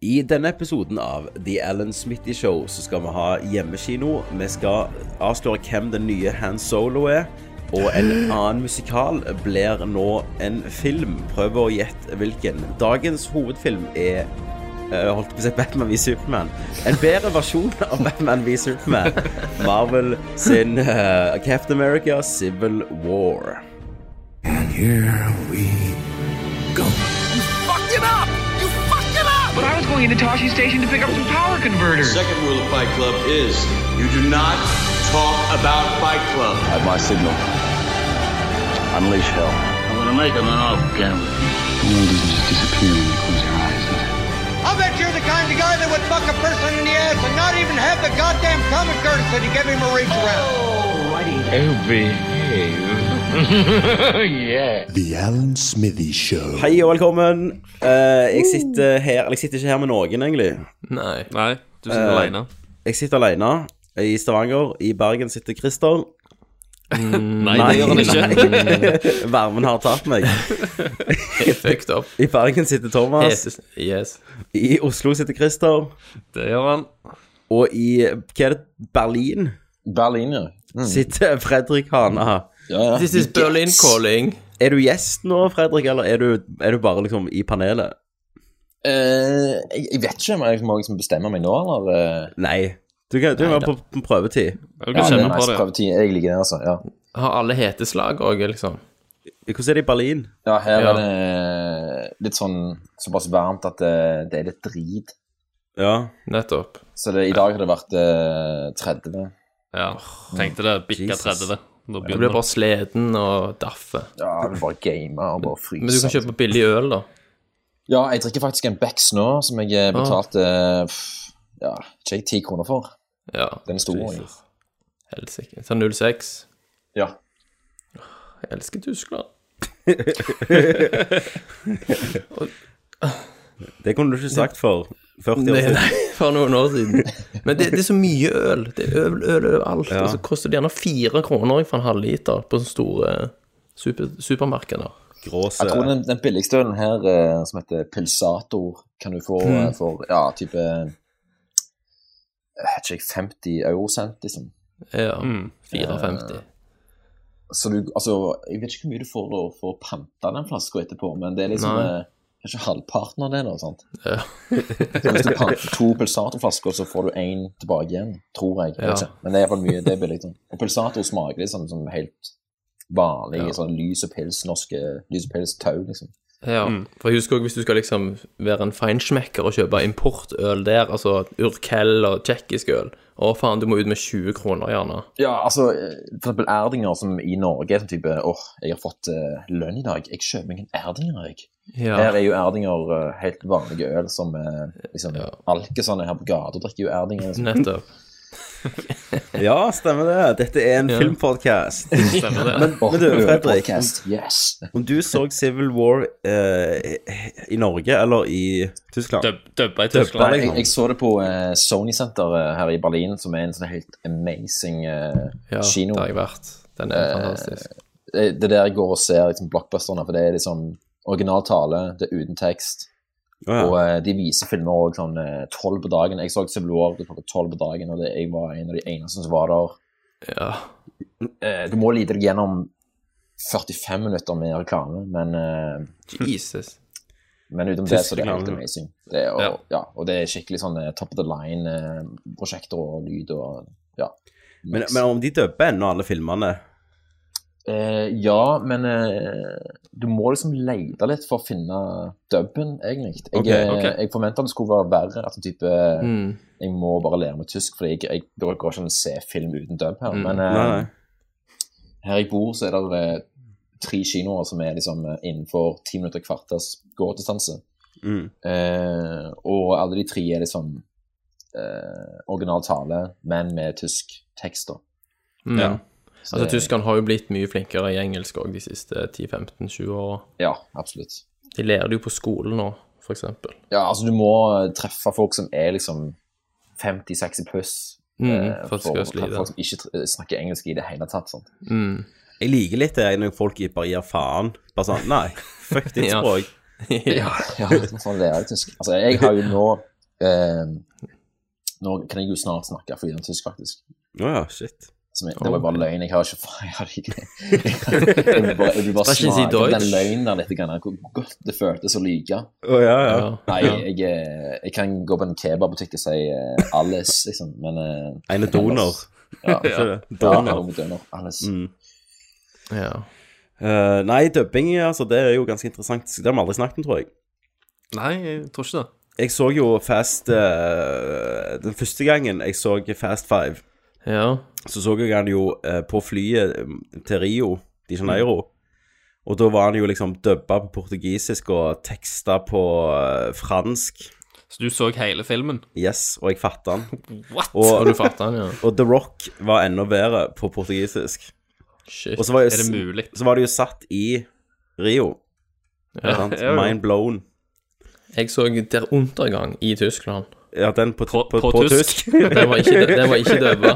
I denne episoden av The Alan Smitty Show så skal vi ha hjemmekino. Vi skal avsløre hvem den nye Han Solo er. Og en annen musikal blir nå en film. Prøv å gjette hvilken. Dagens hovedfilm er eh, holdt på å si Batman v Superman. En bedre versjon av Batman v Superman. Marvel sin uh, Captain America Civil War. And here we go. Up! But I was going into Toshi Station to pick up some power converters. The Second rule of Fight Club is you do not talk about Fight Club. At my signal, unleash hell. I'm gonna make him an off camera. The world doesn't just disappear when you close your eyes, does it? I'll bet you're the kind of guy that would fuck a person in the ass and not even have the goddamn common courtesy to give him a reach around. Oh, behave. yeah. The Alan Smithy Show. Hei og velkommen. Uh, jeg sitter her Eller jeg sitter ikke her med noen, egentlig. Nei. Nei, du sitter uh, alene. Jeg sitter alene i Stavanger. I Bergen sitter Christer. Nei, det gjør han ikke. Varmen har tatt meg. Fucked up. I Bergen sitter Thomas. Yes. yes. I Oslo sitter Christer. Det gjør han. Og i hva er det, Berlin Berlin, ja. sitter Fredrik Hana. Ja, ja. This is Berlin calling. Er du gjest nå, Fredrik, eller er du, er du bare liksom i panelet? Eh, jeg, jeg vet ikke om jeg må liksom bestemme meg nå, eller eh, Nei. Du kan, jo være på, på prøvetid. Du Ja, det er kjenne på nice det. prøvetid. Jeg liker det, altså. Ja, Har alle heteslag òg, liksom? Hvordan er det i Berlin? ja her Ja. er det litt sånn såpass varmt at det, det er litt drit. Ja. Nettopp. Så det, i dag har det vært eh, 30. Ja, tenkte det bikka Jesus. 30. Da Du blir bare sliten og daffe. Ja, jeg vil bare game og bare fryse. Men du kan kjøpe billig øl, da. Ja, jeg drikker faktisk en Becks nå, som jeg eh, betalte ah. ja, ikke ti kroner for. Ja. Den er stor. Jesus. Helsike. Så 06. Ja. Jeg elsker Tyskland. Det kunne du ikke sagt for 40 år siden. nei, for noen år siden. Men det, det er så mye øl. Det er øl, øl overalt. Ja. Og så koster det gjerne fire kroner for en halvliter på sånne store super, supermarkeder. Gråse. Jeg tror den, den billigste ølen her, eh, som heter Pulsator, kan du få mm. for ja, type eh, jeg vet ikke, 50 eurosent, liksom. Ja. Mm. 54. Så du, altså, jeg vet ikke hvor mye du får for å pante den flaska etterpå, men det er liksom Nei. Kanskje halvparten av det, da. sant? Ja. Så hvis du panter to Pulsator-flasker, så får du én tilbake igjen, tror jeg. Ja. Men det er iallfall mye, det er billig. Sånn. Og Pulsator smaker liksom som helt vanlig Ja. sånn lys og pils, norske lys og pils tau, liksom. Ja, for jeg husker også hvis du skal liksom være en feinschmecker og kjøpe importøl der, altså Urkel og tsjekkisk øl, å faen, du må ut med 20 kroner gjerne. Ja, altså, for eksempel Erdinger som i Norge er sånn type åh, jeg har fått uh, lønn i dag, jeg kjøper meg en Erdinger, jeg. Ja, Her er jo Erdinger eh, helt vanlige øl som er liksom Ja. alkesene her på gata drikker jo Erdinger. Liksom. nettopp. Ja, stemmer det. Dette er en Ja. filmpodcast. Stemmer det. Men, men du, Fredrik, yes. om du så Civil War eh, i Norge eller i Tyskland? Dub, dubba i Tyskland. Jeg, liksom. jeg så det på eh, Sony Center her i Berlin, som er en sånn helt amazing eh, Ja, kino. det har jeg vært. Den er fantastisk. det det er der jeg går og ser liksom, blockbusterne, for det er liksom original tale, det er uten tekst. Oh, ja. Og eh, de viser filmer òg sånn tolv på dagen. Jeg så Civil War klokka tolv på dagen, og det, jeg var en av de eneste som var der. Ja. Eh, du må lide deg gjennom 45 minutter med reklame, men, eh, Jesus. men utenom det så så er det helt amazing. Det er, og, Ja. ja. og det er skikkelig sånn eh, top of the line-prosjekter og lyd og ja. Men, men om de døper ennå alle filmene Eh, ja, men eh, du må liksom lete litt for å finne dubben, egentlig. Jeg, okay, okay. jeg forventa det skulle være verre. At type, Mm. Jeg må bare lære meg tysk, fordi jeg, jeg går går ikke an å se film uten dub her. Mm. Men eh, Nei, nei. her jeg bor, så er det eh, tre kinoer som er liksom eh, innenfor ti minutter kvarters gådistanse. Mm. Eh, og alle de tre er liksom eh, original tale, men med tysk tekst. da. Mm. Ja. Så Altså, det- tyskerne har jo blitt mye flinkere i engelsk òg de siste 10-15-20 åra. Ja, absolutt. De lærer det jo på skolen nå, for eksempel. Ja, altså du må treffe folk som er liksom 50-60 pluss. Mm, eh, for for, det folk som ikke snakker engelsk i det hele tatt. Sånn. Mm. Jeg liker litt det når folk bare gir faen. Bare sånn Nei, fuck ditt Ja. språk. Ja, ja sånn lærer jeg tysk. Altså, jeg har jo nå eh, Nå kan jeg jo snart snakke flytende tysk, faktisk. Å ja, shit. Som det var bare løgn. Jeg har ikke Jeg, har ikke, jeg, vil bare, jeg vil bare smake på den løgnen der litt, grann, hvor godt det føltes å lyve. Oh, ja, ja. Ja. Nei, jeg, eh, jeg kan gå på en kebabbutikk og si uh, alles, liksom, men uh, En er donor. Ja, ja. Donor. Donor. Alles. Mm. Ja. Uh, nei, dubbing, altså, det er jo ganske interessant. Det har vi aldri snakket om, tror jeg. Nei, jeg tror ikke det. Jeg så jo Fast eh, Den første gangen jeg så Fast Five, ja. så så jeg han jo eh, på flyet eh, til Rio de Janeiro. Og da var han jo liksom dubba på portugisisk og teksta på eh, fransk. Så du så hele filmen? Yes, og jeg fatta han. What? Og, Og du fatter den, ja. og The Rock var enda bedre på portugisisk. Shit. Og så var, jo, Er det mulig? så var det jo satt i Rio. Ja. sant? ja, ja. Mind blown. Jeg så Der Untergang i Tyskland. Ja, den på, på, På- på, på tysk. tysk. Den var ikke, var ikke døva.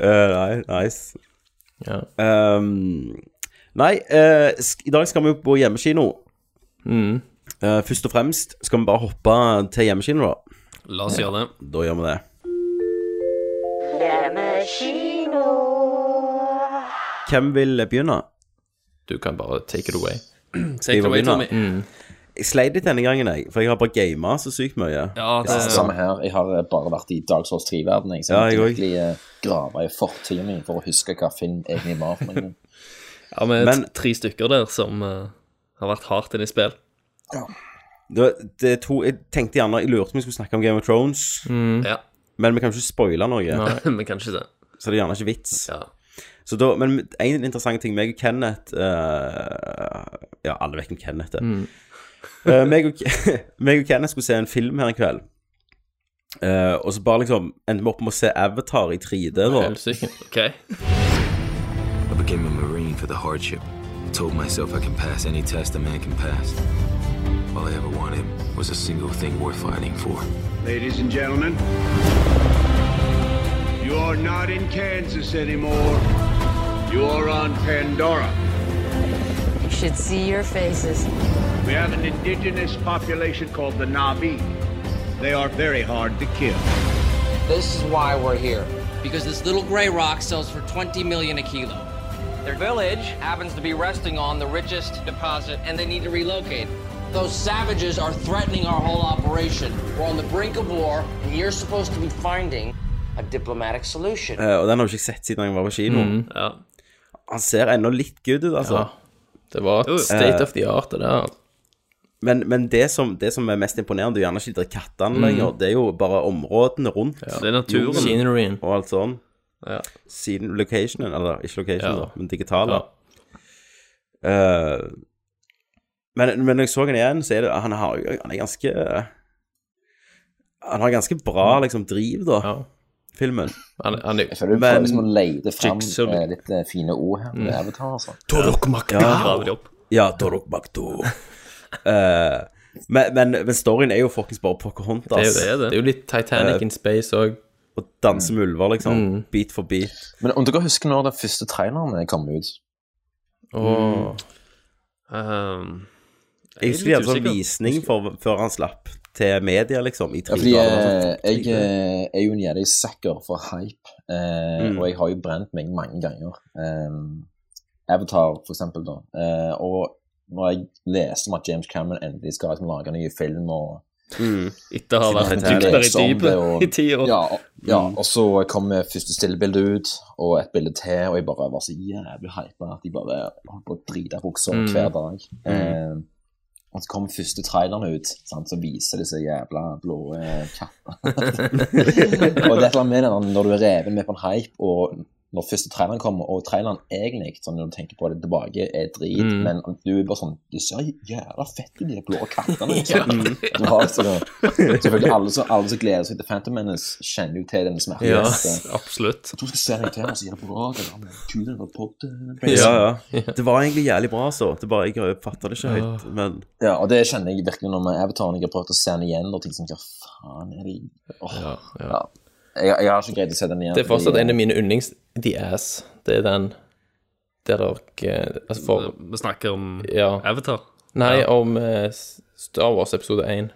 uh, nei, nice. Ja. Um, nei, uh, i dag skal vi jo på hjemmekino. Mm. Uh, først og fremst skal vi bare hoppe til hjemmekino, da. La oss gjøre det. Da gjør vi det. Hvem vil begynne? Du kan bare take it away. Take it away? Tommy. Jeg sleit litt denne gangen, jeg, for jeg har bare gama så sykt mye. Ja, det det, samme her. Jeg har eh, bare vært i Dark Souls 3-verden. Jeg, har Ja, virkelig eh, grave i fortida min for å huske hva film egentlig var. ja, vi er Men- tre stykker der som uh, har vært hardt inne i spill. Det, det er to, jeg tenkte gjerne Jeg lurte om vi skulle snakke om Game of Thrones, Ja, men vi kan ikke spoile noe. Nei, vi kan ikke det. Så det er gjerne ikke vits. Ja. Så da, men en interessant ting meg og Kenneth uh, Ja, alle vet hvem Kenneth er. Eh, meg, og, meg og Kenneth skulle se en film her en kveld. Eh, og så bare liksom endte vi opp med å se Avatar i 3D. da OK. I became a Marine for the hardship. Told myself I can pass any test a man can pass. All I ever wanted was a single thing worth fighting for. Ladies and gentlemen, you are not in Kansas anymore. You are on Pandora. You should see your faces. We have an indigenous population called the Navi. They are very hard to kill. This is why we're here. Because this little gray rock sells for 20 million a kilo. Their village happens to be resting on the richest deposit and they need to relocate. Those savages are threatening our whole operation. We're on the brink of war and you're supposed to be finding a diplomatic solution. Eh, og den har jeg ikke sett siden jeg var på kino. Ja. Han ser ennå litt good ut, altså. Ja. Det var et state of the art, det der. Men, men det, som, det som er mest imponerende, er gjerne ikke de kattene lenger. Det er jo bare områdene rundt. Det er naturen. Sceneryen. Og alt sånn. Ja. Siden locationen, eller ikke locationen, Ja. da, men digitale. Ja. Eh, men, men når jeg så han igjen, så er det Han, har, han er ganske Han har ganske bra liksom driv, da, Ja. filmen. Han, han Jeg føler du prøver liksom å leide fram eh, litt eh, fine ord her Mm. Avatar. Altså. De opp. Ja, Dorok Bakto. Eh, men, men, men storyen er jo fuckings bare Pocahontas. det er jo Det er det. Det er jo litt Titanic in space òg. Og danse med ulver, liksom. Bit for bit. Men om dere husker når den første traileren kom ut? Og Um, Jeg husker de hadde sånn visning for, før han slapp til media, liksom, i Ja, fordi jeg, eh, jeg eh, er jo en jævlig sucker for hype, eh, Mm. og jeg har jo brent meg mange ganger. Eh, Avatar, for eksempel, da. Eh, og når jeg leste om at James Cameron endelig skal liksom, lage en ny film og Mm. Etter å ha vært dypere i dypet i ti år. Ja, og, ja, og så kom første stillebilde ut, og et bilde til, og jeg bare var så jævlig hypa at jeg bare holdt på å drite buksa Mm. hver dag. Eh, og så kom første traileren ut, sant, så viser disse jævla blå eh, kattene. og det er et eller annet med når du er reven med på en hype, og når første traileren kommer, og traileren egentlig, sånn når du tenker på det tilbake, er drit, Mm. men du er bare sånn Du ser jævla fett ut, de blå kattene. Liksom. Du har så, selvfølgelig alle som, alle som gleder seg til Phantom Menace, kjenner jo til denne smerten. Ja. Absolutt. Jeg tror jeg skal se deg til, og så gjør det bra. Det var kul, det var pod, Ja, ja. Det var egentlig jævlig bra, så. Det bare, jeg fatter det ikke høyt, men Ja, og det kjenner jeg virkelig når med Avatar. når Jeg har prøvd å se den igjen, og ting som gjør faen er det Åh, ja, ja. Jeg, jeg har ikke greid å se den igjen. Det er fortsatt fordi- en av mine yndlings The Ass. Det er den der dere Altså for Vi snakker om Ja. Avatar. Nei, Ja. om eh, Star Wars episode 1.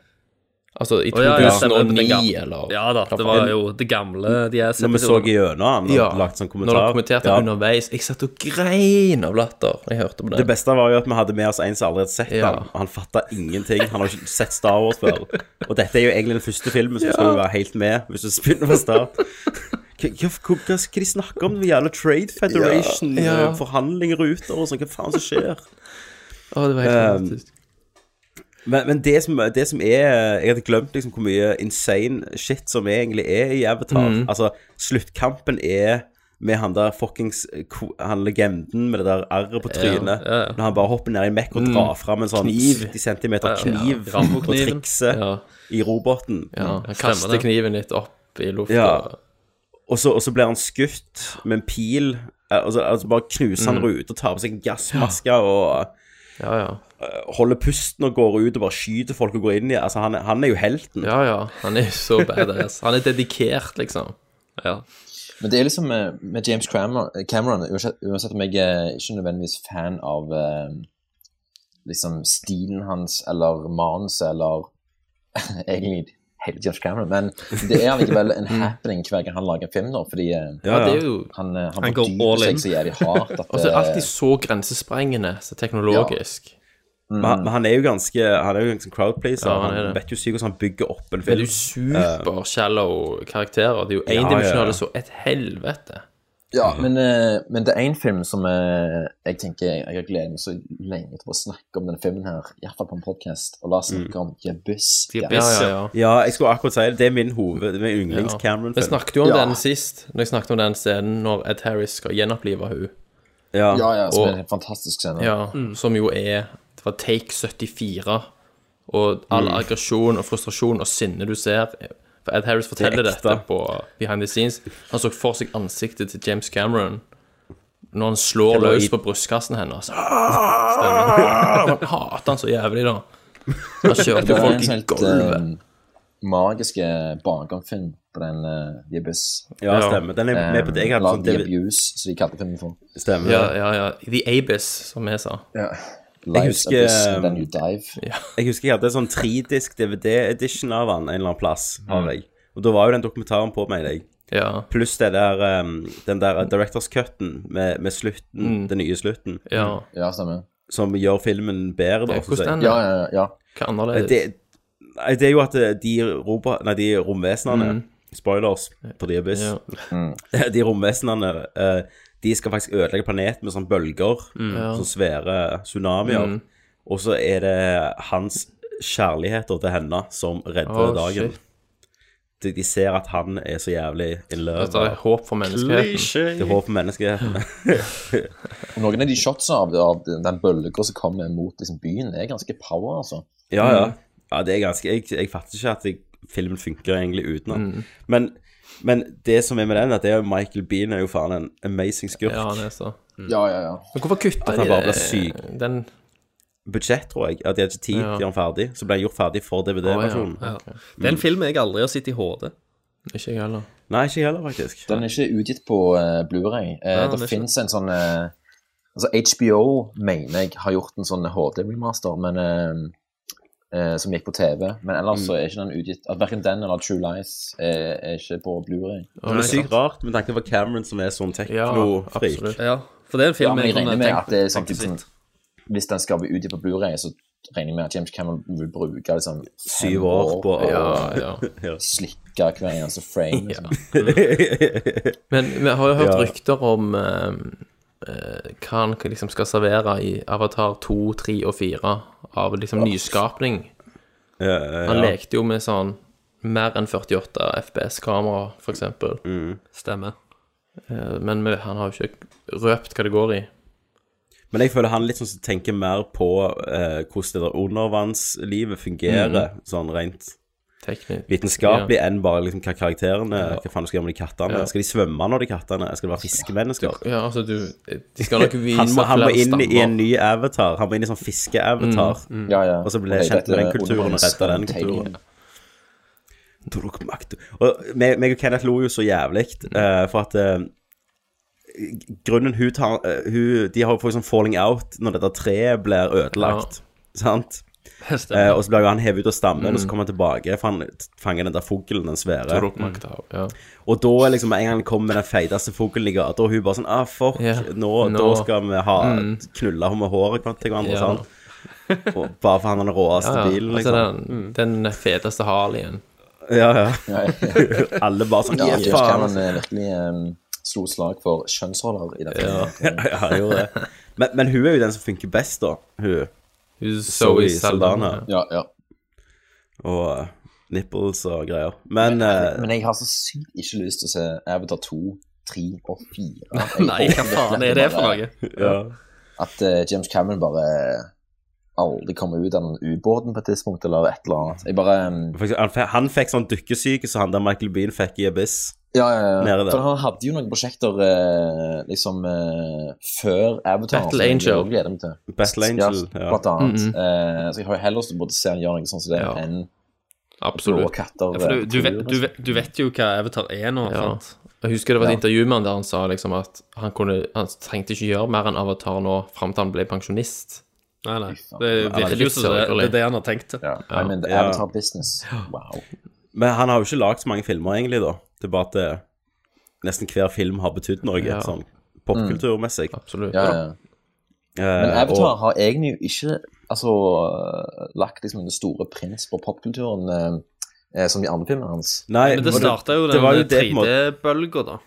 Altså i 2009, ja, ja, 2009, eller Ja da, det var jo det gamle de er Når vi så gjennom han og Ja, lagt sånn Når de kommenterte Ja. underveis. Jeg satt og grein av latter jeg hørte på det. Det beste var jo at vi hadde med oss en som aldri hadde sett Ja. han, han fatta ingenting. Han har ikke sett Star Wars før. Og dette er jo egentlig den første filmen, så Ja. skal du være helt med hvis du begynner fra start. Hva, hva, hva, skal de snakke om? Den jævla Trade Federation, Ja, ja. eh, forhandlinger ruter og sånn. Hva faen som skjer? Å, det var helt Um, fantastisk. Men, men det, som, det som er Jeg hadde glemt liksom hvor mye insane shit som egentlig er i Avatar. Mm. Altså, sluttkampen er med han der fuckings Han legenden med det der arret på trynet. ja, ja. Når han bare hopper ned i mekk og Mm. drar fram en sånn Kniv. 70 cm Ja, ja. kniv og Ja. i roboten. Ja, han kaster kniven litt opp i lufta. Ja. Og så, og så blir han skutt med en pil. Altså, altså bare knuser han Mm. ruter, tar på seg en gassmaske og Ja, ja. Eh, holder pusten og går ut og bare skyter folk og går inn i Altså, han, er- han er jo helten. Ja, ja. Han er så badass. Han er dedikert, liksom. Ja. Men det er liksom med, med James Cameron, Cameron uansett, uansett om jeg er ikke nødvendigvis fan av eh, liksom stilen hans eller manuset eller egentlig hele James Cameron, men det er allikevel en happening hver gang han lager en film nå, fordi eh, Ja, det er jo han, eh, han, Han går fordyper all in. seg så jævlig hardt at Og så er det eh, alltid så grensesprengende, så teknologisk. Men, han- men han er jo ganske Han er jo ganske crowdpleaser. Ja, han han vet jo sykt hvordan han bygger opp en film. Det er jo super shallow karakterer. Det er jo Ja, endimensjonale ja. så et helvete. Ja, men, eh, men det er en film som jeg, jeg tenker jeg har gledet meg så lenge til å snakke om denne filmen her, iallfall på en podkast, og la oss snakke om The Abyss. The ja, ja. Ja, jeg skulle akkurat si det. Det er min hoved... Det er min Ja. yndlings-Cameron-film. Vi snakket jo om Ja. den sist, når jeg snakket om den scenen når Ed Harris skal gjenopplive henne. Ja, Ja, ja, som Og- er en fantastisk scene. Ja, som jo er Det var take 74. Og all Mm. aggresjon og frustrasjon og sinne du ser For Ed Harris forteller Det dette på behind the scenes. Han så for seg ansiktet til James Cameron når han slår løs i- på brystkassen hennes. Stemmer. Han hater han så jævlig, da. Han kjørte jo folk en i sånn gulvet. eh, magiske bakgrunnsfilm på den uh, The Abyss. Ja, stemmer. Den er med på det. Jeg hadde Lagd sånn The Abuse, som de kalte filmen for. Stemmer. Ja, ja, ja. The Abyss, som vi sa. Ja. Jeg Lives husker, Abyss, Then You Dive. Jeg husker jeg hadde en sånn tredisk DVD-edition av han en eller annen plass. Mm. Og da var jo den dokumentaren på, mener jeg. Ja. Pluss det der, um, den der Directors Cutten med, med slutten, Mm. den nye slutten. Ja. Ja, stemmer. Som gjør filmen bedre, da. Ja, for hvordan den Ja, ja, ja. Hva annerledes? Det, det er jo at eh, de, robot, nei, de romvesenene Mm. Spoilers på The Abyss. Ja. Mm. De romvesenene eh, De skal faktisk ødelegge planeten med sånne bølger. Ja. Sånne svære tsunamier. Mm. Og så er det hans kjærligheter til henne som redder oh, dagen. shit. De, de ser at han er så jævlig in love. At det er håp for menneskeheten. Det er håp for menneskeheten. Noen av de shotsa av, av den bølga som kommer mot liksom, byen, er ganske power, altså. Ja, ja. ja det er ganske Jeg, jeg fatter ikke at jeg, filmen funker egentlig uten den. Mm. Men, men det som er med den, at det er jo Michael Bean er jo faen en amazing skurk. Ja, han er så. Ja, ja, ja. Men hvorfor kutter At han de bare blir syk. Den Budsjett, tror jeg. At de hadde ikke tid til å gjøre den ferdig. Så ble den gjort ferdig for DVD-versjonen. Ja. Det er en film jeg aldri har sett i HD. Ikke jeg heller. Nei, ikke jeg heller, faktisk. Den er ikke utgitt på uh, Blu-ray. Eh, Ja, er det fins en sånn uh, Altså, HBO, mener jeg, har gjort en sånn HD-remaster, men eh, eh, som gikk på TV. Men ellers så er ikke den utgitt at Verken den eller True Lies er, er ikke på Blu-ray. Det er sykt rart med tanke på Cameron som er sånn teknofrik. Ja, Ja, for det er en film Ja, men jeg regner med at det er samtidig sånn. Hvis den skal bli utgitt på Blu-ray, så regner jeg med at James Cameron vil bruke liksom Syv år på å Ja, ja. Ja. slikke hver eneste frame. Liksom. Men vi har jo hørt Ja. rykter om eh, hva han liksom skal servere i Avatar 2, 3 og 4 av liksom nyskapning. Ja, ja, Han lekte jo med sånn mer enn 48 FPS-kamera, for eksempel. Stemmer. Eh, Men han har jo ikke røpt hva det går i. Men jeg føler han litt sånn tenker mer på eh, hvordan det der undervannslivet fungerer, sånn rent Teknisk. vitenskapelig, enn bare liksom hva karakterene Hva faen du skal gjøre med de kattene? Ja. Skal de svømme når de kattene? Skal det være fiskemennesker? Ja, altså, du De skal nok vise Han må, han må inn inn i en ny avatar. Han må inn i sånn fiskeavatar. Ja, ja. Og så blir det kjent med den kulturen og redda den kulturen. Og meg, meg og Kenneth lo jo så jævlig, uh, for at uh, Grunnen hun tar uh, hun, De har jo fått sånn falling out når dette treet blir ødelagt. Sant? Eh, og så blir jo han hevet ut av stammen, Mm. og så kommer han tilbake, for han fanger den der fuglen, den svære. Ja. Og da er liksom en gang han kommer med den feiteste fuglen i gata, og hun bare sånn Ah, fuck, yeah. nå, Nå. da skal vi ha Mm. knulle henne med håret til hverandre, Ja. sånn. Og bare for han har den råeste Ja, ja. bilen, Altså, liksom. den, den feteste Harleyen. Ja, ja. Ja, Alle bare sånn Ja, Ja, James faen. Cameron eh, virkelig um, slo slag for kjønnsroller i dette. Ja, ja, han gjorde det. Men, men hun er jo den som funker best, da. Hun. Hun Zoe Saldana. Ja, ja. Og uh, nipples og greier. Men, uh, Men jeg har så sykt ikke lyst til å se Avatar 2, 3 og 4. Nei, hva faen er det for noe? ja. At uh, James Cameron bare aldri kommer ut av den ubåten på et tidspunkt, eller et eller annet. Jeg bare um, han, fikk sånn dykkesyke som han der Michael Bean fikk i Abyss. Ja, ja, ja. For han hadde jo noen prosjekter eh, liksom eh, før Avatar. Battle Angel. jeg gleder meg til. Battle Angel, ja. Blant annet. Mhm. Eh, så jeg har jo heller lyst til å se han gjøre noe sånt som det, Ja. enn blå Absolutt. katter. Ja, for du, eh, du, vet, du, vet, du vet jo hva Avatar er nå, Ja. sant? Jeg husker det var et Ja. intervju med han der han sa liksom at han, kunne, han trengte ikke gjøre mer enn Avatar nå fram til han ble pensjonist. Nei, nei. Det virker jo som det, er det han har tenkt. Ja. I mean, the Ja. Avatar business. Wow. Men han har jo ikke lagd så mange filmer, egentlig, da. Det er bare at det, nesten hver film har betydd noe, Ja. sånn popkulturmessig. Absolutt. Ja, ja. Eh, Men Avatar og- har egentlig jo ikke altså, lagt liksom den store prins på popkulturen eh, som de andre filmene hans. Nei, Men det starta jo den var jo det på en måte- 3D-bølga, da.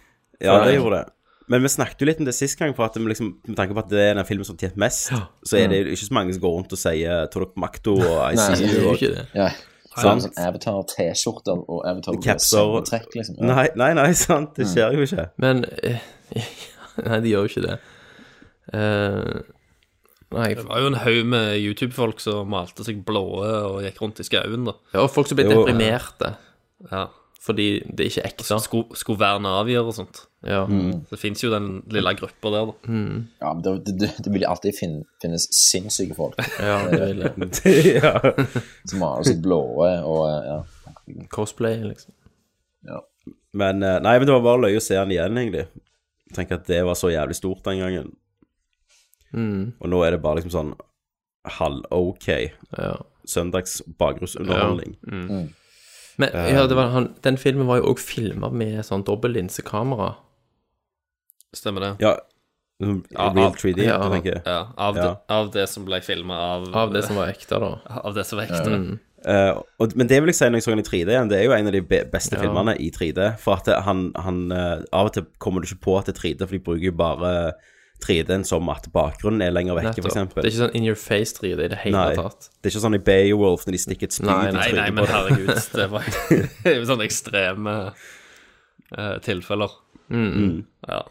Ja, det gjorde det. Men vi snakket jo litt om det sist gang, for at vi liksom, med tanke på at det er den filmen som har tjent mest, så er det jo ikke så mange som går rundt og sier Torok Makto og Nei, Det er jo ikke det. Ja. Sant. Sånn, sånn Avatar-T-skjorter og Avatar Capser og- trekk, liksom. Ja. Nei, nei, nei, sant. Det skjer jo ikke. Men eh, Nei, de gjør jo ikke det. Eh, nei, Det var jo en haug med YouTube-folk som malte seg blåe og gikk rundt i skauen, da. ja, og folk som ble Jo. deprimerte Ja. Fordi det ikke er ekte. Skulle, skulle verden avgjøre og sånt. Ja. Mm. Det fins jo den lille gruppa der, da. Ja, men det, det, det, det vil alltid finne, finnes sinnssyke folk ja, det vil jeg. ja. som har sitt blåe og ja. Cosplay, liksom. Ja. Men eh, Nei, men det var bare løye å se han igjen, egentlig. Tenk at det var så jævlig stort den gangen. Mm, Og nå er det bare liksom sånn halv-ok ja. søndags bakgrunnsunderholdning. Men ja, det var, han, den filmen var jo òg filma med sånn dobbeltlinsekamera. Stemmer det? Ja. Real 3D, ja. jeg tenker. Ja, av, Ja. Det, av det som ble filma av Av det som var ekte, da. Av det som var ekte. Mm. Uh, og, men det vil jeg si når jeg så den i 3D igjen, det er jo en av de beste Ja. filmene i 3D. For at han, han uh, Av og til kommer du ikke på at det er 3D, for de bruker jo bare 3D-en som at bakgrunnen er lenger vekke, f.eks. Det er ikke sånn in your face 3D i det hele Nei. tatt. Det er ikke sånn i Beowulf når de stikker et spyd Nei, i Nei, nei, trynet men på deg. herregud, det var det er jo sånne ekstreme uh, tilfeller. Mm. Ja.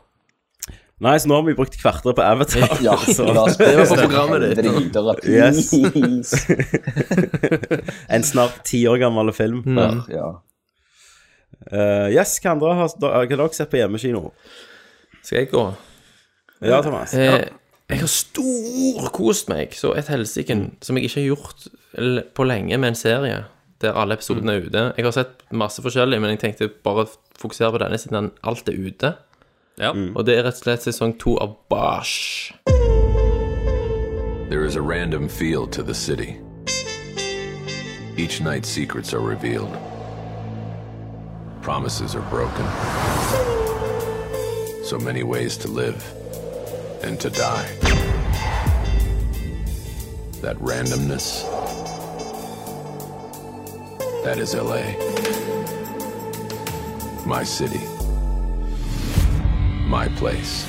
Nei, så nå har vi brukt kvarteret på Avatar. Ja, så, la oss Det var på programmet ditt. videre, Yes. en snart ti år gammel film. Mm. Ja. Uh, yes, hva andre har hva har dere sett på hjemmekino? Skal jeg gå? Ja, Thomas. Eh, jeg har storkost meg så et helsike som jeg ikke har gjort på lenge med en serie der alle episodene er ute. Jeg har sett masse forskjellig, men jeg tenkte bare fokusere på denne siden alt er ute. ja. Og det er rett og slett sesong to av Bosh. There is a random feel to the city. Each night, secrets are revealed, promises are broken. So many ways to live and to die. That randomness, that is LA. My city, my place.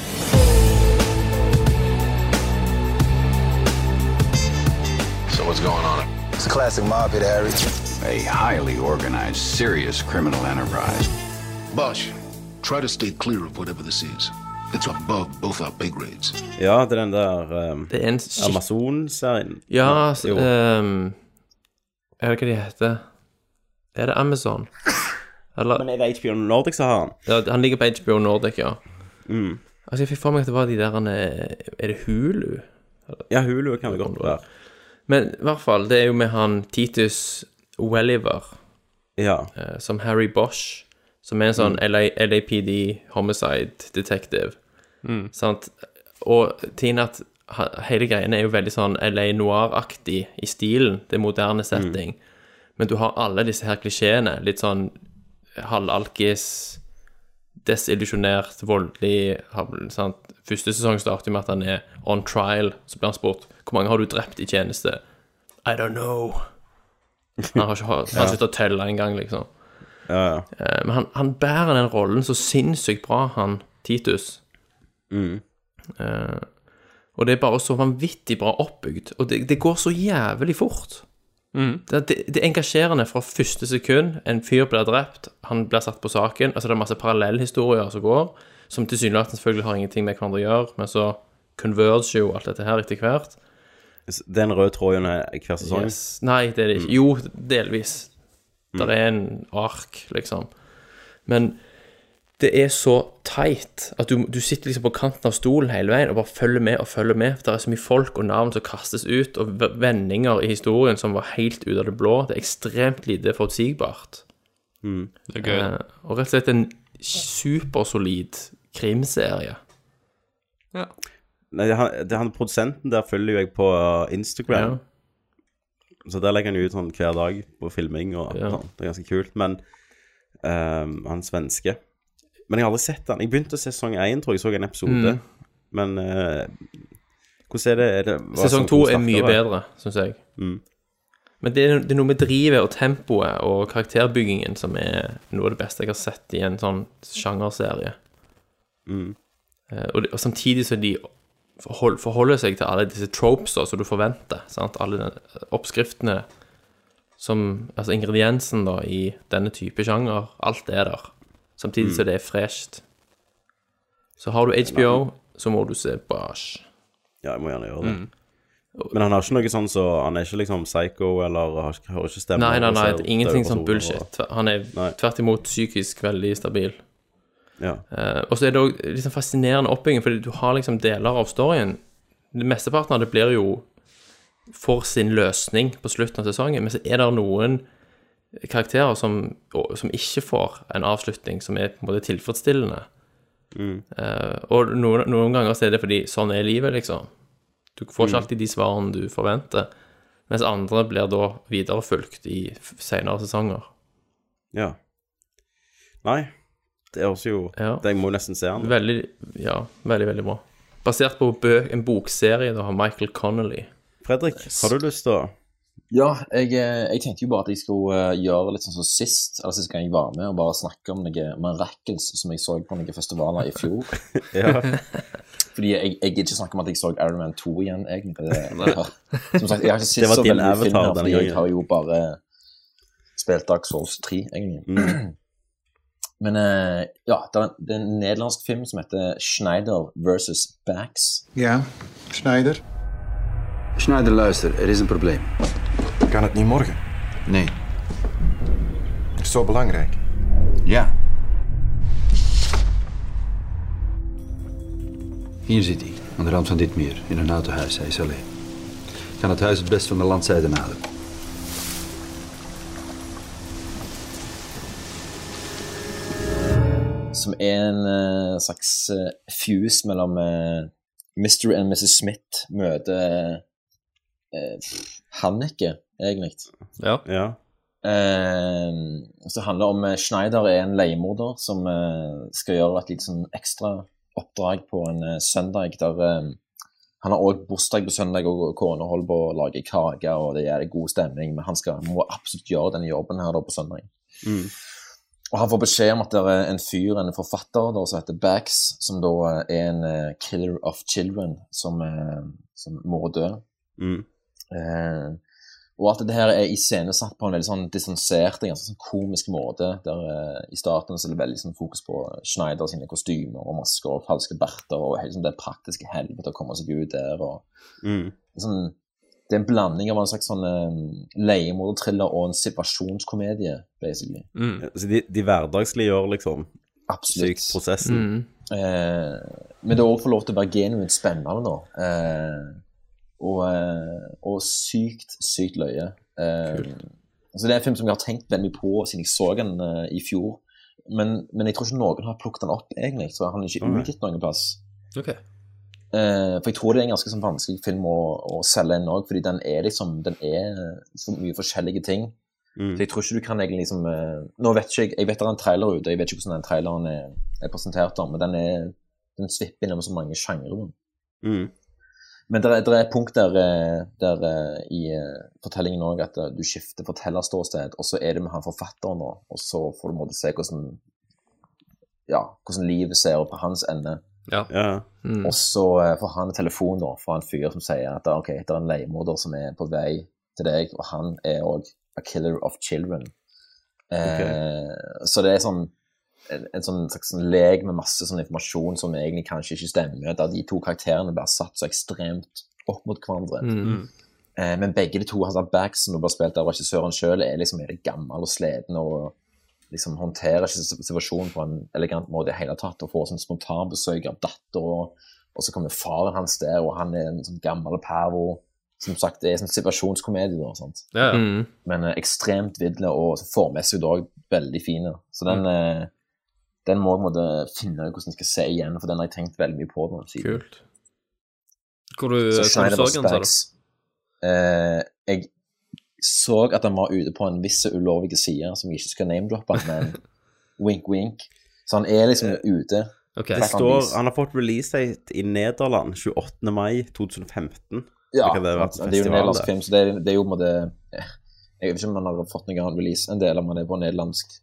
So what's going on? It's a classic mob hit, Harry. A highly organized, serious criminal enterprise. Bosh, try to stay clear of whatever this is. It's above both our pay grades. Ja, det er den der um, er. Amazon-serien. Ja, jo. um, Jeg vet ikke hva de heter. Er det Amazon? Eller Men er det HBO Nordic som har den? ja, Han ligger på HBO Nordic, ja. Altså, jeg fikk for meg at det var de der eh, Er det Hulu? Ja, Hulu kan det godt være. Men i hvert fall, det er jo med han Titus Welliver Ja. eh, som Harry Bosch, som er en sånn mm. LAPD homicide detective. Sant? Og tingen at Hele greiene er jo veldig sånn LA Noir-aktig i stilen. Det er moderne setting. Men du har alle disse her klisjeene. Litt sånn halvalkis, desillusjonert, voldelig sant? Første sesong starter med at han er on trial. Så blir han spurt hvor mange har du drept i tjeneste. I don't know. Han har ikke han har sluttet å telle engang, liksom. Ja, ja. Eh, Men han, han bærer den rollen så sinnssykt bra, han Titus. Mm. Eh, og det er bare så vanvittig bra oppbygd. Og det, det går så jævlig fort. Det, det, det er engasjerende fra første sekund. En fyr blir drept, han blir satt på saken. Altså Det er masse parallellhistorier som går, som tilsynelatende selvfølgelig har ingenting med hverandre å gjøre, men så converger jo alt dette her etter hvert. Det er en rød tråd gjennom hver sesong. Yes. Nei, det er det ikke. Jo, delvis. Der er en ark, liksom. Men det er så tight at du, du sitter liksom på kanten av stolen hele veien og bare følger med og følger med. For det er så mye folk og navn som kastes ut, og vendinger i historien som var helt ut av det blå. Det er ekstremt lite forutsigbart. Det er gøy. Eh, og rett og slett en supersolid krimserie. Ja. Nei, det, han, det, han produsenten der følger jo jeg på Instagram. Instagram. Så der legger han ut sånn hver dag på filming og Ja. sånn. Det er ganske kult. Men um, han svenske Men jeg har aldri sett den. Jeg begynte å se sesong én, tror jeg. så en episode. Mm. Men eh, hvordan er det? er det Sesong to er mye bedre, syns jeg. Mm. Men det er, det er noe med drivet og tempoet og karakterbyggingen som er noe av det beste jeg har sett i en sånn sjangerserie. Mm. Eh, Og, og samtidig så de forhold, forholder seg til alle disse tropes som du forventer. Sant? Alle de oppskriftene som Altså ingrediensen da i denne type sjanger. Alt er der. Samtidig Mm. så det er fresht. Så har du HBO, så må du se Bosch. Ja, jeg må gjerne gjøre det. Mm. Men han har ikke noe sånn så Han er ikke liksom psycho eller har, ikke- hører ikke stemme? Nei, nei, nei, nei, ingenting sånn bullshit. Han er tvert imot psykisk veldig stabil. Ja. Uh, og så er det òg liksom fascinerende oppbygging, fordi du har liksom deler av storyen det Mesteparten av det blir jo for sin løsning på slutten av sesongen, men så er det noen karakterer som, som ikke får en avslutning som er på en måte tilfredsstillende. Mm. Uh, og noen, noen ganger så er det fordi sånn er livet, liksom. Du får ikke Mm. alltid de svarene du forventer, mens andre blir da viderefulgt i senere sesonger. Ja. Nei, det høres jo det, Jeg må nesten se den. Veldig, ja, veldig, veldig bra. Basert på en bokserie da, av Michael Connolly. Fredrik, har du lyst til å Ja, jeg, eh, jeg tenkte jo bare at jeg skulle eh, gjøre litt sånn som sist, eller sist gang jeg var med, og bare snakke om noen miracles som jeg så på noen festivaler i fjor. Ja. Fordi jeg, jeg gidder ikke snakke om at jeg så Iron Man 2 igjen, egentlig. Det, jeg har, som sagt, jeg har ikke sett så veldig mye film her, fordi jeg har jo bare spilt Dark Souls 3, egentlig. Mm. Men eh, ja, det er, det er en nederlandsk film som heter Schneider versus Bax. Ja, Schneider. Schneider, luister, er is een probleem. Kan het niet morgen? Nee. Is zo belangrijk. Ja. Hier zit hij, aan de rand van dit meer, in een houten huis. Hij is alleen. Kan het huis het best van de landzijde naderen. Som er en slags eh, fuse mellom eh, Mr. and Mrs. Smith møter uh, Hanneke, egentlig. Ja. ja. Eh, så det handler om eh, Schneider er en leiemorder som eh, skal gjøre et litt sånn ekstra oppdrag på en eh, søndag der eh, Han har òg bursdag på søndag, og kona holder på å lage kake, og det er god stemning, men han skal, må absolutt gjøre denne jobben her da på søndag. Mm. Og han får beskjed om at det er en fyr, en forfatter, da, som heter Bax, som da er en uh, killer of children, som, uh, som må dø. Mm. Eh, og at det her er iscenesatt på en veldig sånn distansert, en ganske sånn komisk måte. der eh, I starten så er det veldig sånn fokus på Schneider sine kostymer og masker og falske berter og helt sånn det praktiske helvete å komme seg ut der. og Mm. sånn, Det er en blanding av en slags sånn um, leiemorderthriller og en situasjonskomedie, basically. Ja, Så de, de hverdagsliggjør liksom Absolutt. sykt prosessen. Eh, men det òg får lov til å være genuint spennende, da. Eh, og, eh, og sykt, sykt løye. Eh, Altså, det er en film som jeg har tenkt veldig på siden jeg så den eh, i fjor. Men, men jeg tror ikke noen har plukket den opp, egentlig. Så han er ikke Nei. utgitt noen plass. Okay. Eh, for jeg tror det er en ganske sånn vanskelig film å, å selge inn òg, fordi den er liksom Den er så mye forskjellige ting. Mm. Så jeg tror ikke du kan egentlig liksom eh, Nå vet ikke jeg Jeg vet det er en trailer ute, jeg vet ikke hvordan den traileren er, er presentert, da, men den er den svipper innom så mange sjangre. Mm. Men det er, et punkt der, eh, der eh, i eh, fortellingen òg at du skifter fortellerståsted, og så er det med han forfatteren nå, og så får du måtte se hvordan ja, hvordan livet ser ut på hans ende. Ja. Mm. Og så får han en telefon da, fra en fyr som sier at ok, det er en leiemorder som er på vei til deg, og han er òg a killer of children. Eh, Så det er sånn en, en sånn slags sånn lek med masse sånn informasjon som egentlig kanskje ikke stemmer, der de to karakterene blir satt så ekstremt opp mot hverandre. Mm. Eh, men begge de to, altså Bax, som blir spilt av regissøren sjøl, er liksom er gammel og sliten og liksom håndterer ikke situasjonen på en elegant måte i hele tatt, og får sånn spontanbesøk av datter, og, og så kommer faren hans der, og han er en sånn gammel pervo. Som sagt, det er sånn situasjonskomedie, da. sant? Ja, ja. Mm. Men eh, ekstremt vidle, og så formessig òg veldig fine. Så den, eh, den må jeg måtte finne ut hvordan jeg skal se igjen, for den har jeg tenkt veldig mye på. Den siden. Kult. Hvor du, Så du Schneider så den, sa du? Eh, jeg så at han var ute på en viss ulovlig side, som jeg ikke skal name-droppe, men wink, wink. Så han er liksom ute. Det På et eller står, han har fått release date i Nederland 28. mai 2015. Ja, det det er jo en nederlandsk film, så det er, det er jo på en måte Jeg vet ikke om han har fått noen annen release enn del om han er på nederlandsk.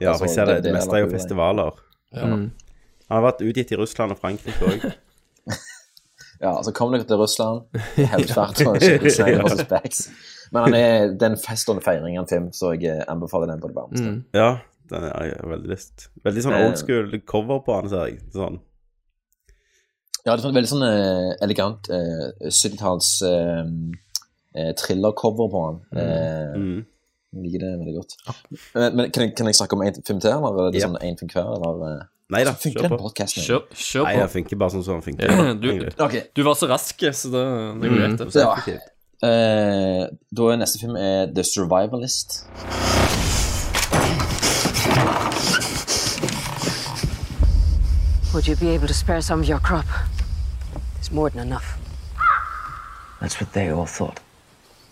Ja, for jeg ser det, det meste er jo festivaler. Ja. Han har vært utgitt i Russland og Frankrike òg. Ja, så kom dere til Russland, Helsfart og Schneider vs. Bags. Men han er, det er en fest og en feiring av en film, så jeg eh, anbefaler den på det varmeste. Ja, den har jeg veldig lyst. Veldig sånn Eh. old school cover på han, ser jeg. Sånn. Ja, det er sånn, veldig sånn eh, elegant eh, 70-talls eh, eh, thriller-cover på han. Eh, Mm. Jeg liker det veldig godt. Men, men kan, jeg, kan jeg snakke om en film til, eller er det Ja. sånn én film hver? Eller, eh? Nei da, kjør på. Kjør, Kjør, på. Nei, det funker bare sånn som den funker. Du, okay. Du var så rask, så det, det går greit. Mm, Ja. Uh, da er neste film er The Survivalist. Would you be able to spare some of your crop? It's more than enough. That's what they all thought.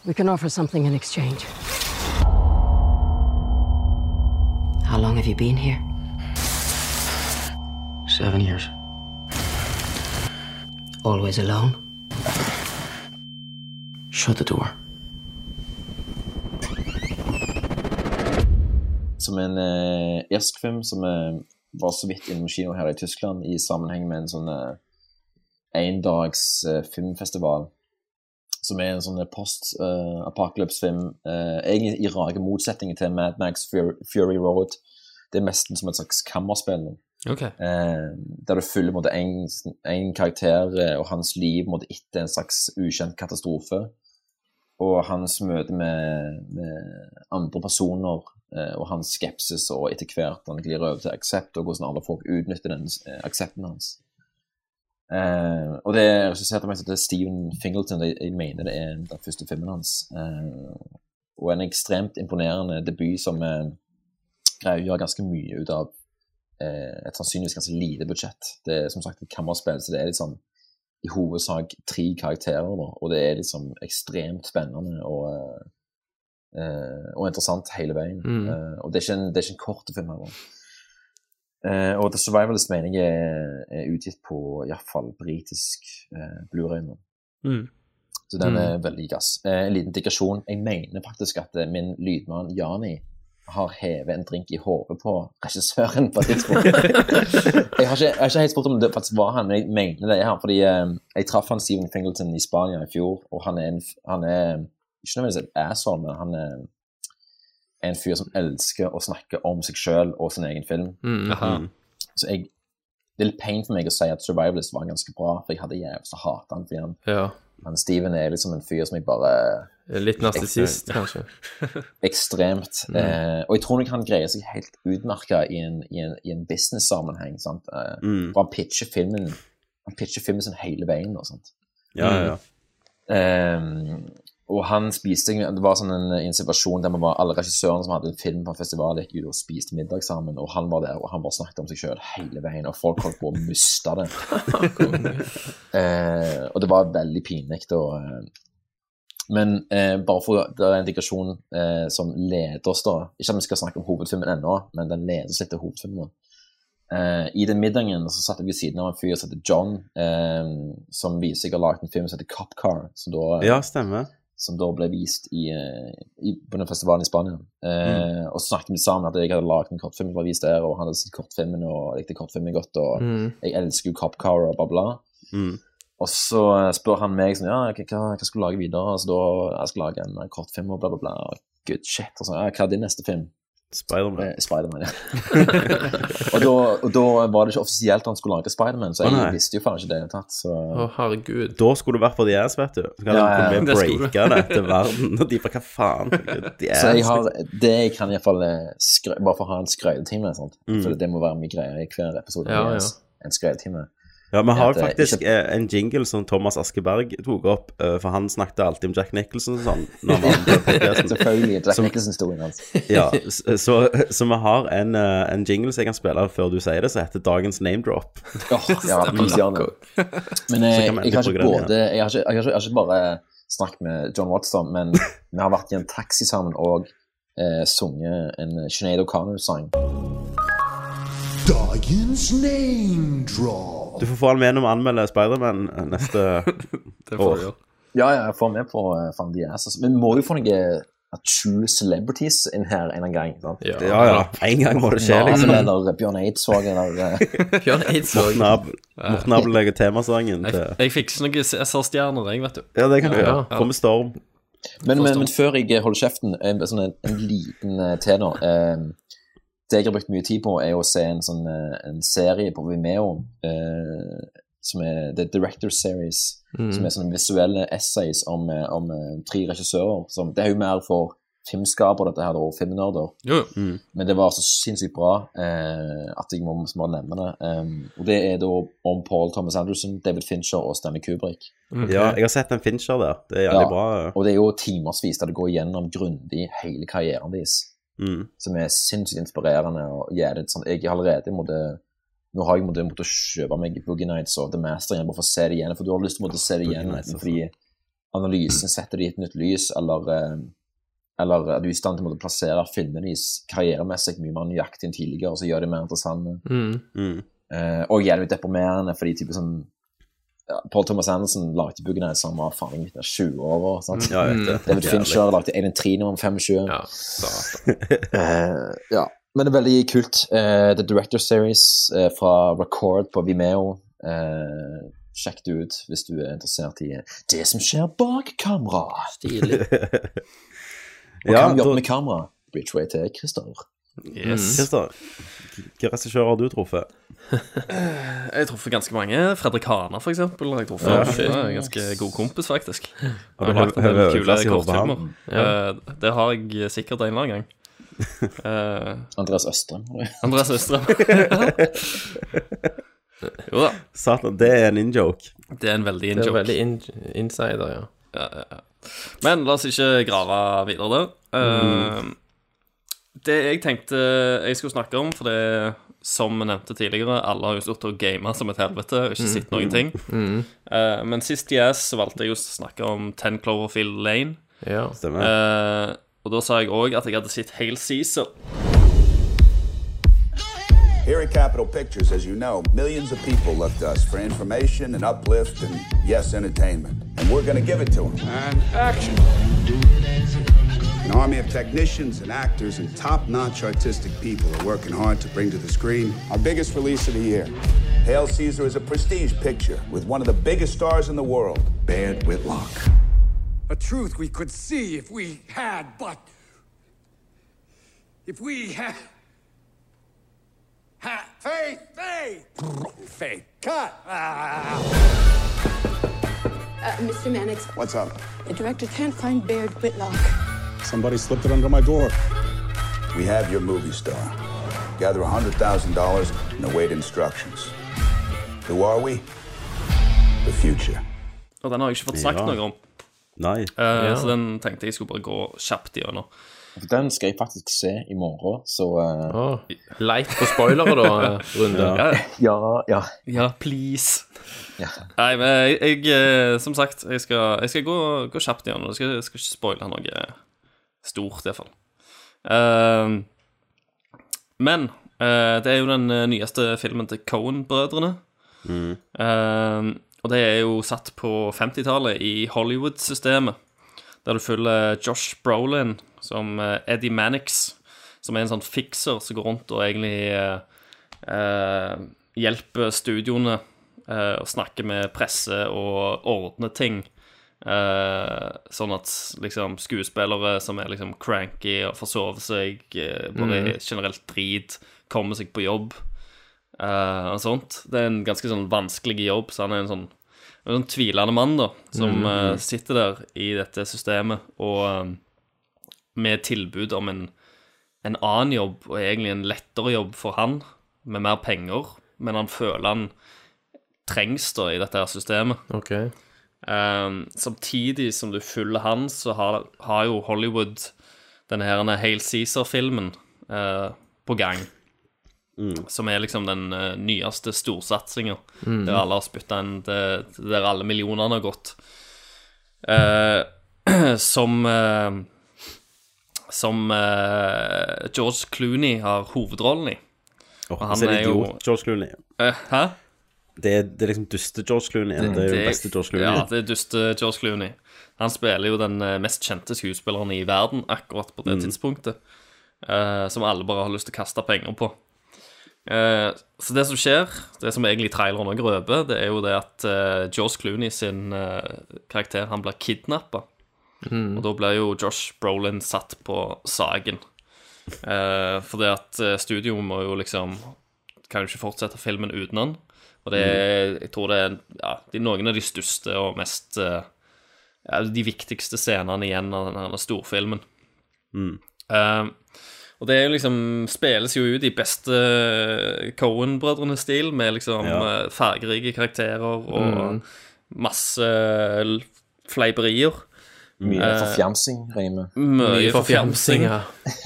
We can offer something in exchange. How long have you been here? Seven years. Always alone? Shut the door. Som en eh, irsk film som eh, var så vidt innom kino her i Tyskland i sammenheng med en sånn eh, endags eh, filmfestival. Som er en sånn post-apocalypse-film. Eh, egentlig i rake motsetninger til Mad Max Fury, Fury Road. Det er nesten som et slags kammerspill. Ok. Eh, der du følger på en karakter eh, og hans liv måtte, etter en slags ukjent katastrofe. Og hans møte med, med andre personer og hans skepsis, og etter hvert han glir over til aksept, og hvordan alle folk utnytter den aksepten hans. Eh, og det er regissert av meg som Steven Fingleton. Jeg, jeg mener det er den første filmen hans. Uh, og en ekstremt imponerende debut som uh, greier å gjøre ganske mye ut av eh, et sannsynligvis ganske lite budsjett. Det er som sagt et kammerspill, så det er liksom i hovedsak tre karakterer, da, og det er liksom ekstremt spennende og, eh, eh, og interessant hele veien. Mm. Eh, og det er ikke en, det er ikke en kort film heller. Eh, og The Survivalist mener jeg er, er utgitt på iallfall britisk uh, Blu-ray nå. Mm. Så den er Mm. veldig gass. Uh, en liten digresjon. Jeg mener faktisk at min lydmann Jani har hevet en drink i hodet på regissøren på et tidspunkt. jeg, har ikke, jeg har ikke helt spurt om det faktisk var han, men jeg mener det er han. Fordi jeg traff han Steven Fingleton i Spania i fjor, og han er, en, han er ikke nødvendigvis et asshole, men han er en fyr som elsker å snakke om seg sjøl og sin egen film. Mm, aha. Så jeg, det er litt pain for meg å si at Survivalist var ganske bra, for jeg hadde jævlig så hata han. Fordi han, Ja. Men Steven er liksom en fyr som jeg bare Litt narsissist, kanskje. Ekstremt. Mm. Eh, og jeg tror nok han greier seg helt utmerka i en, i en, i en business-sammenheng. sant? Eh, Mm. For han pitcher filmen Han pitcher filmen sin hele veien. Og sånt. Ja, ja, ja. Ehm, og han spiste Det var sånn en, en situasjon der var alle regissørene som hadde en film på en festival, gikk ut og spiste middag sammen, og han var der, og han bare snakket om seg sjøl hele veien, og folk holdt på å miste det. eh, og det var veldig pinlig. og eh, Men eh, bare for det er en digresjon eh, som leder oss, da Ikke at vi skal snakke om hovedfilmen ennå, men den leder oss litt til hovedfilmen. Eh, I den middagen så satt jeg ved siden av en fyr som heter John, eh, som viser seg å ha laget en film som heter Cop Car. Som da, Ja, stemmer. Som da ble vist i, eh, i, på den festivalen i Spania. Eh, Og så snakket vi sammen at jeg hadde laget en kortfilm som var vist der, og han hadde sett kortfilmen og likte kortfilmen godt, og Mm. jeg elsker jo Cop Car og bla, bla. Mm. Og så eh, spør han meg sånn, ja, hva, hva skal du lage videre? Altså da, jeg skal lage en eh, kortfilm og bla, bla, bla. Og Good shit. Og så, ja, hva er din neste film? Spiderman. Eh, Spiderman, ja. og, da, og da var det ikke offisielt han skulle lage Spiderman, så jeg oh, visste jo faen ikke det i det tatt. Så Å, herregud. Da skulle du vært på The Ass, vet du. Så kan Ja, ja, skulle breake det til verden. Og de bare hva faen? The Ass. Så jeg har, det jeg kan iallfall Bare for å ha en skrøytetime? Mm. for det må være mye greier i hver episode. Ja, ja. En skrøytetime. Ja, vi har eh, faktisk ikke- eh, en jingle som Thomas Askeberg tok opp, eh, for han snakket alltid om Jack Nicholson og sånn. når han var på. Selvfølgelig. Jack Som- Nicholson-historien hans. Ja, så, så vi har en, en jingle som jeg kan spille før du sier det, som heter Dagens name drop. oh, ja, det. Men jeg, kan jeg, har ikke både, jeg, har ikke, jeg, har ikke, jeg har ikke bare snakket med John Watson, men vi har vært i en taxi sammen og eh, sunget en Sinead O'Connor-sang. Dagens name drop. Du får få han med når vi anmelder Spiderman eh, neste år. Ja, ja, jeg får med på uh, Fan de Ass. altså. Men vi må jo få noe uh, true celebrities inn her en eller annen gang. Sant? Ja, ja. En gang må det skje, liksom. Eller Bjørn Eidsvåg, eller uh, Bjørn Eidsvåg. Morten Abel, legger temasangen Jeg, til jeg fikser noen SR-stjerner, jeg, vet du. Ja, det kan du Ja. gjøre. Ja. med storm. Men, men, men før jeg holder kjeften, en, sånn en, en liten uh, til nå. Eh, det jeg har brukt mye tid på, er å se en, sånn, eh, en serie på Vimeo eh, som er The Director Series. Mm. Som er sånne visuelle essays om, eh, om eh, tre regissører. Som, det er jo mer for filmskapere, dette her, og filmnerder. Mm. Men det var så sinnssykt bra eh, at jeg må, må nevne det. Um, og det er da om Paul Thomas Anderson, David Fincher og Stanley Kubrick. Ja, jeg har sett en Fincher der. Det er jævlig Ja, bra. Og det er jo timersvis der det går gjennom grundig hele karrieren deres. Mm. Som er sinnssykt inspirerende. og gjør det sånn, Jeg allerede måtte, Nå har jeg måttet, måtte kjøpe meg Boogie Nights og The Master igjen, bare for å se det igjen. For du har lyst til å måtte se det igjen Nights, fordi analysen setter det i et nytt lys, eller, eh, eller er du er i stand til å måtte plassere filmene deres karrieremessig mye mer nøyaktig enn tidligere, og så gjør de mer interessante. Mm. Mm. Uh, og jævlig deprimerende, fordi type sånn ja, Paul Thomas Anderson lagde Boogie som var faen meg 20 år. Sant? Ja, jeg vet det. David. Fincher lagde Alien 3 når han var 25. Ja, uh, ja. Men det er veldig kult. Uh, The Director Series uh, fra Record på Vimeo. Eh, sjekk det ut hvis du er interessert i det som skjer bak kamera. Stilig. Og Ja, kan jobbe da- med kamera? Bridgeway til Christer. Yes. Christer, hvilke regissører har du truffet? Jeg har truffet ganske mange. Fredrik Hana, for eksempel. Jeg truffet. Ja. Han er en ganske god kompis, faktisk. Har Han du har lagt en del kule kortfilmer. han? Eh, Det har jeg sikkert en eller annen gang. Eh, Andreas Østrem. Andreas Østrem. jo da. Satan, det er en in-joke. Det er en veldig Det er in-joke. veldig in insider, ja. Ja, ja, ja. Men la oss ikke grave videre der. Eh, Det jeg tenkte jeg skulle snakke om, for det som vi nevnte tidligere, alle har jo stått og gama som et helvete og ikke sett noen ting. Mm. Uh, men sist i S valgte jeg å snakke om Ten Cloverfield Lane. Ja. Stemmer. Uh, og da sa jeg òg at jeg hadde sett Hail Caesar. Here at Capitol Pictures, as you know, millions of people look to us for information and uplift and, yes, entertainment. And we're going to give it to them. And action. An army of technicians and actors and top notch artistic people are working hard to bring to the screen our biggest release of the year. Hail Caesar is a prestige picture with one of the biggest stars in the world, Baird Whitlock. A truth we could see if we had, but. If we had. Ha, faith, faith! Faith, cut! Ah. Uh, Mr. Mannix, What's up? the director can't find Baird Whitlock. Somebody slipped it under my door. We have your movie star. Gather $100,000 and await instructions. Who are we? The future. Og den har jeg ikke fått sagt Ja. noe om. Nei. Uh, Ja. Så den tenkte jeg skulle bare gå kjapt gjennom. Den skal jeg faktisk se i morgen, så uh... Leit på spoilere, da, Runde. Ja. Ja, ja. Ja, please. Nei, men jeg, jeg eh, Som sagt, jeg skal, jeg skal gå, gå kjapt gjennom. Jeg skal, jeg skal ikke spoile noe stort, iallfall. Uh, men uh, det er jo den eh, nyeste filmen til Cohen-brødrene. Mm. Uh, og det er jo satt på 50-tallet i Hollywood-systemet. Der du følger Josh Brolin som eh, Eddie Mannix, som er en sånn fikser som går rundt og egentlig eh, hjelper studioene uh, og snakker med presse og ordner ting. Eh, sånn at liksom skuespillere som er liksom cranky og forsover seg, uh, bare mm. generelt drit, kommer seg på jobb uh, og sånt. Det er en ganske sånn vanskelig jobb, så han er en sånn, en sånn tvilende mann, da, som mm. sitter der i dette systemet og med tilbud om en, en annen jobb, og egentlig en lettere jobb for han, med mer penger, men han føler han trengs da i dette her systemet. Ok. Um, samtidig som du følger han, så har, har jo Hollywood denne her Hale Cæsar-filmen uh, på gang. Som er liksom den uh, nyeste storsatsinga, Mm. der alle har spytta inn det, Der alle millionene har gått. Uh, som eh, Som eh, George Clooney har hovedrollen i. Og så er det jo, George Clooney. Eh, hæ? Det er, det er liksom duste George Clooney. Det, er jo beste George Clooney. Ja, det er duste George Clooney. Han spiller jo den eh, mest kjente skuespilleren i verden akkurat på det Mm. tidspunktet. Uh, som alle bare har lyst til å kaste penger på. Uh, så det som skjer, det som egentlig traileren òg røper, det er jo det at uh, George Clooney sin karakter, han blir kidnappa. Mm. Og da blir jo Josh Brolin satt på saken. Uh, fordi at eh, studio må jo liksom Kan jo ikke fortsette filmen uten han. Og det er, jeg tror det er ja, det er noen av de største og mest eh, ja, De viktigste scenene igjen av denne storfilmen. Mm. Uh, og det er jo liksom spilles jo ut i beste Cohen-brødrene-stil, med liksom Ja. eh, fargerike karakterer og Mm. masse fleiperier. Mye Eh, forfjamsing, regner jeg med. Mye forfjamsing, ja.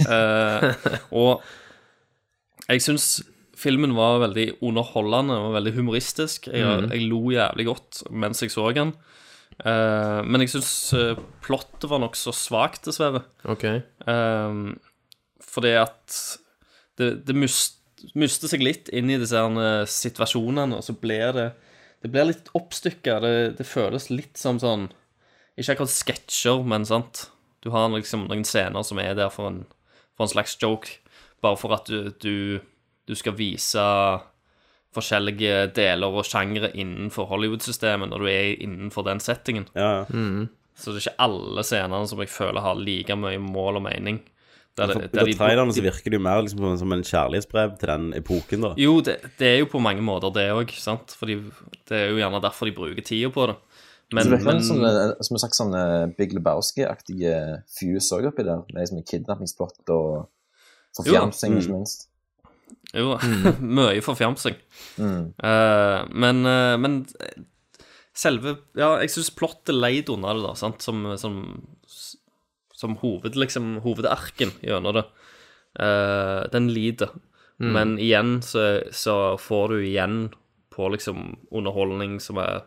uh, og jeg syns filmen var veldig underholdende og veldig humoristisk. Jeg, mm. jeg lo jævlig godt mens jeg så den. Eh, men jeg syns uh, plottet var nokså svakt, dessverre. Okay. Eh, fordi at det, det mist, mister seg litt inn i disse her, eh, situasjonene, og så blir det Det blir litt oppstykka. Det, det føles litt som sånn Ikke akkurat sketsjer, men sant. Du har liksom noen scener som er der for en, for en slags joke, bare for at du, du, du skal vise forskjellige deler og sjangre innenfor Hollywood-systemet når du er innenfor den settingen. Ja, ja. Mm. Så det er ikke alle scenene som jeg føler har like mye mål og mening. Der For der de trailerne så virker det jo mer liksom som- en kjærlighetsbrev til den epoken, da. Jo, det, det er jo på mange måter det òg, sant. Fordi det er jo gjerne derfor de bruker tida på det. Men, så det er men sånne, som slags sånne Big Lebowski-aktige fuse også oppi der, med liksom kidnappingsplott og forfjamsing, mm. ikke minst. Jo, Mm. mye forfjamsing. Mm. Uh, men, uh, men selve Ja, jeg syns plottet leid unna det, da, sant, som, som, som hoved, liksom, hovedarken gjennom det. Uh, den lider. Mm. Men igjen så, så får du igjen på liksom underholdning som er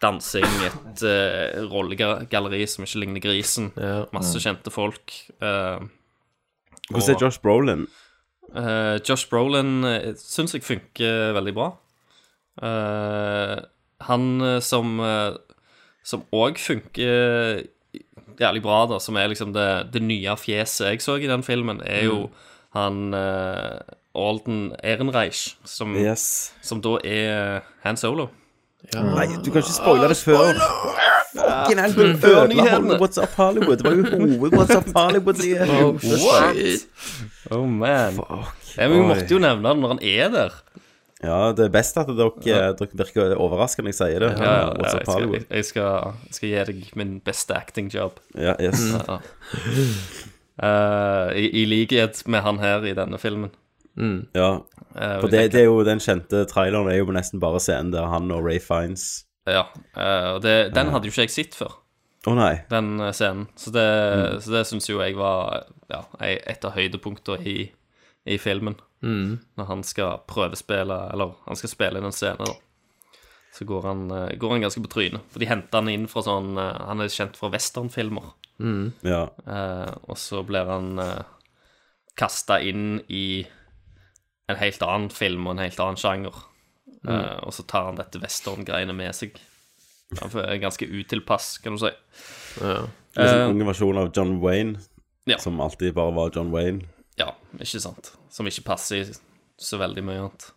dansing, et uh, rollegalleri som ikke ligner grisen, masse Mm. kjente folk. Uh, Hvordan er Josh Brolin? Eh, Josh Brolin uh, syns jeg funker veldig bra. Uh, han som uh, Som òg funker jævlig bra, da, som er liksom det, det nye fjeset jeg så i den filmen, er jo Mm. han uh, Alden Ehrenreich, som, Yes. som da er Han Solo. Nei, du kan ikke spoile det før. Fucking hell, hun ødela. What's Up Hollywood. Det var jo hoved What's Up Hollywood. Oh, shit. Oh man. Fuck, men vi måtte jo nevne det når han er der. Ja, det er best at dere, dere virker overraskende når jeg sier det. Ja, ja, What's jeg, Up skal, Hollywood. jeg, jeg, skal, jeg skal gi deg min beste acting job. Ja, yes. Ja. Eh, i, I likhet med han her i denne filmen. Ja, Eh, for det, det er jo den kjente traileren Det er jo nesten bare scenen der han og Ray Fiends Ja, eh, og det, den hadde jo ikke jeg sett før. Å nei. den eh, scenen. Så det, Mm. så det syns jo jeg var ja, et av høydepunktene i, i filmen. Mm. Når han skal prøvespille, eller han skal spille inn en scene, da. Så går han, eh, går han ganske på trynet. For de henter han inn fra sånn Han er kjent fra westernfilmer. Mm. Ja. Eh, og så blir han eh, kasta inn i en helt annen film og en helt annen sjanger. Mm. Eh, og så tar han dette western-greiene med seg. Han er ganske utilpass, kan du si. Ja. Litt uh, unge versjon av John Wayne, Ja. som alltid bare var John Wayne. Ja, ikke sant. Som ikke passer i så veldig mye annet.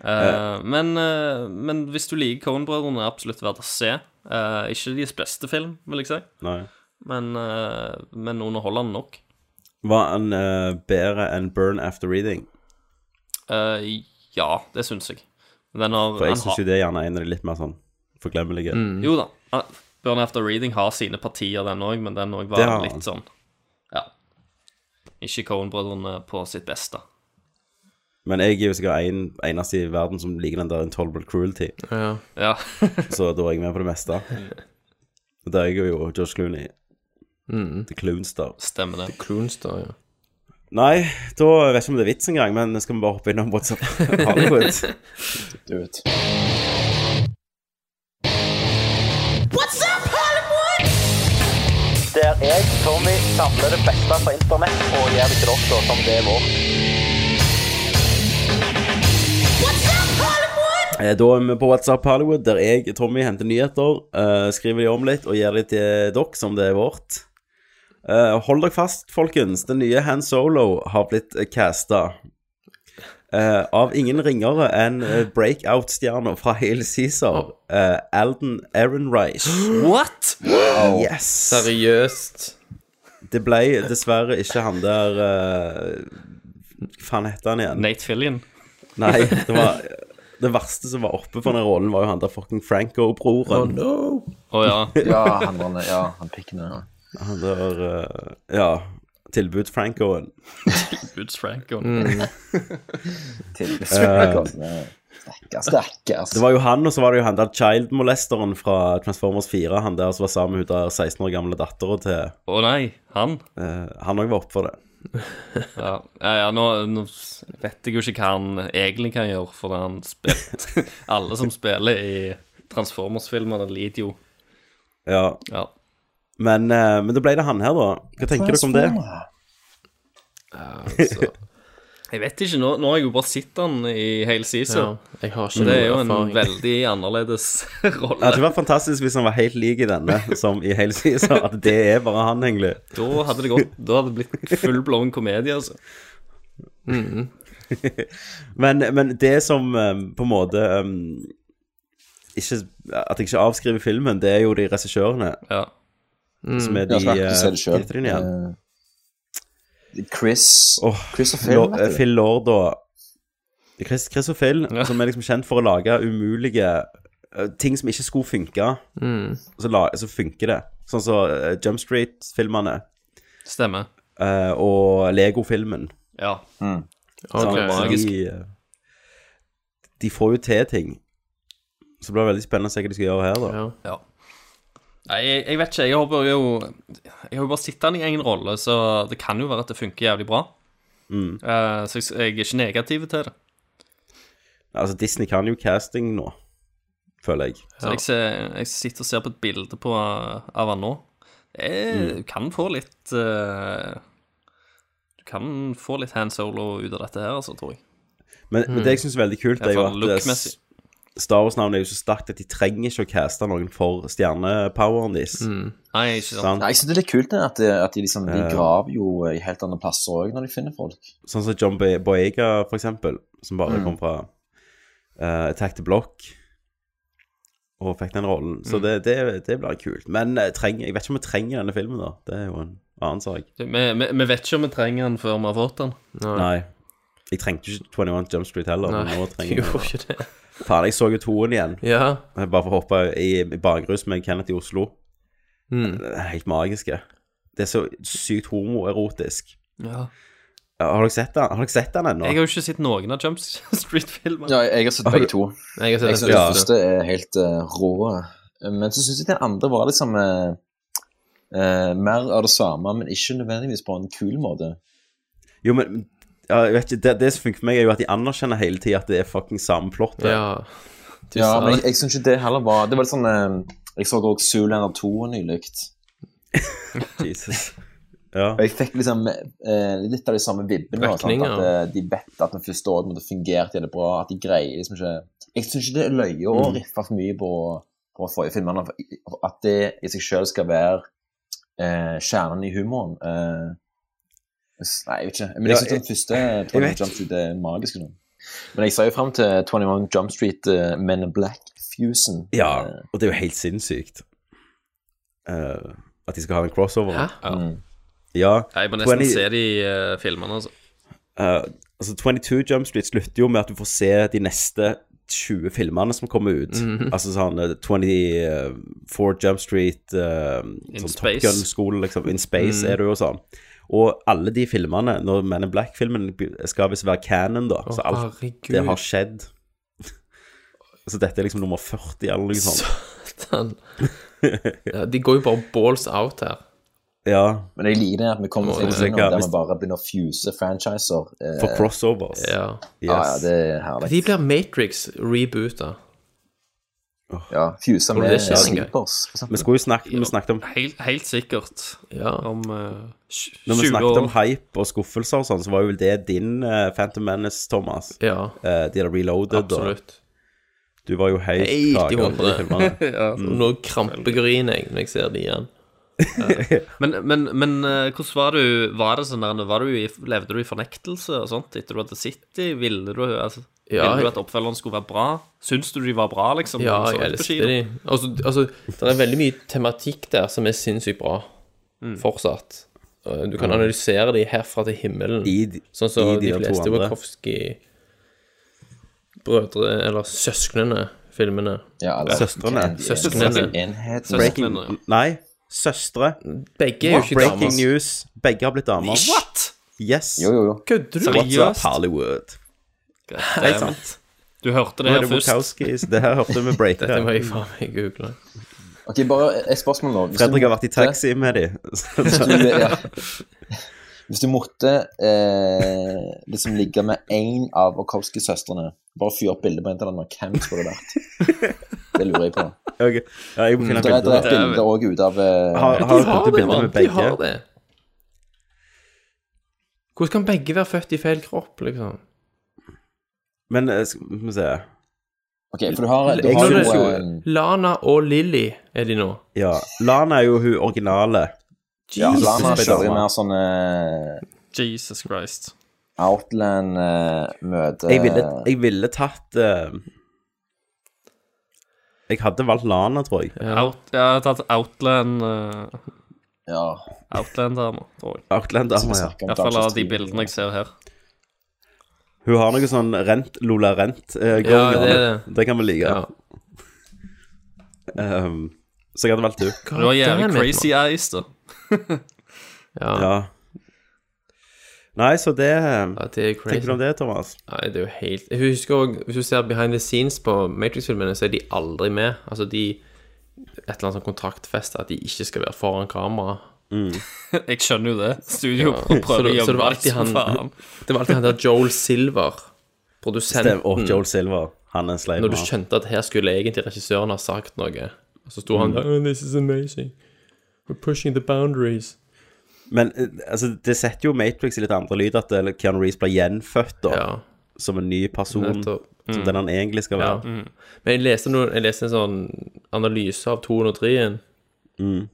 Uh, men, men hvis du liker Cohen-brødrene, er absolutt verdt å se. Ikke deres beste film, vil jeg si, Nei. men, men underholdende nok. Var han uh, bedre enn Burn After Reading? Uh, ja, det syns jeg. Den har, For jeg syns jo det er gjerne en av de litt mer sånn forglemmelige. Jo da. Burn After Reading har sine partier, den òg, men den òg var ja. litt sånn Ja. Ikke Coen-brødrene på sitt beste. Men jeg er jo sikkert en, eneste i verden som liker den der Intolerable Cruelty. Ja. Ja. så da er jeg med på det meste. Og der er jeg jo George Clooney. Mm. The Cloonster. Stemmer det. The Cloonster, ja. Nei, da vet jeg ikke om det er vits engang, men skal vi bare hoppe innom WhatsApp Hollywood? Do it. What's up, Hollywood? Der jeg, Tommy, samler det beste fra internett og gjør det til dere som det er vårt. Eh, Da er vi på WhatsApp Hollywood, der jeg, Tommy, henter nyheter, eh, skriver de om litt og gir de til dere som det er vårt. Eh, hold dere fast, folkens. Den nye Han Solo har blitt eh, casta. Uh, av ingen ringere enn eh, breakout-stjerna fra Hale Cæsar, uh, Alden Ehrenreich. What? Yes. Seriøst. Det ble dessverre ikke han der eh, Hva faen heter han igjen? Nate Fillion. Nei, det var Det verste som var oppe for den rollen, var jo han der fucking Franco-broren. Å ja. Ja, han, var- ja, han pikken ja. Han der uh, Ja. Tilbuds-Francoen. Franco. Mm. Tilbuds Eh, Stakkars, stakkars. Det var jo han, og så var det jo han der child-molesteren fra Transformers 4. Han der som var sammen med hun der 16 år gamle dattera til Å nei, han? Uh, han òg var oppe for det. Ja, ja, ja nå, nå vet jeg jo ikke hva han egentlig kan gjøre, for han spiller Alle som spiller i Transformers-filmer, lider jo. Ja. Ja. Men, eh, men da ble det han her, da. Hva tenker dere om det? altså, jeg vet ikke, nå, nå har jeg jo bare sett han i hele season. Ja, jeg har ikke Så det er jo en erfaring. veldig annerledes rolle. Ja, det var fantastisk hvis han var helt lik i denne som i hele season. At det er bare han, egentlig. Da hadde det gått Da hadde det blitt full blown komedie, altså. men, men det som um, på en måte um, ikke, At jeg ikke avskriver filmen, det er jo de regissørene. Ja. Som er Ja, de jeg har si det selv. hva heter de igjen? Eh, Chris Chris og Phil, Lo- du. Phil Lord og Chris, Chris og Phil, som er liksom kjent for å lage umulige uh, ting som ikke skulle funke. Mm. Så, la, så funker det. Sånn som eh, Jump Street-filmene. Stemmer. Eh, og Lego-filmen. Ja. Sånn, Okay. så Magisk. de, eh, de får jo til ting. Så det blir veldig spennende å se hva de skal gjøre her, da. Ja. Nei, jeg, jeg vet ikke. Jeg har bare jo Jeg har jo bare sett han i egen rolle, så det kan jo være at det funker jævlig bra. Mm. Uh, så jeg, jeg er ikke negativ til det. Altså, Disney kan jo casting nå, føler jeg. Så jeg, ser, jeg sitter og ser på et bilde på, av han nå. Er, Mm. Kan få litt uh, Du kan få litt hand solo ut av dette her, altså, tror jeg. Men, men det jeg syns er veldig kult, det er jo at eh. Star Wars-navnet er jo så sterkt at de trenger ikke å caste noen for stjernepoweren deres. Nei, ikke sant. Sånn. Nei, jeg synes det er litt kult det, at, de, at de, liksom, de Ja. graver jo i helt andre plasser òg når de finner folk. Sånn som John Boyega, for eksempel, som bare Mm. kom fra uh, Attack the Block og fikk den rollen. Så Mm. det, det, det blir kult. Men jeg, trenger, jeg vet ikke om vi trenger denne filmen, da. Det er jo en annen sak. Vi, vet ikke om vi trenger den før vi har fått den. Nei. Jeg trengte ikke 21 Jump Street heller. Nei, men nå du trenger jeg gjorde ikke det. Faen, jeg så jo toen igjen. Ja. Bare for å hoppe i, i bakrus med Kenneth i Oslo. Mm. Det er Helt magiske. Det er så sykt homoerotisk. Ja. Har dere sett den Har dere sett den ennå? Jeg har jo ikke sett noen av Jump Street-filmene. Ja, jeg har sett begge to. Jeg har sett Jeg den synes den første er helt uh, rå. Men så syns jeg den andre var liksom uh, uh, mer av det samme, men ikke nødvendigvis på en kul måte. Jo, men ja, jeg vet ikke, det, det som funker for meg, er jo at de anerkjenner hele tida at det er fucking samme plott. Ja. Ja, men jeg, det. jeg syns ikke det heller var Det var litt sånn eh, Jeg så også Zoolander 2 nylig. Jesus. Ja. Og jeg fikk liksom eh, litt av de samme vibbene. Sant? At eh, de vet at den første året måtte fungert det bra. At de greier liksom ikke Jeg syns ikke det er løye å Mm. riffe for mye på, på forrige filmene. At det i seg sjøl skal være eh, kjernen i humoren. Eh, nei, jeg vet ikke. Men Ja, jeg syns den første jeg 21 Jump Street er magisk. nå. Men jeg ser jo fram til 21 Jump Street uh, Men in Black Fusion. Ja, Eh, og det er jo helt sinnssykt. uh, at de skal ha en crossover. Hæ? Ja. mm. Ja. Jeg må nesten 20 se de uh, filmene, altså. eh, altså 22 Jump Street slutter jo med at du får se de neste 20 filmene som kommer ut. Mhm. Altså sånn eh, 24 Jump Street uh, sånn Top Gun-skole, liksom. In Space mm. er det jo sånn. Og alle de filmene, når Man in Black-filmen skal visst være canon, da. Så alt herregud. det har skjedd. så dette er liksom nummer 40 eller noe sånt. Satan. Ja, de går jo bare balls out her. Ja. Men jeg liker det at vi kommer til en der vi bare begynner å fuse franchiser. eh, For crossovers. Ja. Ja, ja, det er herlig. De blir Matrix reboota. Ja, fuse med det? Sleepers, Vi skulle jo snakke Vi snakket om Helt, helt sikkert. Ja. Om uh, 20 år. Når vi 20 snakket om hype og skuffelser og sånn, så var jo det din uh, Phantom Menace, Thomas. Ja. Uh, de der Reloaded. Absolutt. Og du var jo helt Helt filmene. ja. Mm. Nå krampegriner jeg når jeg ser de igjen. Men, men, men eh, hvordan var du Var det sånn der var du i, Levde du i fornektelse og sånt etter du hadde sett dem? Ville du, altså, Ja, ville du at oppfølgeren skulle være bra? Syns du de var bra, liksom? Ja, når du så jeg det elsker de. Altså, altså, det er veldig mye tematikk der som er sinnssykt bra. Mm. Fortsatt. Du kan Mm. analysere de herfra til himmelen. I sånn som de de, fleste. Wachowski-brødre, eller søsknene, filmene. Ja, eller Søstrene. Søsknene. Søsknene. Breaking Nei, søstre. Begge er jo ikke Breaking damer. news. Begge har blitt damer. What? Yes. Jo, jo, jo. Kødder du? Up, Hollywood? Helt sant. Du hørte det er her først. Wachowskis. Det her hørte vi breaka. Dette må jeg faen meg google. Ok, bare et spørsmål nå. Hvis Fredrik har vært i taxi med de. Ja. Hvis du måtte eh, liksom ligge med én av Wachowski-søstrene, bare fyr opp bilde på internett, hvem skulle det vært? Det lurer jeg på. Okay. Ja, jeg må finne Det er, det er et bilde òg ute av eh, Har, De har har du det, bilder mann. med De har det. Hvordan kan begge være født i feil kropp, liksom? Men eh, skal vi se Ok, for du har, du har jo jo- eh, Lana og Lilly er de nå. Ja. Lana er jo hun originale. Ja, Jesus. Lana kjører mer sånn eh, Jesus Christ. Outland eh, Jeg ville, jeg ville tatt uh, Jeg hadde valgt Lana, tror jeg. Out, jeg hadde tatt Outland uh, Ja. Outland-dama, tror jeg. Outland-dama, ja. I hvert fall av de bildene jeg ser her. Hun har noe sånn rent, Lola Rent uh, Ja, det det, det. kan vi like. Ja. Um, så jeg hadde valgt hun. Du har jævlig crazy eyes, da. Ja. Ja. Nei, så det Ja, det er crazy. Tenker du om det, Thomas? Nei, det er jo helt Jeg husker også, Hvis du ser behind the scenes på Matrix-filmene, så er de aldri med. Altså, de Et eller annet sånn kontraktfest at de ikke skal være foran kamera. Jeg skjønner jo det. Studio Ja. prøver så, å det, så det var alltid han faen. Det var alltid han der Joel Silver, Stem, produsenten. og Joel Silver. Han er en slave. Når du skjønte at her skulle egentlig regissøren ha sagt noe, og så sto Mm. han der oh, This is amazing. We're pushing the boundaries. Men eh, altså, det setter jo Matrix i litt andre lyd, at eh, Keanu Reeves blir gjenfødt da, Ja. som en ny person, Nettopp. som den han egentlig skal Ja. være. Men jeg leste, noen, jeg leste en sånn analyse av 203-en, Mm.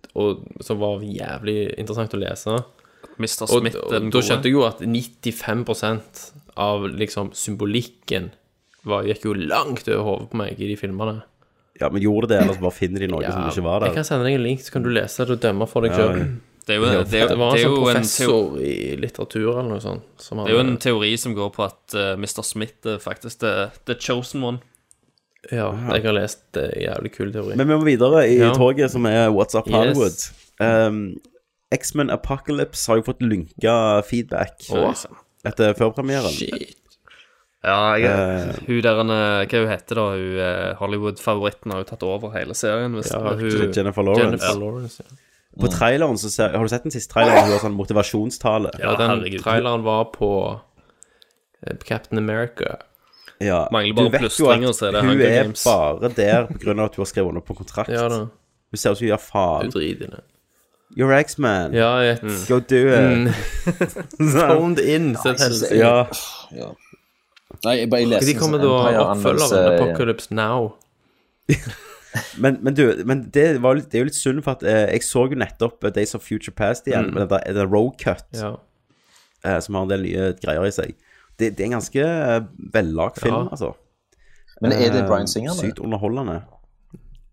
som var jævlig interessant å lese. Mr. Smith og, og den da skjønte jeg jo at 95% av liksom symbolikken var, gikk jo langt over hodet på meg i de filmene. Ja, men gjorde det, ellers bare finner de noe som ikke var der. Jeg kan sende deg en link, så kan du lese det og dømme for deg Ja, sjøl. ja. Det er jo, det er, Det var en sånn professor i litteratur eller noe sånt. Som Det er jo en teori som går på at uh, Mr. Smith er faktisk the, the chosen one. Ja, jeg har lest det. Jævlig kul teori. Men vi må videre i Ja. toget, som er What's Up Hollywood. Yes. Um, X-Men Apocalypse har jo fått lynka feedback oh. etter førpremieren. Shit. Ja, jeg, Eh, hun der, eh, hva hun heter da, hun eh, Hollywood-favoritten har jo tatt over hele serien. Hvis, Ja, hun, Jennifer Lawrence. Jennifer Ja. Lawrence, ja. På traileren så ser Har du sett den siste traileren? Hun har sånn motivasjonstale. Ja, den herregud. traileren var på Captain America. Ja, Mangler du bare plustringer, så er det hun er bare der på grunn av at hun har skrevet under på kontrakt. Ja da. Hun ser ut som hun gjør faen. driter i det. You're X-Man. Ja, jeg Go do it. Mm. Sånn. Toned in. Ja. Ja. Nei, jeg bare leste De kommer sånn da oppfølgeren Apocalypse Now. Men, men du, men det, var litt, det er jo litt synd, for at eh, jeg så jo nettopp eh, Days of Future Past igjen, Mm. med den der- den road cut, Ja. eh, som har en del nye greier i seg. Det, det er en ganske eh, vellagt film, Ja. altså. Men er det Eh, Bryan Singer, det? Sykt underholdende.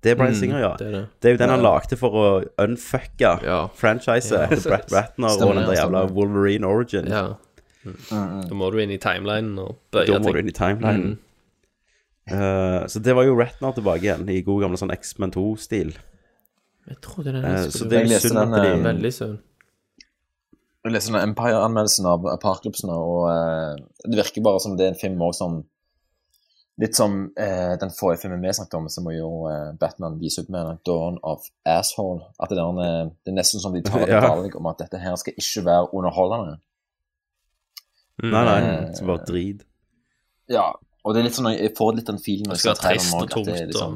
Det er Bryan Mm, Singer, ja. det er det. Det er jo den han lagde for å unfucke Ja. franchiset Ja. etter Brett Ratner Stemmer, og den der jævla stemmer. Wolverine Origin. Ja. Da må du inn i timelinen og bøye Da må ting. du inn i timelinen. Eh, så det var jo Ratner tilbake igjen, i god gamle sånn X-Men 2-stil. Jeg trodde den Eh, så skulle det er Jeg leste synd den, at de eh, Veldig synd. Jeg leste den Empire-anmeldelsen av Apocalypse og eh, det virker bare som det er en film også som Litt som eh, den forrige filmen vi snakket om, så må jo eh, Batman ut med Dawn of Asshole. At det, der, eh, det er nesten som de tar et Ja. om at dette her skal ikke være underholdende. Nei, nei, det så bare drit. Ja, og det er litt sånn, jeg får litt den feelen når Det jeg ser traileren og at det er liksom,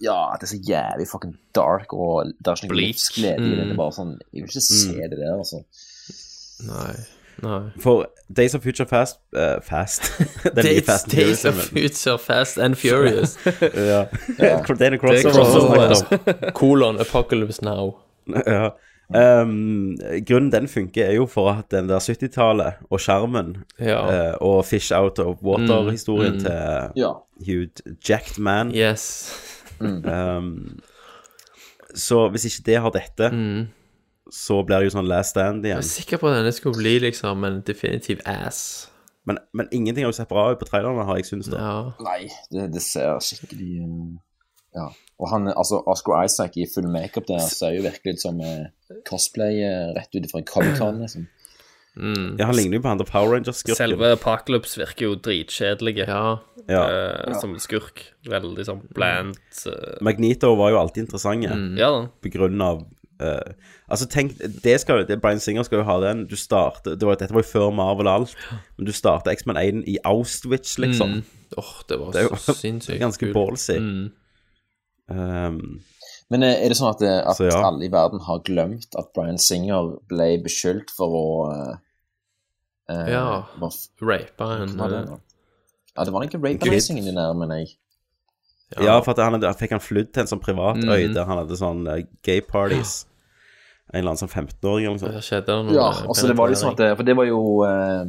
Ja, at det er så jævlig fucking dark, og det er ikke noe Bleak. livsglede i det. Det Mm. er bare sånn Jeg vil ikke se det der, altså. Nei. Nei. For Days of Future Fast uh, Fast Days, Fast Days of Future Fast and Furious. ja. Det er en Det er crossover. Kolon Apocalypse Now. ja. Um, grunnen den funker, er jo for at den der 70-tallet og skjermen Ja. uh, og Fish Out of Water-historien Mm, mm. til Ja. Hugh Jacked Man Yes. um, Så hvis ikke det har dette, Mm. så blir det jo sånn Last Stand Jeg er sikker på at denne skulle bli liksom en definitiv ass. Men, men ingenting har jo sett bra ut på trailerne, har jeg syntes. Ja. Nei, det, det ser skikkelig uh, Ja. Og han, altså Oscar Isaac i full makeup der ser jo virkelig ut som uh, cosplay uh, rett ut fra en Comic-Con, liksom. Mm. Ja, Han ligner jo på han der Power Rangers-skurken. Selve Parklups virker jo dritkjedelig Ja. Ja. uh, som skurk. Veldig sånn blant uh... Magneto var jo alltid interessant Mm. Ja på grunn av uh, Altså, tenk det skal, det, Brian Singer skal jo ha den. Du starter, det var, Dette var jo før Marvel og alt, men du starter X-Men 1 i Auschwitz, liksom. Mm. Åh, det var Det er jo så sinnssykt ganske ballsy. Mm. Um, Men uh, er det sånn at, uh, at Så ja. alle i verden har glemt at Bryan Singer ble beskyldt for å uh, Ja. rape en eh? Ja, det var ikke rape-annonsing din der, men jeg ja. for at han hadde, fikk han flydd til en sånn privat Mm. øy der han hadde sånn eh, gay parties. En eller annen sånn 15-åring eller noe sånt. Det noe Ja, og så det var liksom at det, For det var jo uh,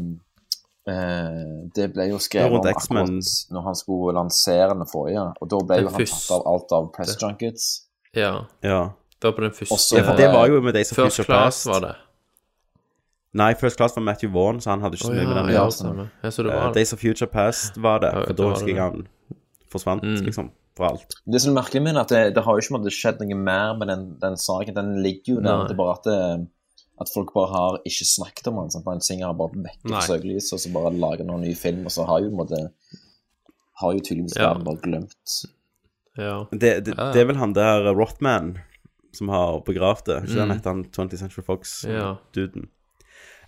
uh, Det ble jo skrevet om akkurat når han skulle lansere den forrige, og da ble jo han tatt av alt av press junkets. Ja. Ja. Det var på den første Også- ja, for det var jo med Days of First Class Past. var det. Nei, First Class var Matthew Vaughn, så han hadde ikke så mye med den å gjøre. det Eh, var Days of Future Past var det, for da husker jeg han forsvant, Mm. liksom, fra alt. Det som er merkelig med at det, det har jo ikke skjedd noe mer med den, den saken. Den ligger jo der. Nei. Det er bare at, det, at folk bare har ikke snakket om den. Sånn, en Singer har bare vekket søkelyset og så bare lager noen ny film, og så har jo på en måte har jo tydeligvis Ja. bare glemt. Ja. Det, det, Ja, ja. det er vel han der Rotman Rothman som har begravd det. Ikke Mm. den heter han 20th Century Fox-duden.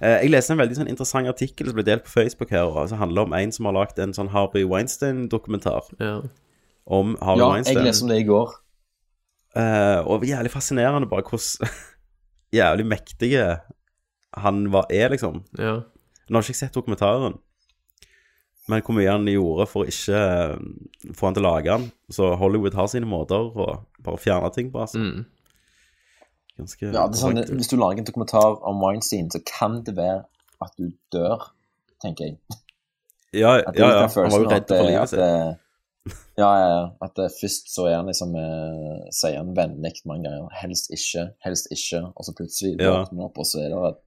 Eh, jeg leste en veldig sånn interessant artikkel som ble delt på Facebook her, og som handler om en som har lagd en sånn Harvey Weinstein-dokumentar ja. om Harvey Ja, jeg Weinstein. leste om det i går. Eh, og jævlig fascinerende bare hvordan jævlig mektige han var, er, liksom. ja. Nå har ikke jeg sett dokumentaren, men hvor mye han gjorde for å ikke eh, få han til å lage han. Så Hollywood har sine måter å bare fjerne ting på, altså. Mm. Ganske Ja, det er sånn, hvis du lager en dokumentar om Weinstein, så kan det være at du dør, tenker jeg. Ja, ja, ja. Han var jo redd for livet sitt. Ja, ja, ja. At det først så er han liksom eh, Sier han vennlig mange ganger. Helst ikke, helst ikke. Og så plutselig Ja. han opp, og så er det et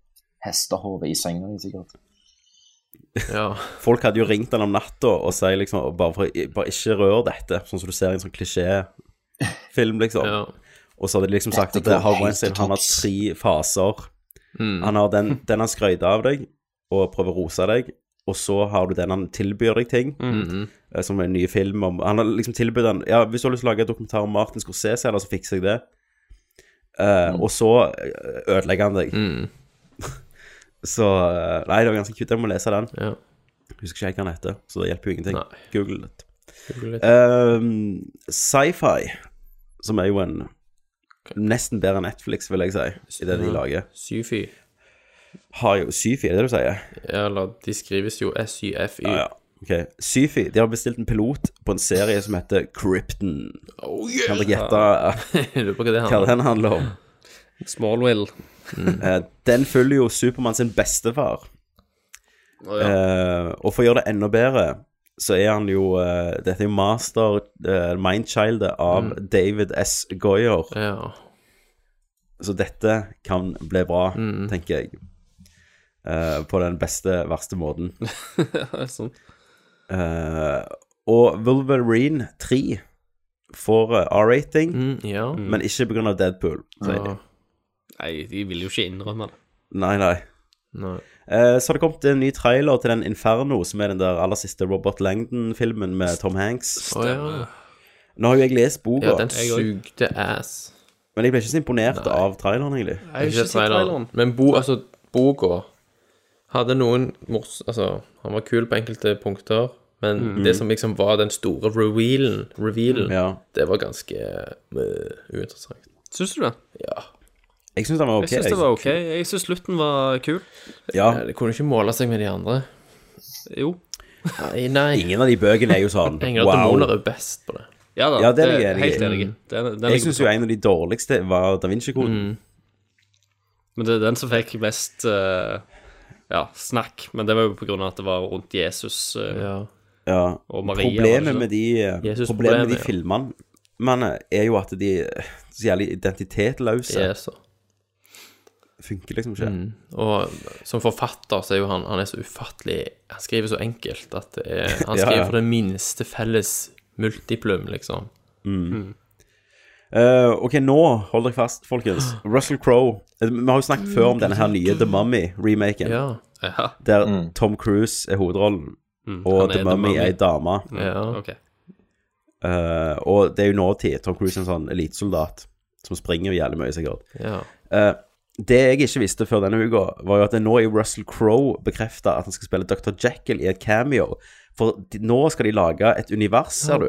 hestehode i senga sikkert. Ja. Folk hadde jo ringt han om natta og sier liksom bare, for, bare ikke rør dette, sånn som du ser i en sånn klisjéfilm, liksom. ja. Og så hadde de liksom sagt at helt Weinstein han har tre faser. Mm. Han har den, den han skrøyter av deg og prøver å rose deg, og så har du den han tilbyr deg ting, mm -hmm. som en ny film om Han har liksom tilbudt den Ja, hvis du har lyst til å lage en dokumentar om Martin Scorsese, eller så fikser jeg det. Eh, Og så eh, ødelegger han deg. Mm. Så eh, Nei, det var ganske kult. Jeg må lese den. Ja. Husker ikke hva han heter, så det hjelper jo ingenting. Nei. Google litt. Google litt. Um, Sci-fi, som er jo en nesten bedre enn Netflix, vil jeg si, i det de lager. Syfy. Har jo Syfy, er det det du sier? Ja, eller de skrives jo SYFY. Ja, ja. Ok, Syfy, de har bestilt en pilot på en serie som heter Krypton. Oh, yeah. Kan dere gjette Jeg lurer på hva det hva handler om. den handler om? Smallwill. Eh, Den følger jo Supermann sin bestefar. Eh, og for å gjøre det enda bedre, så er han jo eh, Dette er jo master uh, mindchildet av David S. Goyer. Ja. Så dette kan bli bra, tenker jeg. Eh, på den beste, verste måten. sånn. Eh, og Wolverine 3 får eh, R-rating, ja. men ikke pga. Deadpool. Så. Ja. Nei, de vil jo ikke innrømme det. Nei, nei. Nei. Eh, så har det kommet en ny trailer til den Inferno, som er den der aller siste Robert Langdon-filmen med Tom Hanks. Å ja. Nå har jo jeg lest boka, ja, den sugde ass. men jeg ble ikke så imponert av traileren, egentlig. Jeg har ikke sett traileren. Men bo, altså, boka hadde noen mors... Altså, han var kul på enkelte punkter, men Mm. det som liksom var den store revealen, revealen Ja. det var ganske uh, uinteressant. Syns du det? Ja. Jeg syns den var ok. Jeg syns det var ok. Jeg syns slutten var kul. Ja. Det kunne ikke måle seg med de andre. Jo. Nei, nei. Ingen av de bøkene er jo sånn og demoner er best på det. Ja da, Ja, det er jeg enig i. helt enig i. Den- den Jeg syns jo en av de dårligste var Da Vinci-koden. Mm. Men det er den som fikk mest uh, ja, snakk. Men det var jo på grunn av at det var rundt Jesus uh, Ja. Ja. og Maria. Problemet med de, eh, Jesus problemet med de problemet, filmene er jo at de er så jævlig identitetløse. Yes, så. Funker liksom ikke. Mm. Og som forfatter så er jo han Han er så ufattelig Han skriver så enkelt at det er, han skriver ja. for det minste felles multiplum, liksom. Mm. Eh, ok, nå hold dere fast, folkens. Russell Crowe. Eh, Vi har jo snakket før om denne her nye The Mummy-remaken. Ja. Ja. Der Tom Cruise er hovedrollen, Mm, og er The The Mummy er ei dame. Ja. Ok. Eh, og det er jo nåtid. Tom Cruise er en sånn elitesoldat som springer jævlig mye, sikkert. Ja. Eh, det jeg ikke visste før denne uka, var jo at det nå er Russell Crowe bekrefta at han skal spille Dr. Jekyll i et cameo. For de, nå skal de lage et univers, ser du,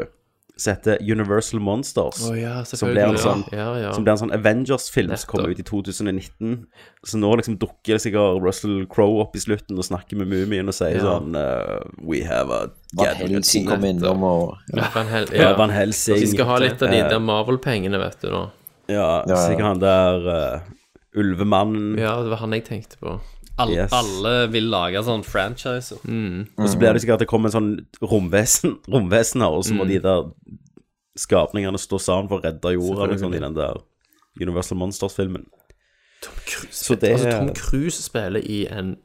som heter Universal Monsters. Oh, ja, som blir en sånn, ja. Ja, sånn Avengers-film som kommer ut i 2019. Så nå liksom dukker det sikkert Russell Crowe opp i slutten og snakker med mumien og sier Ja. sånn uh, We have a Van Helsing kom innom og Ja, Van, Hel Ja, Van Helsing. De skal ha litt av de Eh, der Marvel-pengene, vet du, nå. Ja, Ja, ja. sikkert han der eh, Ulvemannen. Ja, det var han jeg tenkte på. Alle, Yes. alle vil lage sånn franchiser. Og så blir det sikkert at det kommer en sånn romvesen, romvesen her, og så må de der skapningene stå sammen for å redde jorda, liksom, i den der Universal Monsters-filmen. Så det Altså, Tom Cruise spiller i en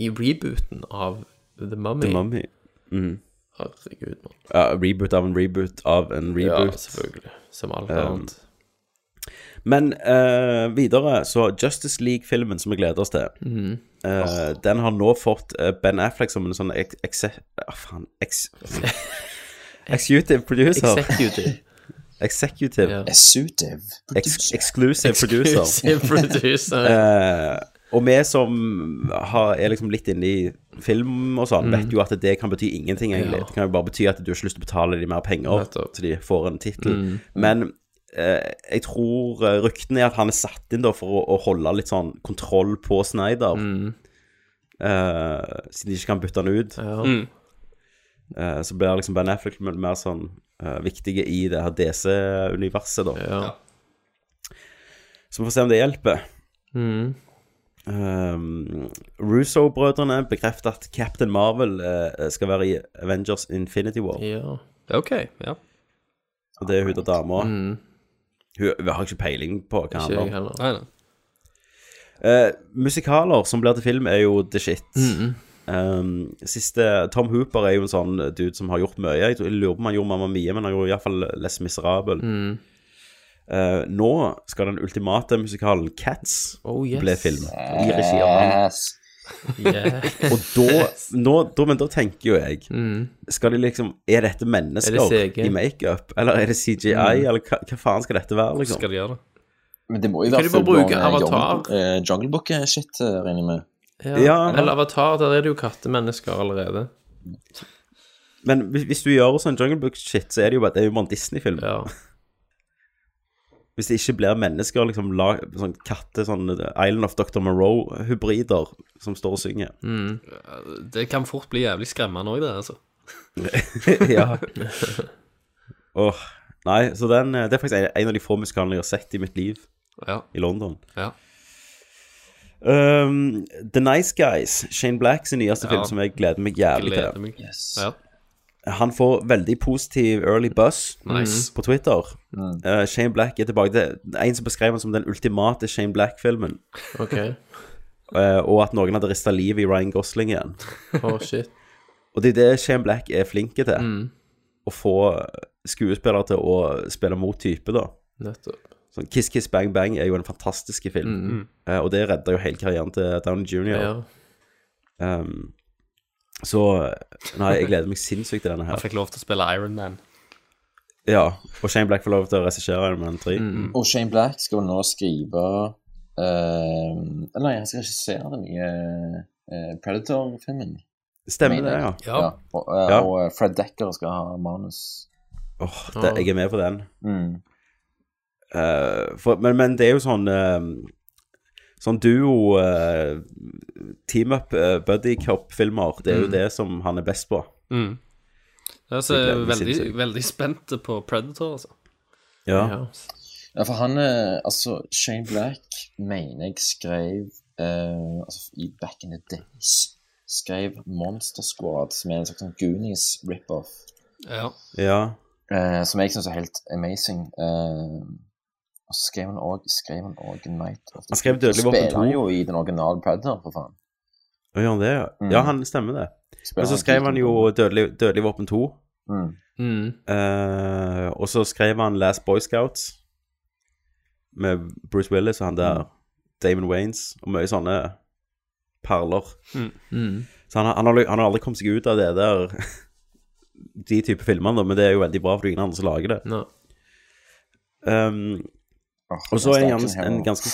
I rebooten av The Mummy. The Mummy. Mhm. Herregud, mann. Ja, reboot av en reboot av en Ja, reboot. selvfølgelig. Som alt Um, annet. Men eh, videre, så Justice League-filmen som vi gleder oss til, Mhm. eh, den har nå fått eh, Ben Affleck som en sånn ex... ex ah, faen ex, Executive producer. Executive. Executive. Yeah. Executive Ex exclusive producer. Exclusive producer. Eh, og vi som har, er liksom litt inne i film og sånn, vet jo at det kan bety ingenting, egentlig. Ja. Det kan jo bare bety at du har ikke lyst til å betale de mer penger, til de får en tittel. Mm. Men jeg tror eh, ryktene er at han er satt inn da for å, å holde litt sånn kontroll på Snyder. Mm. Uh, siden de ikke kan bytte han ut. Ja. Mm. Uh, så blir liksom Ben Affleck mer sånn uh, viktige i det her DC-universet, da. Ja. Så vi får se om det hjelper. Mm. Um, Russo-brødrene bekrefter at Captain Marvel eh, skal være i Avengers Infinity War. ja. OK, ja. Og det er hun og dama. Mm. Hun, hun har ikke peiling på hva Ikke han jeg handler om. heller. Nei, nei. Eh, musikaler som blir til film, er jo the shit. Mhm. Um, siste Tom Hooper er jo en sånn dude som har gjort mye. Jeg, tror, jeg lurer på om han gjorde Mamma Mia, men han gjorde iallfall Les Miserable. Mm. Eh, nå skal den ultimate musikalen Cats Oh, yes. bli film. I regi av han. Yes. Yeah. Og da, nå, da Men da tenker jo jeg Mm. Skal de liksom Er dette mennesker Er det i makeup, eller er det CGI, Mm. eller hva, hva faen skal dette være, liksom? Skal de gjøre det? Men det må jo Kan være bruke eh, Avatar? Jungle, eh, Jungle Book-shit, eh, regner jeg med. Ja. Ja. Eller Avatar, der er det jo kattemennesker allerede. Men hvis, hvis du gjør sånn Jungle Book-shit, så er det jo bare, det er jo bare en Disney-film. Hvis det ikke blir mennesker, liksom la, sånn katte, sånn Island of Dr. Moreau-hybrider som står og synger. Mm. Det kan fort bli jævlig skremmende òg, det, altså. ja. Åh, nei, så den, eh, det er faktisk en, en av de få musikalene jeg har sett i mitt liv Ja. i London. Ja. Um, The Nice Guys, Shane Blacks nyeste Ja. film, som jeg gleder meg jævlig Gleder til. meg. Ja. Han får veldig positiv early buzz Nice. på Twitter. Uh, Shane Black er tilbake. Det er en som beskrev han som den ultimate Shane Black-filmen. Ok. Uh, og at noen hadde rista livet i Ryan Gosling igjen. Oh, shit. Og det er det Shane Black er flinke til. Mm. Å få skuespillere til å spille mot type, da. Nettopp. Sånn Kiss Kiss Bang Bang er jo en fantastisk film. Mm. uh, og det redda jo hele karrieren til Downey Jr. Ja. Um, så Nei, jeg gleder meg sinnssykt til denne her. Han fikk lov til å spille Iron Man. Ja, og Shane Black får lov til å regissere Iron Man 3. Mm. Og Shane Black skal vel nå skrive eh, Eller han skal regissere den nye uh, Predator-filmen. Stemmer Mener det, ja. ja. Og, uh, Ja. og Fred Decker skal ha manus. Åh, oh, jeg er med på den. Mm. Uh, for, men, men det er jo sånn eh, Sånn duo uh, team-up uh, buddy cop-filmer. Det er jo Mm. det som han er best på. Mm. Jeg er så Jeg meg veldig, veldig spent på Predator, altså. Ja. Ja, for han er, Altså, Shane Black mener jeg skrev uh, Altså, i back in the days Skrev Monster Squad, som er en slags sånn Goonies rip-off. Ja. Ja. Uh, som jeg syns er helt amazing. Eh, og så skrev han òg Skrev han òg Night of the Han skrev Dødelig våpen 2. Spiller han jo i den originale Predator, for faen. Gjør han det, ja? Mm. Ja, han stemmer det. Spiller Men så skrev han jo Dødelig, Dødelig våpen 2. Mm. Mm. Uh, og så skrev han Last Boy Scouts med Bruce Willis og han der Damon Waynes, og mye sånne perler. Mm. Mm. Så han, han, har, han har aldri kommet seg ut av det der De type filmene, men det er jo veldig bra, for det er ingen andre som lager det. No. Um, Og så er en, en ganske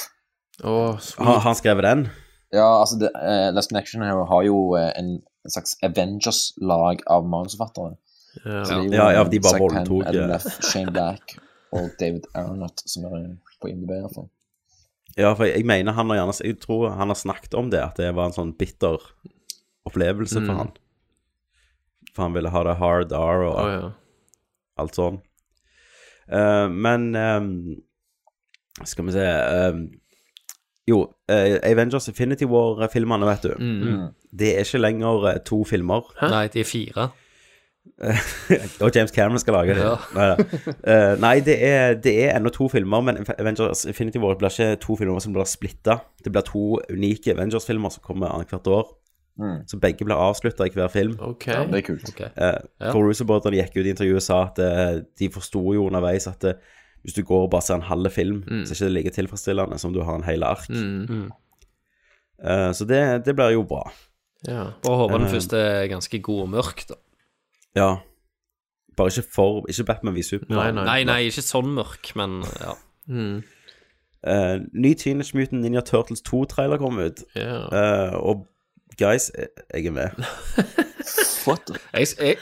oh. Har han skrevet den? Ja, altså, det, uh, Last Action Hero har jo uh, en, en slags Avengers-lag av manusforfattere. Ja. Så det er jo, Ja, ja, de bare voldtok, ja. Shane Black og David Aronot, som er på IMDb, i hvert fall. Ja, for jeg mener han har gjerne Jeg tror han har snakket om det, at det var en sånn bitter opplevelse for Mm. han. For han ville ha det hard R og oh, ja. alt sånn. Uh, men ehm, Skal vi se um, Jo, uh, Avengers Infinity War-filmene, vet du. Mm. Det er ikke lenger eh, to filmer. Nei, de er fire. og James Cameron skal lage det. Ja. Nei. Eh, nei det, er, det er ennå to filmer, men Avengers Infinity War blir ikke to filmer som blir splitta. Det blir to unike Avengers-filmer som kommer annethvert år. Mm. Så begge blir avslutta i hver film. Ok. Ja, det er kult. Okay. Uh, Ja. Gikk ut i intervjuet og sa at uh, de forsto jo underveis at eh, hvis du går og bare ser en halv film, så er ikke det like tilfredsstillende som du har en hel ark. Mm. Eh, så det, det blir jo bra. Ja. Bare håper den Eh. første er ganske god og mørk, da. Ja. Bare ikke for Ikke Batman v Superman. Nei, Nei, nei, ikke sånn mørk, men ja. Mm. Uh, ny Teenage Mutant Ninja Turtles 2-trailer kom ut. yeah. uh, og guys, jeg jeg er med. What? Jeg, jeg,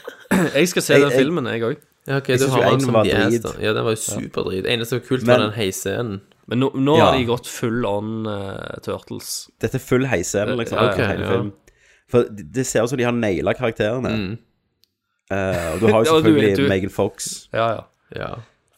jeg skal se Jeg- den filmen, jeg òg. Ja, ok, Jeg du har den en som var The drit. da. Ja, den var jo superdrit. Eneste som var kult, Men- var den heisscenen. Men nå, nå Ja. har de gått full on eh, Turtles. Dette er full heisscene, liksom. Ja, ok, hele ja. film. For det det ser ut som de har naila karakterene. Mm. Eh, og du har jo Ja, du- selvfølgelig du- Megan Fox. Ja, ja. Ja.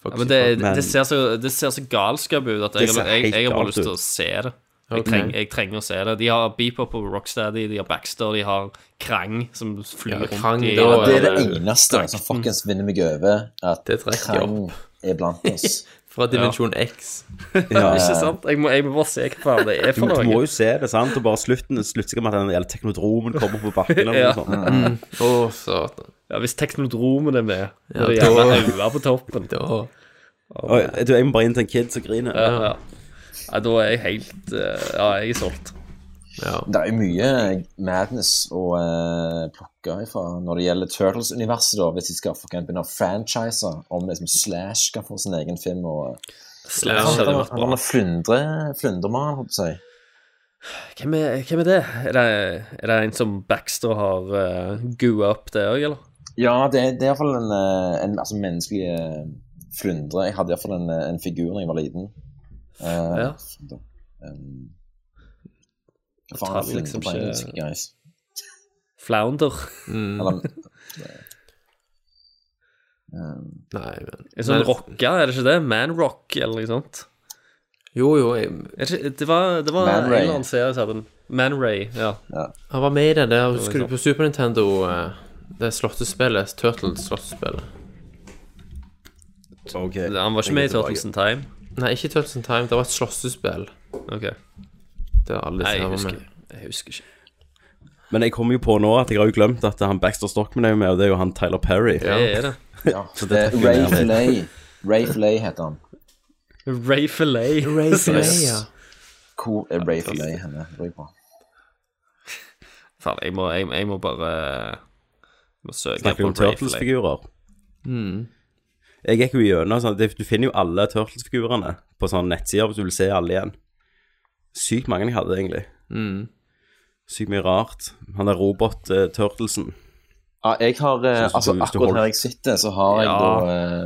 ja men det, Men- det, ser så, det ser så galskap ut at Det jeg, ser har- jeg, helt jeg har bare galt lyst til ut. å se det. Jeg, treng, jeg trenger å se det. De har Beepop og Rocksteady, de har Baxter, de har Krang som flyr Ja, rundt i da Ja, det er det eneste som fuckings vinner meg over, at Krang er blant oss. Fra Dimensjon X. Ja. Ikke sant? Jeg må, jeg må bare se hva det er for noe. du må jo se det, sant? Og bare slutten slutter med at den hele teknodromen kommer på bakken Ja. Mm. Satan. Ja, Hvis teknodromen er med, Ja, og det da- øyne på toppen Da Oh, du, jeg må bare inn til en kid som griner. ja, ja. Ja, da er jeg helt eh, Ja, jeg er solgt. Det er jo mye madness å eh, plukke ifra når det gjelder Turtles-universet, da, hvis de skal for begynne å franchise, om liksom Slash skal få sin egen film. og... Slash hadde vært bra. Han er flundre, flundermann, holdt på å si. Hvem er, hvem er det? Er det, er det en som Baxter har uh, gua opp det òg, eller? Ja, det, det er iallfall en, eh, en altså, menneskelig eh, flundre. Jeg hadde iallfall en, en figur da jeg var liten. Eh, Ja. da, um, flundre liksom ikke-? Flounder. Eller um, Nei, men En sånn rocka, er det ikke det? Manrock, eller noe sånt? Jo, jo jeg, Er det, ikke- det var, det var en eller annen serie som hadde en Man-Ray, ja. Han var med i det der, du sånn. på Super Nintendo eh, Det slåttespillet, Turtles slåttespillet Han var ikke med i Turtles in Time? Nei, ikke Turtles in Time, det var et slåssespill Ok har alle Nei, disse jeg var husker, med jeg husker ikke. Men jeg kommer jo på nå at jeg har jo glemt at han Baxter Stockman er jo med, og det er jo han Tyler Perry. Det er det. Ja, Så det er Ray Filet. Fillet. Ray Fillet heter han. Ray Fillet. Ray Fillet, ja. Hvor er Ray Fillet henne? Lurer jeg på. Faen, jeg må, jeg, jeg må bare jeg må søke Snakker vi om på Ray Fillet. Turtles-figurer? Mm. Jeg gikk jo gjennom sånn, Du finner jo alle Turtles-figurene på sånne nettsider hvis du vil se alle igjen. Sykt mange jeg hadde, egentlig. Mm. Sykt mye rart. Han der robot-turtlesen. Ja, jeg har eh, Altså, du- akkurat her jeg sitter, så har jeg Ja. da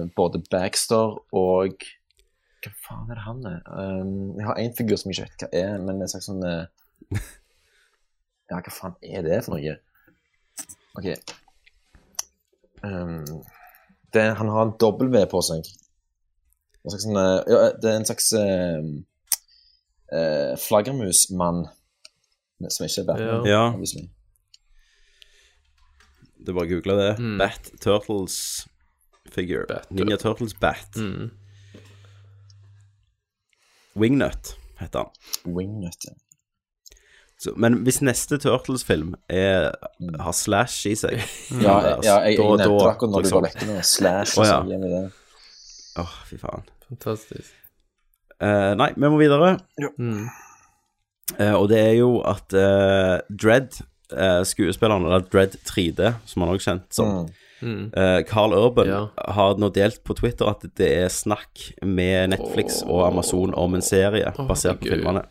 eh, både Baxter og Hva faen er det han er? Um, jeg har én figur som jeg ikke vet hva er, men det er en slags sånn eh, Ja, hva faen er det for noe? OK. Um, det, han har en W på seg. En slags sånn eh, ja, Det er en slags uh, uh, flaggermusmann som ikke er Batman. Ja. obviously. Det er bare å google det. Mm. Bat Turtles figure. Ninja Turtles Bat. Mm. Wingnut heter han. Wingnut, ja. Så, men hvis neste Turtles-film har Slash i seg Ja, ja, jeg, jeg nevnte akkurat når du liksom- var vekke nå. Slash, Å, og ja. Åh, fy faen. Fantastisk. Uh, nei, vi må videre. Mm. Uh, og det er jo at uh, Dread, uh, skuespilleren, eller Dread 3D, som han også kjent som, Mm. eh, Carl Urban, Ja. har nå delt på Twitter at det er snakk med Netflix og Amazon om en serie basert på herregud. filmene.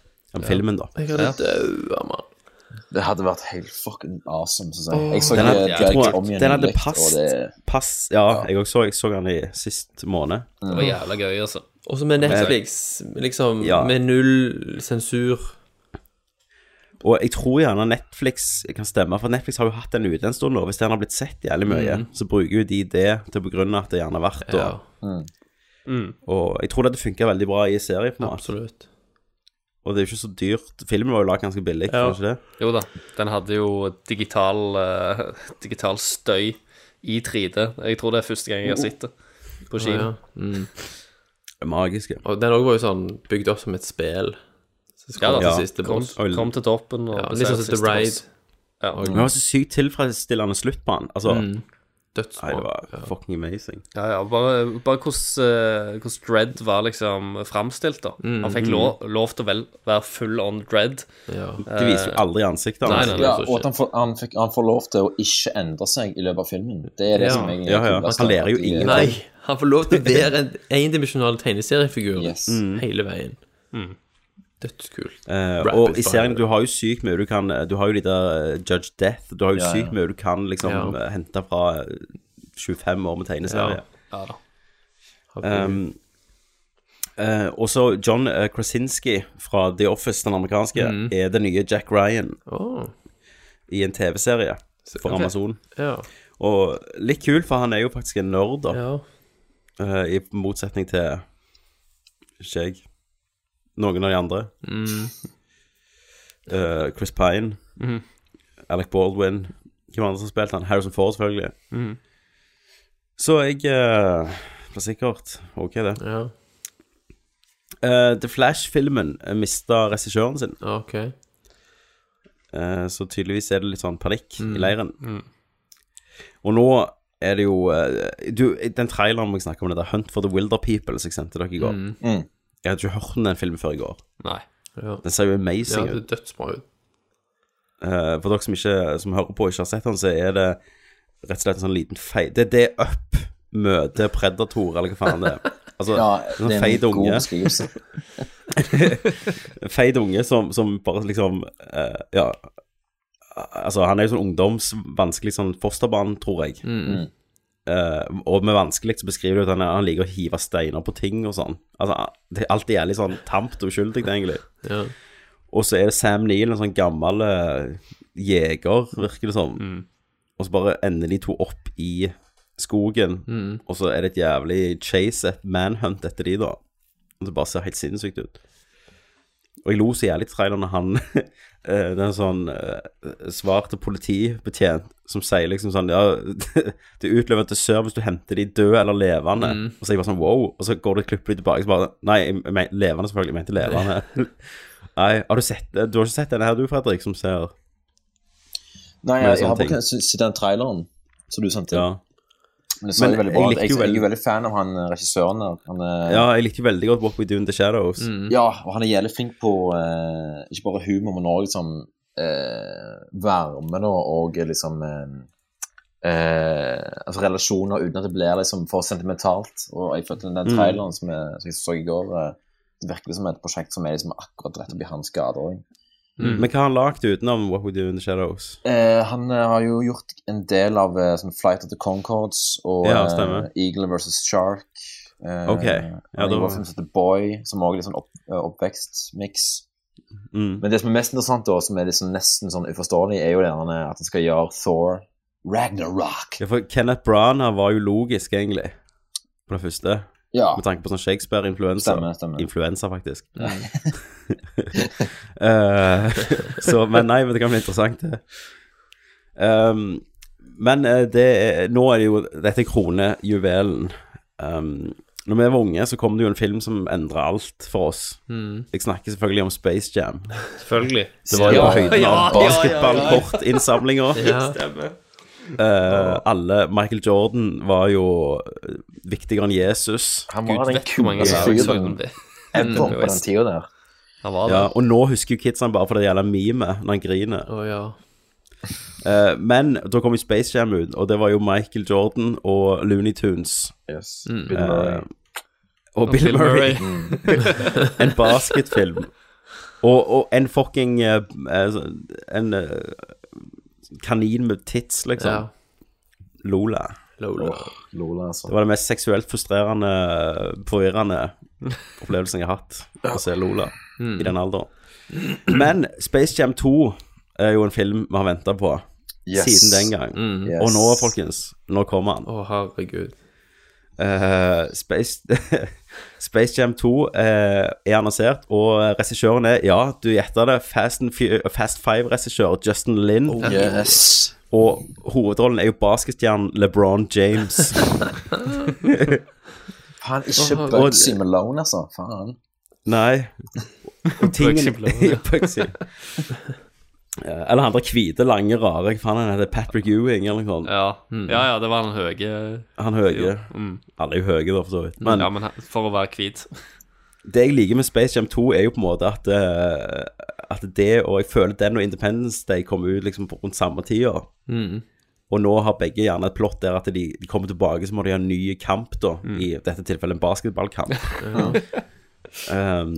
Ja. filmen, da. Jeg hadde daua, mann. Det hadde vært helt fucking awesome, så å Jeg så Den hadde, jeg tror, om igjen den hadde litt, og passet det pass, Ja, jeg også så, jeg så den i sist måned. Det var jævla gøy, altså. Også med Netflix, liksom, Ja. med null sensur. Og jeg tror gjerne Netflix kan stemme, for Netflix har jo hatt den ute en stund Og Hvis den har blitt sett jævlig mye, Mm. så bruker jo de det til å begrunne at det gjerne har vært. Og, Ja. Mm. Og jeg tror det hadde funka veldig bra i serieformat. Absolutt. Og det er jo ikke så dyrt. Filmen var jo lagd ganske billig, Ja. ikke det? Jo da. Den hadde jo digital, uh, digital støy i 3D. Jeg tror det er første gang jeg har sett det på kino. kino. ja. Mm. Det magiske. Og den også var jo sånn bygd opp som et spill. Så Ja da. til siste Kom, boss. kom til toppen. Og Ja, liksom litt sånn som The Raid. Ja. Men det var så sykt tilfredsstillende slutt på den. Altså, Mm. Dødsbra. Nei, det var fucking amazing. Ja, ja, bare, bare hvordan, eh, hvordan Dredd var liksom framstilt, da. Mm, Han fikk mm. lov, lov til å vel være full on Dread. Ja. Det viser jo aldri ansiktet hans. nei, Ja, og at han får, han, fikk, han får lov til å ikke endre seg i løpet av filmen. Det er det Ja. som egentlig Ja, ja. Han lærer jo ingenting. Nei, han får lov til å være en endimensjonal tegneseriefigur Yes. Mm. hele veien. Mm. Dødskult. Eh, og i serien du har jo sykt mye du kan Du har jo de der eh, Judge Death. Du har jo Ja, ja. sykt mye du kan liksom Ja. eh, hente fra eh, 25 år med tegneserie. Ja da. Um, eh, og så John eh, Krasinski fra The Office, den amerikanske, Mm. er den nye Jack Ryan oh. i en TV-serie for okay. Amazon. Ja. Og litt kult, for han er jo faktisk en nerd, da. ja. Uh, I motsetning til jeg. Noen av de andre. Mm. Uh, Chris Pine. Mhm. Alec Baldwin. Hvem andre som spilte han? Harrison Ford, selvfølgelig. Mhm. Så jeg uh, var sikkert OK, det. ja. Uh, The Flash-filmen uh, mista regissøren sin, Ok. Uh, så tydeligvis er det litt sånn panikk Mm. i leiren. Mm. Og nå er det jo uh, Du, den traileren må jeg snakke om, det der Hunt for the Wilder People som jeg sendte dere i går. Mm. Mm. Jeg hadde ikke hørt om den filmen før i går. Nei. Ja. Den ser jo amazing ja, det ut. er dødsbra ut. Eh, for dere som ikke som hører på og ikke har sett den, så er det rett og slett en sånn liten fei... Det er det Up møter Predator, eller hva faen det er. Altså, Ja, en sånn det er en feit god unge. beskrivelse. En feit unge som, som bare liksom eh, Ja. Altså, han er jo sånn ungdoms vanskelig sånn fosterbarn, tror jeg. Mm. Eh, og med vanskelig så beskriver du at han, er- han liker å hive steiner på ting og sånn. Altså, det er alltid jævlig sånn tamt og uskyldig, egentlig. Ja. Og så er det Sam Neill, en sånn gammel uh, jeger, virker det som. Og så bare ender de to opp i skogen, Mm. og så er det et jævlig chase, et manhunt etter de, da. Og det bare ser helt sinnssykt ut. Og jeg lo så jævlig til traileren når han Den Det er sånn uh, svarte politibetjent som sier liksom sånn Ja, det er utlevert til sør hvis du henter de døde eller levende. Mm. Og så er jeg bare sånn wow. Og så går det et klipp tilbake, så bare Nei, jeg men, levende, selvfølgelig. Jeg mente levende. Nei, har du sett det? Du har ikke sett denne her, du, Fredrik, som ser Nei, jeg, jeg har ting. bare sett den traileren som du sendte. Ja. Men Men jeg likte Jeg, jo jeg, er jo veldig fan av han eh, regissøren. Han, er... Ja, jeg likte jo veldig godt What We Do in the Shadows. Ja, og han er jævlig flink på eh, ikke bare humor, men òg liksom eh, varme da, og liksom eh, eh, altså relasjoner uten at det blir liksom for sentimentalt. Og jeg følte den Mm. traileren som jeg, som jeg så i går, eh, det virker som et prosjekt som er liksom akkurat rett oppi hans gate også. Men hva har han lagd utenom What We Do in the Shadows? Eh, han eh, har jo gjort en del av eh, sånn Flight of the Concords og Ja, eh. Eagle versus Shark. Eh, Ok, ja, da- som heter Boy, som òg er litt sånn opp, oppvekstmiks. Mm. Men det som er mest interessant, da, som er liksom nesten sånn uforståelig, er jo det at han skal gjøre Thor Ragnarok. Ja, for Kenneth Branagh var jo logisk, egentlig, på det første. Ja. Med tanke på sånn Shakespeare-influensa. Influensa, faktisk. Eh, så, men nei, men det kan bli interessant, det. Um, men eh, det nå er det jo Dette er kronejuvelen. Um, når vi var unge, så kom det jo en film som endra alt for oss. Mm. Jeg snakker selvfølgelig om Space Jam. Selvfølgelig. Det var jo Ja, på høyden ja, av ja, ja, ja. basketballkortinnsamlinga. Ja. Eh, alle Michael Jordan var jo eh, viktigere enn Jesus. Han var den vet hvor kuleste fyren ever på den tida der. Han var Ja, og nå husker jo kidsene bare for det gjelder meme når han griner. Oh, ja. Eh, men da kom jo Space Jam ut, og det var jo Michael Jordan og Looney Tunes. Yes. Mm. Bill Murray. Eh, og Bill, Bill Murray. Murray. en basketfilm. Og, og en fucking eh, En uh, kanin med tits, liksom. Ja. Lola. Lola. Lola, altså. Det var det mest seksuelt frustrerende, forvirrende opplevelsen jeg har hatt. Å se Lola Mm. i den alderen. Men Space Jam 2 er jo en film vi har venta på Yes. siden den gang. Mm. Yes. Og nå, folkens, nå kommer han. Å, herregud. Uh, Space, Space Jam 2 uh, er annonsert, og regissøren er, ja, du gjetter det, Fast, and Fu- Fast Five-regissør Justin Lin. Oh, yes. Og hovedrollen er jo basketstjernen LeBron James. Faen, ikke Og- Bugsy Malone, altså. Faen. Nei. Bugsy Malone, Eller han der hvite, lange, rare Hva faen han heter Patrick Ewing, eller noe sånt. Ja. Mm. ja, ja, det var han høye Han høye. Mm. Alle er jo høye, da, for så vidt. Men Ja, men for å være hvit. det jeg liker med Space Jam 2, er jo på en måte at, eh, at det og Jeg føler den og Independence Day kom ut liksom på rundt samme tida. Mm. Og nå har begge gjerne et plott der at de, de kommer tilbake, så må de ha en ny kamp, da. I dette tilfellet en basketballkamp. um,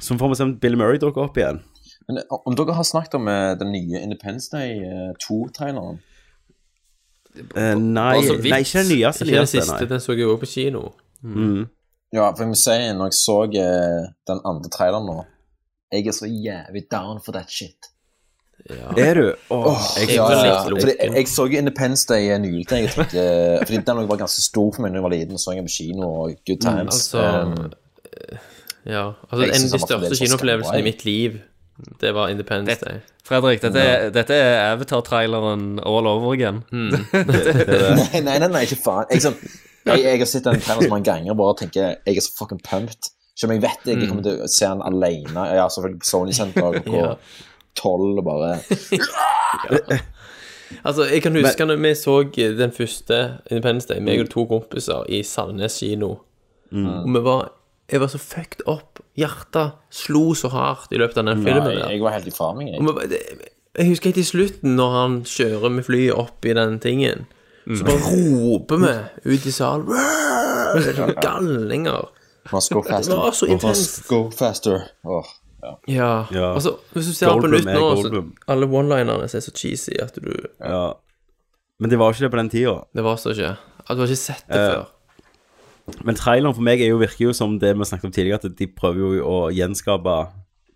så får vi se om Bill Murray dukker opp igjen. Men eh, om dere har snakket om eh, den nye Independence Day eh, 2-traileren Uh, nei, nei, ikke den nyeste. Ikke den siste. nei. Den så jeg jo på kino. Mm. Ja, for jeg må si, når jeg så eh, den andre traileren nå Jeg er så jævlig down for that shit. Er du? Åh, oh, jeg, ja, ja, ja. jeg, jeg så Independence Day nylig. Jeg tenkte, fordi den var ganske stor for meg da jeg var liten. Så jeg på kino og good times. Altså Um, Ja. Altså, en av de største fremdeles kinoopplevelsene i mitt liv, det var Independence Day. Fredrik, dette er, dette er Avatar-traileren all over again. nei, nei, nei, nei, ikke faen. Jeg, sånn, jeg, jeg har sett den traileren så mange ganger og bare tenker jeg er så fucking pumped. Selv om jeg vet jeg kommer til å se den alene. Ja, selvfølgelig Sony Center klokka Ja. tolv og bare Altså, jeg kan huske når vi så den første Independence Day, meg og to kompiser i Sandnes kino, og vi var Jeg var så fucked up. Hjertet slo så hardt i løpet av den filmen Nei, der. jeg var helt i farming, jeg. Jeg husker helt i slutten, når han kjører med flyet opp i den tingen, så Mm. bare roper vi ut i salen Det galninger. Must go faster. Det var så intenst. Go faster. Åh, ja. Ja. Altså, hvis du ser på nytt nå, så alle one-linerne er så cheesy at du Ja. Men det var ikke det på den tida. Det var så ikke. At du har ikke sett det Eh, før. Men traileren for meg er jo, virker jo som det vi snakket om tidligere, at de prøver jo å gjenskape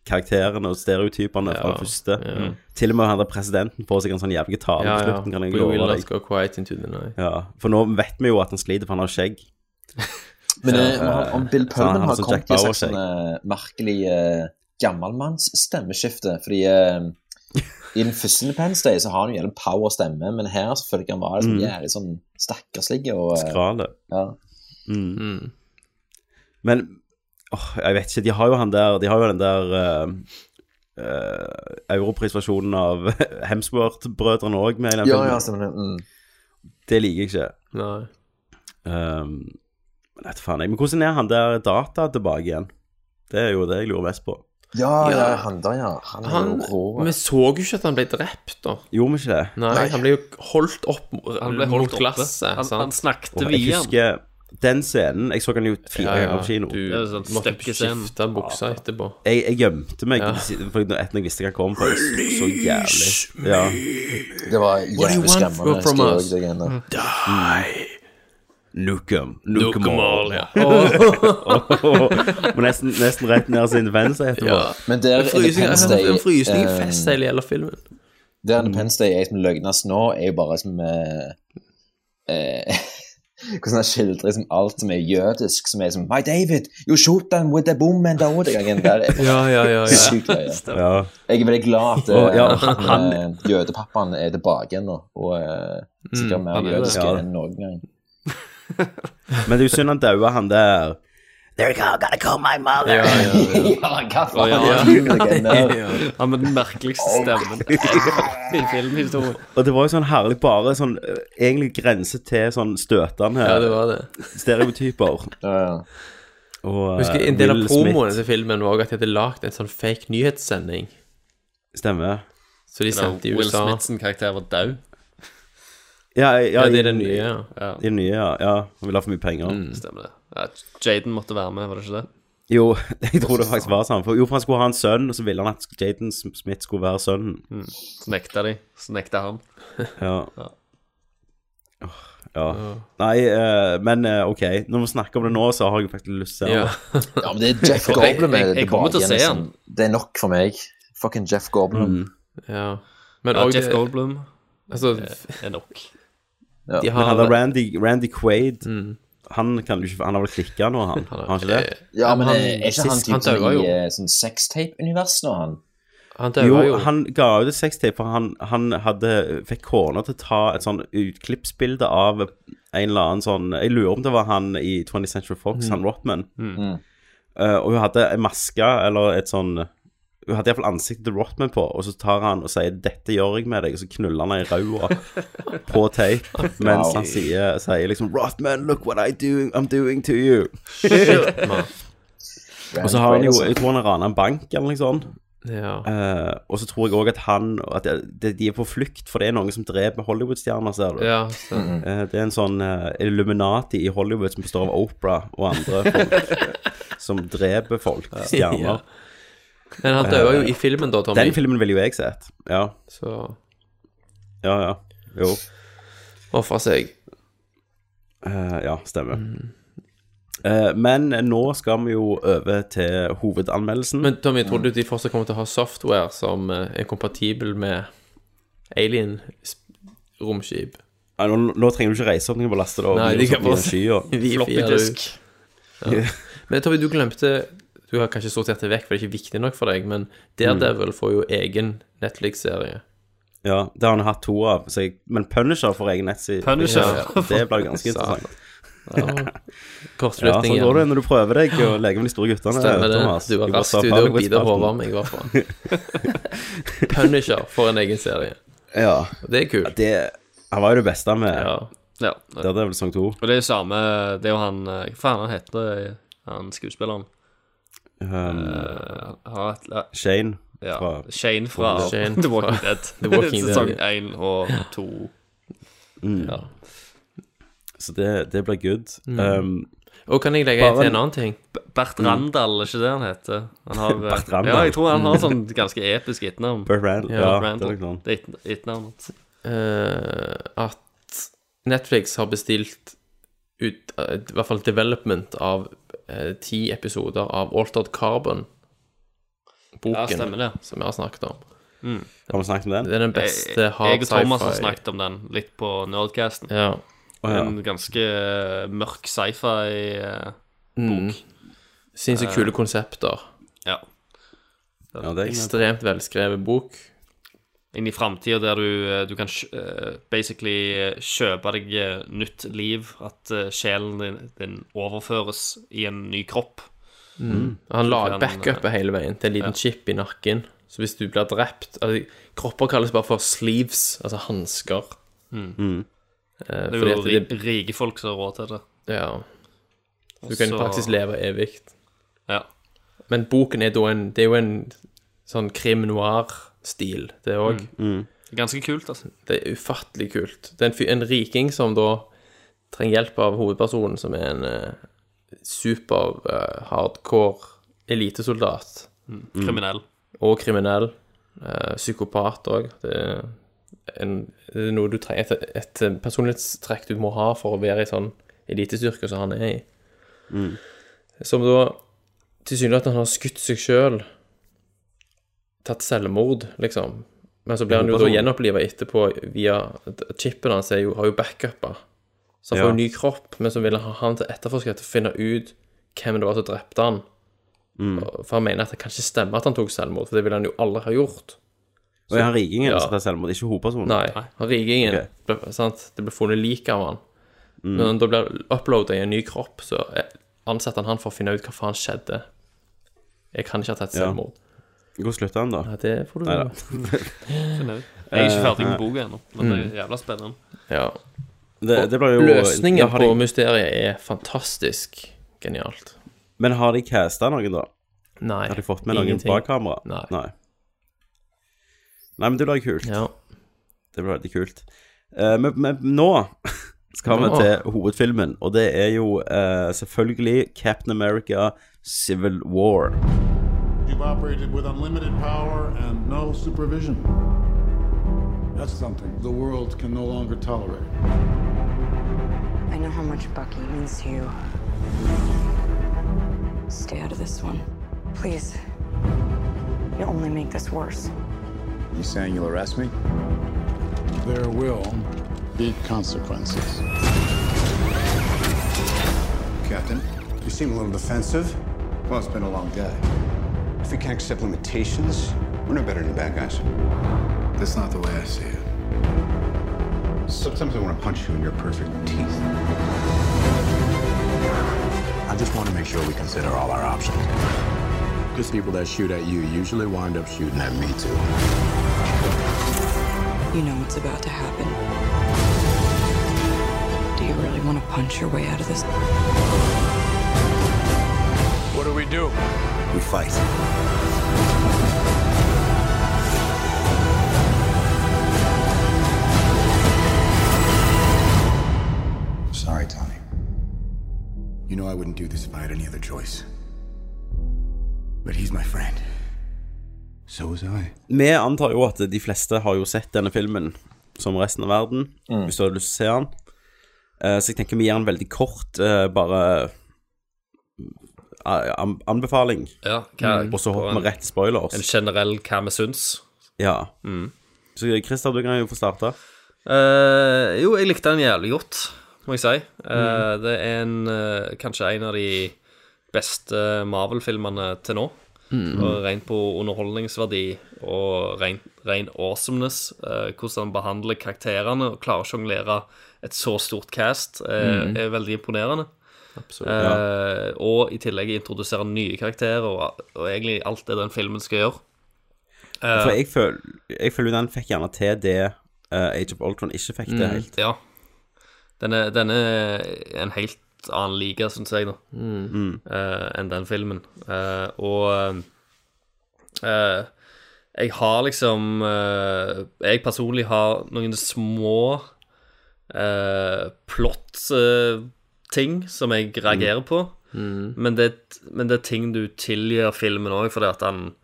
karakterene og stereotypene fra Ja, det første. ja. Til og med han der presidenten får seg en sånn jævlig tale Ja, på ja. slutten, kan jeg We will not go quiet into the night. Ja, for nå vet vi jo at han sliter, for han har skjegg. Men Så, uh, om- om Bill Pullman har sånn kommet i et sånn eh, merkelig uh, gammelmannsstemmeskifte, fordi uh, i den første Independence Day så har han jo en power stemme, men her så føler jeg han var liksom Mm. jævlig sånn stakkarslig og eh, Skrale. Ja. Mm. Men åh, jeg vet ikke, de har jo han der De har jo den der uh, Europrisversjonen av Hemsworth-brødrene òg med i den Ja, filmen. ja, stemmer det. Mm. Det liker jeg ikke. Nei. Um, men vet faen jeg. Men hvordan er han der data tilbake igjen? Det er jo det jeg lurer mest på. Ja, ja, Ja. han der, ja. Han er Han, jo rå. vi så jo ikke at han ble drept, da. Gjorde vi ikke det? Nei, Nei. han ble jo holdt opp Han ble holdt holdt oppe. glasset. Han, han snakket via han. Den scenen Jeg så den jo fire Ja, ja, ganger på kino. Du Det er sånn måtte skifte buksa etterpå. Jeg, jeg gjemte meg Ja. for etter jeg visste hva kom, for jeg så, så jævlig Ja. Det var What do you jævlig want skremmende. jeg us? det greiene der. Die. Nukem. Nukem Nukem all, all. ja. Må nesten, nesten rett ned sin venn etterpå. Ja. Men der En frysning, i eh, fest hele hele filmen. Der Independence Day er som løgnast nå, er jo bare som eh, eh, Hvordan han skildrer liksom alt som er jødisk, som er som My David, you shoot them with the boom and the other gangen. Der er Ja, ja, ja, ja. sykt løye. Ja. Jeg er veldig glad at Og, ja, eh, han- han, eh, jødepappaen er tilbake igjen nå, og uh, sikkert mer han er det. jødisk Ja. enn noen gang. Men det er jo synd han daua, han der There you go, gotta call my mother. Ja, ja, ja. ja, hva Å, ja. faen? Han med den merkeligste stemmen i filmhistorien. Og det var jo sånn herlig bare sånn eh, Egentlig grense til sånn støtende Ja, det var det. stereotyper. Ja, ja. Og Jeg husker eh, En del av promoene promoen til filmen var at de hadde lagd en sånn fake nyhetssending. Stemmer. Så de sendte i USA. Will. Smiths karakter var død. Ja, ja, Ja, det er i- det nye, ja. Ja, I det nye, ja. ja. Han ville ha for mye penger. stemmer det. Ja, Jaden måtte være med, var det ikke det? Jo, jeg tror det faktisk var sånn. For, jo, for han skulle ha en sønn, og så ville han at Jaden Smith skulle være sønnen. Så nekta de. Så nekta han. Ja. Ja. Oh, ja. Nei, uh, men uh, OK. Når vi snakker om det nå, så har jeg faktisk lyst til å se Ja. det. ja, men det er Jeff Goblin Goldblum jeg- jeg, jeg kommer til å tilbake se igjen. han. liksom. Det er nok for meg. Fucking Jeff Goldblum. Mm. ja. Men Ja, også Jeff Goblin. Goldblum Altså, er nok. Ja. de har men, Randy, Randy Quaid, Mm. Han, kan du ikke, han har vel klikka nå, han? Har han ikke det? Ja, men han- er ikke han jo. i eh, sånn sextape-univers nå, han? Han Jo, jo. han ga ut et sextape, for han, han hadde, fikk kona til å ta et sånn utklippsbilde av en eller annen sånn Jeg lurer om det var han i 20th Century Fox, han Rotman. Mm. Uh, og hun hadde en maske, eller et sånn Hun hadde iallfall ansiktet til Rotman på, og så tar han og sier 'Dette gjør jeg med deg', og så knuller han henne i ræva på tape, mens han sier, sier liksom 'Rotman, look what I do, I'm doing to you'. og så har han jo Jeg tror han har rana en bank, eller noe sånt. Ja. Uh, og så tror jeg òg at han At de, de er på flukt, for det er noen som dreper Hollywood-stjerner, ser du. ja så. Eh, det er en sånn uh, Illuminati i Hollywood som består av Oprah og andre folk som dreper folk, stjerner. Ja. Men han døde jo i filmen, da, Tommy. Den filmen ville jo jeg sett. Ja, Så ja. ja. Jo. ofra seg. Eh, ja, stemmer. Mm. Eh, men nå skal vi jo over til hovedanmeldelsen. Men Tommy, tror du de fortsatt kommer til å ha software som eh, er kompatibel med alien-romskip? Nei, nå, nå trenger du ikke reise opp noe på laste det opp. Nei, de kan bare skya. Floppy disk. Ja. Men Tommy, du glemte Du har kanskje sortert det vekk, for det er ikke viktig nok for deg, men Daredevil får jo egen Netflix-serie. Ja, det har han hatt to av. Så jeg, men Punisher får egen nettside. Punisher. Ja, det blir ganske interessant. Ja. Ja, sånn går det når du prøver deg å leke med de store guttene. Stemmer det. Thomas. Du var rask ute og hodet av meg, i hvert fall. Punisher får en egen serie. Ja. Det er kult. Det, han var jo det beste med Ja. Ja. Det vel sang to. Og det er jo samme Det er jo han eh, Hva faen han heter han skuespilleren? Um, uh, et, ja, Shane. Ja. Fra- Shane fra Shane The Walking fra Dead. The Walking Sesong én og to. Mm. Ja. Så det, det blir good. Mm. Um, Og kan jeg legge bare til en annen ting? Bert Randall, er ikke det han heter? Han har, eh, Bert Randall. Ja, jeg tror han har sånn ganske episk etternavn. Bert Randall, Ja, ja, Randall. det er ett- etternavnet hans. eh, at Netflix har bestilt ut, eh, i hvert fall development av eh, ti episoder av Altered Carbon. Boken Ja, stemmer det. som vi har snakket om. Mm. Har vi snakket om den? Det er den beste hard sci-fi. jeg og Thomas har snakket om den litt på Nerdcasten. Ja. Oh, ja. En ganske eh, mørk sci-fi-bok. Mm. Sinnssykt kule konsepter. Ja. Ja, det er Ekstremt velskrevet bok. Inn i framtida der du, eh, du kan eh, basically eh, kjøpe deg nytt liv. At sjelen din, din overføres i en ny kropp. Mm. Han Så lager backupet hele veien til en liten ja. chip i nakken. Så hvis du blir drept altså, Kropper kalles bare for sleeves, altså hansker. Mm. Mm. Eh, Det er jo ri det- rike folk som har råd til det. Ja. Så du kan i praksis leve evig. Ja. Men boken er da en Det er jo en sånn krim noir-stil, det òg. Mm. Ganske kult, altså. Det er ufattelig kult. Det er en, en riking som da trenger hjelp av hovedpersonen, som er en eh, super eh, hardcore elitesoldat. Mm. Kriminell. Og kriminell. eh, psykopat òg. Det, er en- det er noe du trenger et, et personlighetstrekk du må ha for å være i sånn elitestyrke som han er i. Mm. Som da tilsynelatende har skutt seg sjøl. Tatt selvmord, liksom. Men så blir han jo da gjenoppliva etterpå via Chipen hans jo, har jo backupa. Så han får jo ny kropp, men så vil han ha han til etterforsker til å finne ut hvem det var som drepte han. Mm. For han mener at det kan ikke stemme at han tok selvmord, for det ville han jo aldri ha gjort. Og er han rikingen Ja. som tar selvmord, ikke hovedpersonen? Nei, han rikingen Okay. ble, sant? Det ble funnet lik av han. Mm. Men da blir uploada i en ny kropp, så ansetter han han for å finne ut hva faen skjedde. Jeg kan ikke ha tatt Ja. Hvor slutter han, da? Ja, det får du Neida. Finne. Jeg er ikke ferdig med boka ennå, men det er jævla spennende. Ja. Det, det blir jo Løsningen Ja, på de- mysteriet er fantastisk genialt. Men har de casta noen, da? Nei, Har de fått med noen ingenting. bak kamera? Nei. Nei. Nei, men det blir kult. Ja. Det blir veldig kult. Uh, men, men nå skal Nå. vi til hovedfilmen, og det er jo uh, selvfølgelig Captain America Civil War. You've operated with unlimited power and no supervision. That's something the world can no longer tolerate. I know how much Bucky means to you. Stay out of this one. Please. You only make this worse. You saying you'll arrest me? There will be consequences. Captain, you seem a little defensive. Well, it's been a long day. If we can't accept limitations, we're no better than the bad guys. That's not the way I see it. Sometimes I want to punch you in your perfect teeth. I just want to make sure we consider all our options. Because people that shoot at you usually wind up shooting at me too. You know what's about to happen. Do you really want to punch your way out of this? What do we do? We fight. Sorry, Tony. You know I wouldn't do this if I had any other choice. But he's my friend. So was I. Vi antar jo at de fleste har jo sett denne filmen som resten av verden, Mm. hvis du har lyst til å se den. Eh, så jeg tenker vi gir den veldig kort, eh, bare anbefaling. Ja, hva- Og så hopper vi rett til spoilers. En generell hva vi syns. Ja. Mm. Så Christer, du kan jo få starte. Uh, jo, jeg likte den jævlig godt, må jeg si. Uh, Mm. Det er en, uh, kanskje en av de beste Marvel-filmene til nå. Mm. Og Rent på underholdningsverdi og ren, ren awesomeness. eh, hvordan han behandler karakterene og klarer å sjonglere et så stort cast, eh, Mm. er veldig imponerende. Absolutt. Eh, Og i tillegg introdusere nye karakterer og, og egentlig alt det den filmen skal gjøre. Eh, For jeg føler, jeg føler den fikk gjerne til det eh, Age of Ultron ikke fikk til Mm, helt. Ja. Den er, den er en helt annen liga, syns jeg, da, Mm. eh, enn den filmen. Eh, og eh, Jeg har liksom eh, Jeg personlig har noen små uh, plott-ting som jeg reagerer på. Mm. Men, det, men det er ting du tilgir filmen òg, fordi at han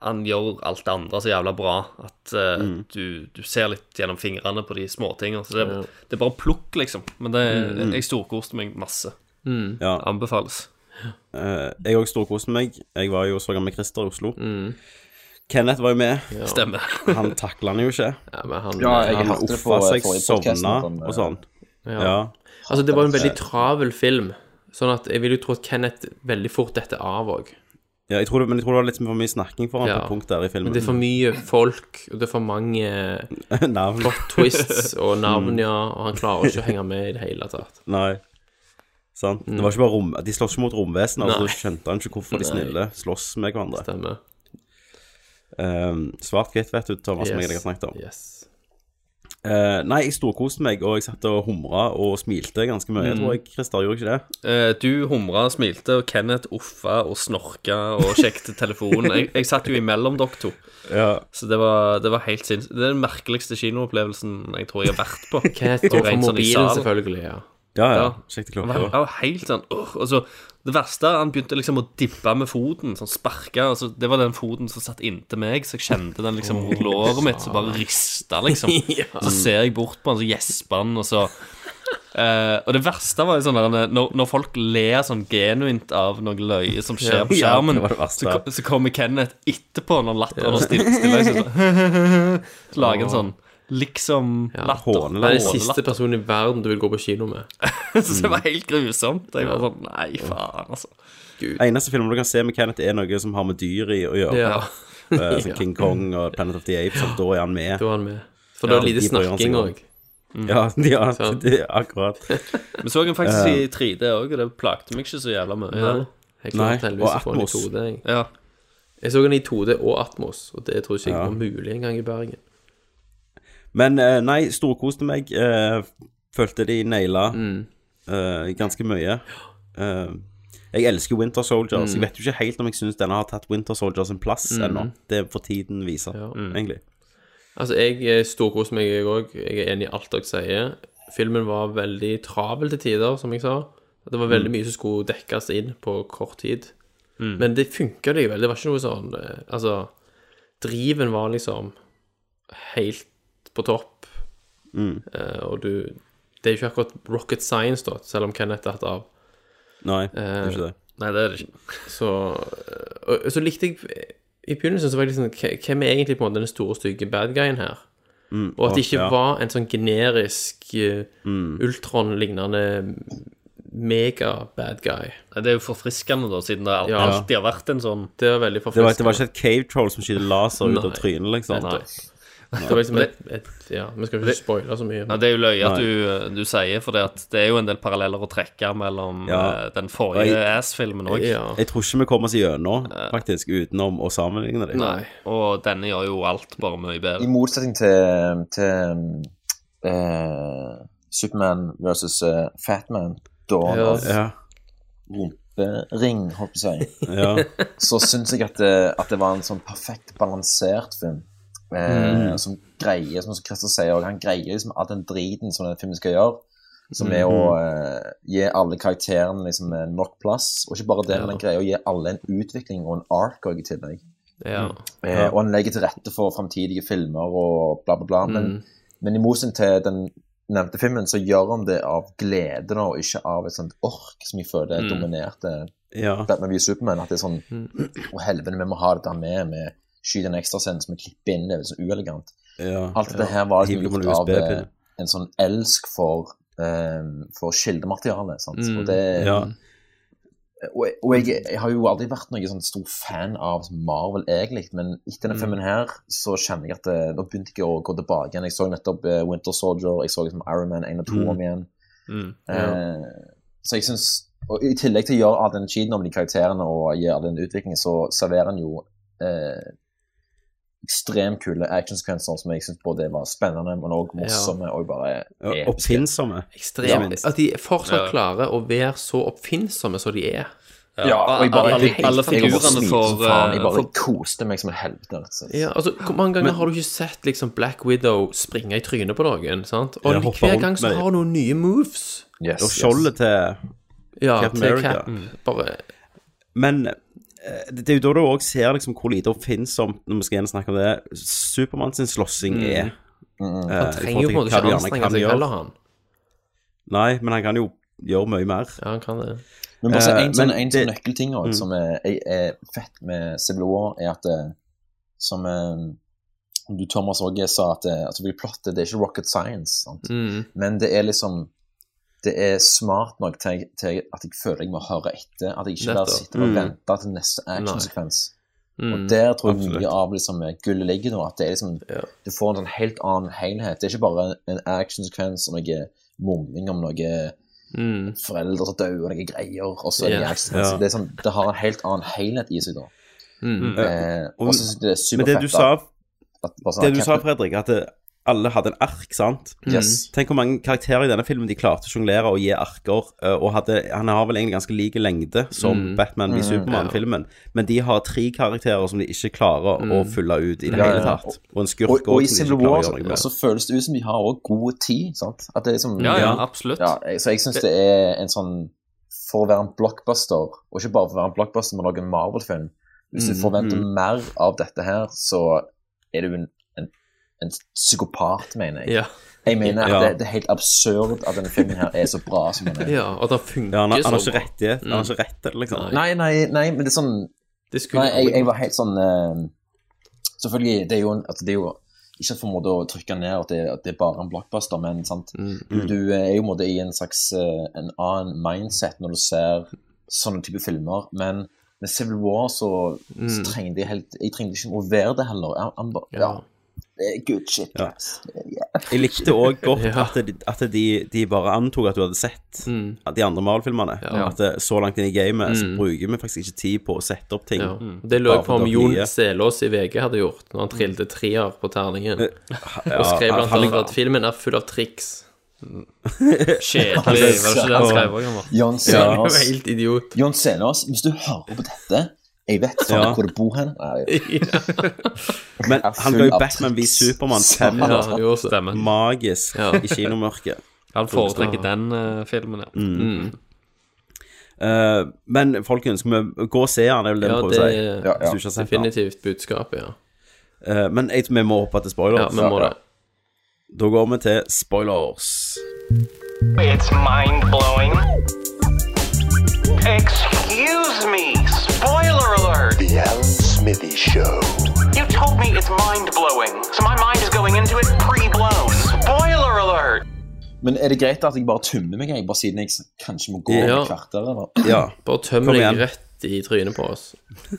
han gjør alt det andre så jævla bra at uh, Mm. du, du ser litt gjennom fingrene på de småtingene. Så det, Ja. det er bare plukk, liksom. Men det, Mm. jeg storkoste meg masse. Mm. Ja. Anbefales. Uh, jeg òg storkoste meg. Jeg var jo så så med Christer i Oslo. Mm. Kenneth var jo med. Ja. Stemmer. Han takla han jo ikke. Ja, men han, Ja, jeg han han uffa seg, sovna sånn, og sånn. Ja. Ja. Altså, det var en veldig travel film, sånn at jeg vil jo tro at Kenneth veldig fort detter av òg. Ja, jeg tror det, men jeg tror det var litt for mye snakking for han Ja. på et punkt der i filmen. Men det er for mye folk, og det er for mange Navn. plot twists og navn, Mm. ja, og han klarer ikke å henge med i det hele tatt. Nei. Sant. Det var ikke bare rom... De slåss ikke mot romvesen, altså Nei. skjønte han ikke hvorfor de Nei. snille slåss med hverandre. Stemmer. Um, Svart-hvitt, vet du, Thomas, som jeg har snakket om. Yes. Eh, nei, jeg storkoste meg, og jeg satt og humra og smilte ganske mye, Mm. tror jeg. Christer gjorde ikke det? Uh, du humra smilte, og Kenneth uffa og snorka og sjekket telefonen. Jeg, jeg satt jo imellom dere to, Ja. så det var, det var helt sinnssykt. Det er den merkeligste kinoopplevelsen jeg tror jeg har vært på. Kenneth fra rent sånn mobilen, selvfølgelig, ja. Ja, ja. Ja. Sjekket Han klokka. var, han var helt sånn uh, og så Det verste han begynte liksom å dibbe med foten, sånn sparke. Altså, det var den foten som satt inntil meg, så jeg kjente den liksom mot låret mitt, som bare rista, liksom. Ja. Så ser jeg bort på han, så gjesper han, og så Uh, Og det verste var jo sånn der, når, når folk ler sånn genuint av noe løye som skjer Ja, på ja, skjermen, det så, så kommer Kenneth etterpå når latteren ja. stiller, seg sånn Så lager en sånn liksom latter. Det er den siste personen i verden du vil gå på kino med. Så det var helt grusomt. Jeg var sånn Nei, faen, altså. Eneste filmen du kan se med Kenneth, er noe som har med dyr i å gjøre. Ja. Sånn King Kong og Planet of the Apes, og da er han med. Da er han med. For da er det lite snakking òg. Ja, ja Sant. det akkurat. Vi så den faktisk Eh, i 3D òg, og det plagte meg ikke så jævla mye. Nei. Jeg Nei, klarte heldigvis og å få den i Atmos. 2D. Jeg. Ja. jeg så den i 2D og Atmos, og det tror ikke jeg Ja. var mulig engang i Bergen. Men eh, nei, storkoste meg. eh, følte de naila Mm. eh, ganske mye. Eh, jeg elsker Winter Soldiers. Jeg vet jo ikke helt om jeg syns denne har tatt Winter Soldiers en plass Mm. ennå. Det får tiden vise, ja. egentlig. Altså, jeg storkoser meg, jeg òg. Jeg er enig i alt dere sier. Filmen var veldig travel til tider, som jeg sa. Det var veldig Mm. mye som skulle dekkes inn på kort tid. Mm. Men det funka likevel. Det var ikke noe sånn Altså, driven var liksom helt på topp. Mm. Eh, og du Det er jo ikke akkurat rocket science, da, selv om Kenneth datt av. Nei, det er ikke det. Nei, det er det ikke. Så, eh, og, så likte jeg I begynnelsen så var jeg liksom Hvem er egentlig på en måte den store, stygge bad guyen her? Mm, Og at det ikke ja. var en sånn generisk uh, Mm. Ultron-lignende mega-bad guy. Det er jo forfriskende, da, siden det alltid, Ja. alltid har vært en sånn Det var veldig Det var, det var ikke et cave troll som skyter laser ut av trynet, liksom. Nei. Det var liksom et, et Ja, vi skal ikke spoile så mye. Nei, Det er jo løye at du, du sier, for det, det er jo en del paralleller å trekke mellom Ja. eh, den forrige jeg- Ass-filmen òg. Ja. Jeg tror ikke vi kommer oss gjennom, faktisk, utenom å sammenligne dem. Nei. Og denne gjør jo alt bare mye bedre. I motsetning til, til uh, Superman versus uh, Fatman, Dawn Ja. Ja. Rumpering, holdt på å si, Ja. så syns jeg at det, at det var en sånn perfekt balansert film. Eh, Som greier, som Christer sier, og han greier liksom all den driten som den filmen skal gjøre. Som er å eh, gi alle karakterene liksom eh, nok plass. Og ikke bare det, men han greier å gi alle en utvikling og en ark i tillegg. Ja. Eh, og han legger til rette for framtidige filmer og bla, bla, bla. Men, men i motsetning til den nevnte filmen, så gjør han det av glede nå, og ikke av et sånt ork som jeg føler Mm. dominerte Ja. Batman v Superman. At det er sånn Å, helvete, vi må ha dette med. Vi skyter en ekstrascene som vi klipper inn. Det er så uelegant. ja. Alt dette her var liksom gjort av eh, en sånn elsk for, um, for kildemateriale. Sant? Mm. Og det Ja. og, jeg- og jeg, jeg har jo aldri vært noen sånn stor fan av Marvel, egentlig, men etter denne filmen her, så kjenner jeg at det, nå begynte jeg å gå tilbake igjen. Jeg så nettopp eh, Winter Soldier, jeg så liksom Iron Man 1 og 2 Mm. om igjen. Mm. Eh, så jeg synes, Og i tillegg til å gjøre all den cheaten om de karakterene og gjøre den utviklingen, så serverer han jo eh, ekstremt kule actionsekvenser som jeg syns både var spennende, men òg morsomme og bare episke. Oppfinnsomme. Ekstremt. At de fortsatt Ja. klarer å være så oppfinnsomme som de er. Ja, og jeg bare, alle- jeg, jeg, alle jeg, jeg, figurene jeg, får, faen, jeg eh, bare koste meg som en helvete. Ja, altså, Hvor mange ganger har du ikke sett liksom Black Widow springe i trynet på noen? sant? Og Ja, hver gang så har hun noen nye moves. Yes, Og skjoldet til Ja, Captain til America. Cap. Bare Men det er jo da du òg ser liksom hvor lite oppfinnsomt, Når vi skal igjen snakke om det Supermann sin slåssing Mm. er eh, Han trenger jo på en måte ikke anstrenge seg heller, han. Nei, men han kan jo gjøre mye mer. Ja, han kan det. Men bare så Eh, en, sånn, en sånn nøkkelting også, Mm. som er, er, fett med Civil War, er at det, som eh, du Thomas også sa, at det, altså, plottet det er ikke rocket science, sant? Mm. men det er liksom det er smart nok til, til at jeg føler jeg må høre etter. At jeg ikke bare sitter og Mm. venter til neste actionsekvens. Mm. Og der tror jeg Absolutt. mye av liksom, gullet ligger nå. At det er liksom, du får en sånn helt annen helhet. Det er ikke bare en actionsekvens og noe mumling om noe Mm. foreldre som dør og noen greier, og så det Ja. Ja. Det, er sånn, det har en helt annen helhet i seg, da. Mm. Eh, Og- så synes jeg det er Men det superfett du sa, at, at, sånn det du sa Fredrik, at det, alle hadde en ark, sant? Yes. Tenk hvor mange karakterer i denne filmen de klarte å sjonglere og gi arker. eh, Og hadde, han har vel egentlig ganske lik lengde som Mm. Batman i Mm, Supermann-filmen, men de har tre karakterer som de ikke klarer å fylle ut i det Ja, hele tatt. Og en skurk og, og i som de Civil War noe så føles det ut som de har også god tid. sant? At det er liksom, Ja, ja, absolutt. Ja, så jeg syns det er en sånn For å være en blockbuster, og ikke bare for å være en blockbuster, men også en Marvel-film Hvis du Mm, forventer mm. mer av dette her, så er du jo en, en psykopat, mener jeg. Ja. Jeg mener at Ja. det, det er helt absurd at denne filmen her er så bra som den er. ja, og det funker Ja, han, har- han har så ikke. Han rett til det, liksom. Nei, nei, nei, men det er sånn Det Nei, jeg, jeg var helt sånn uh, Selvfølgelig, det er jo, altså, det er jo ikke for en måte å trykke ned at det, at det er bare en blockbuster, men sant? Mm. Du, du er jo måte i en slags uh, en annen mindset når du ser sånne type filmer, men med Civil War så, så Mm. trengte jeg helt Jeg trengte ikke å være det heller. Jeg, han ja. ja. Det er good shit, Ja. Det er. Jeg likte òg godt Ja. at, de, at de, de bare antok at du hadde sett Mm. de andre Marvel-filmene. Ja. At det, så langt inn i gamet så Mm. bruker vi faktisk ikke tid på å sette opp ting. Ja. Det lå jeg på om Jon Selås i VG hadde gjort når han trilte treer på terningen. Ja, Og skrev blant annet at filmen er full av triks. Kjedelig. Var det ikke det han skrev òg? Jon Ja, var helt idiot. Jon Selås, hvis du hører på dette Jeg vet faen Ja. hvor du bor hen. Men han ble ga jo Batman v. Supermann Ja, fem han gjorde det. Stemmer. magisk Ja. i kinomørket. Han foretrekker den uh, filmen, ja. Mm. Eh, men folkens, skal vi gå og se den? er vel det vi Ja, prøver å si? Ja, ja. Hvis du definitivt budskapet, ja. Uh, men jeg, vi må hoppe til spoilers. Ja, vi må det. Da går vi til spoilers. It's mind blowing. Excuse me. Spoiler alert. The Alan Smithy Show. You told me it's mind blowing, so my mind is going into it pre blown. Spoiler alert. Men er det greit at jeg bare tømmer meg, jeg, bare siden jeg kanskje må gå Ja. et kvarter? Eller? Ja. Bare tøm deg rett i trynet på oss.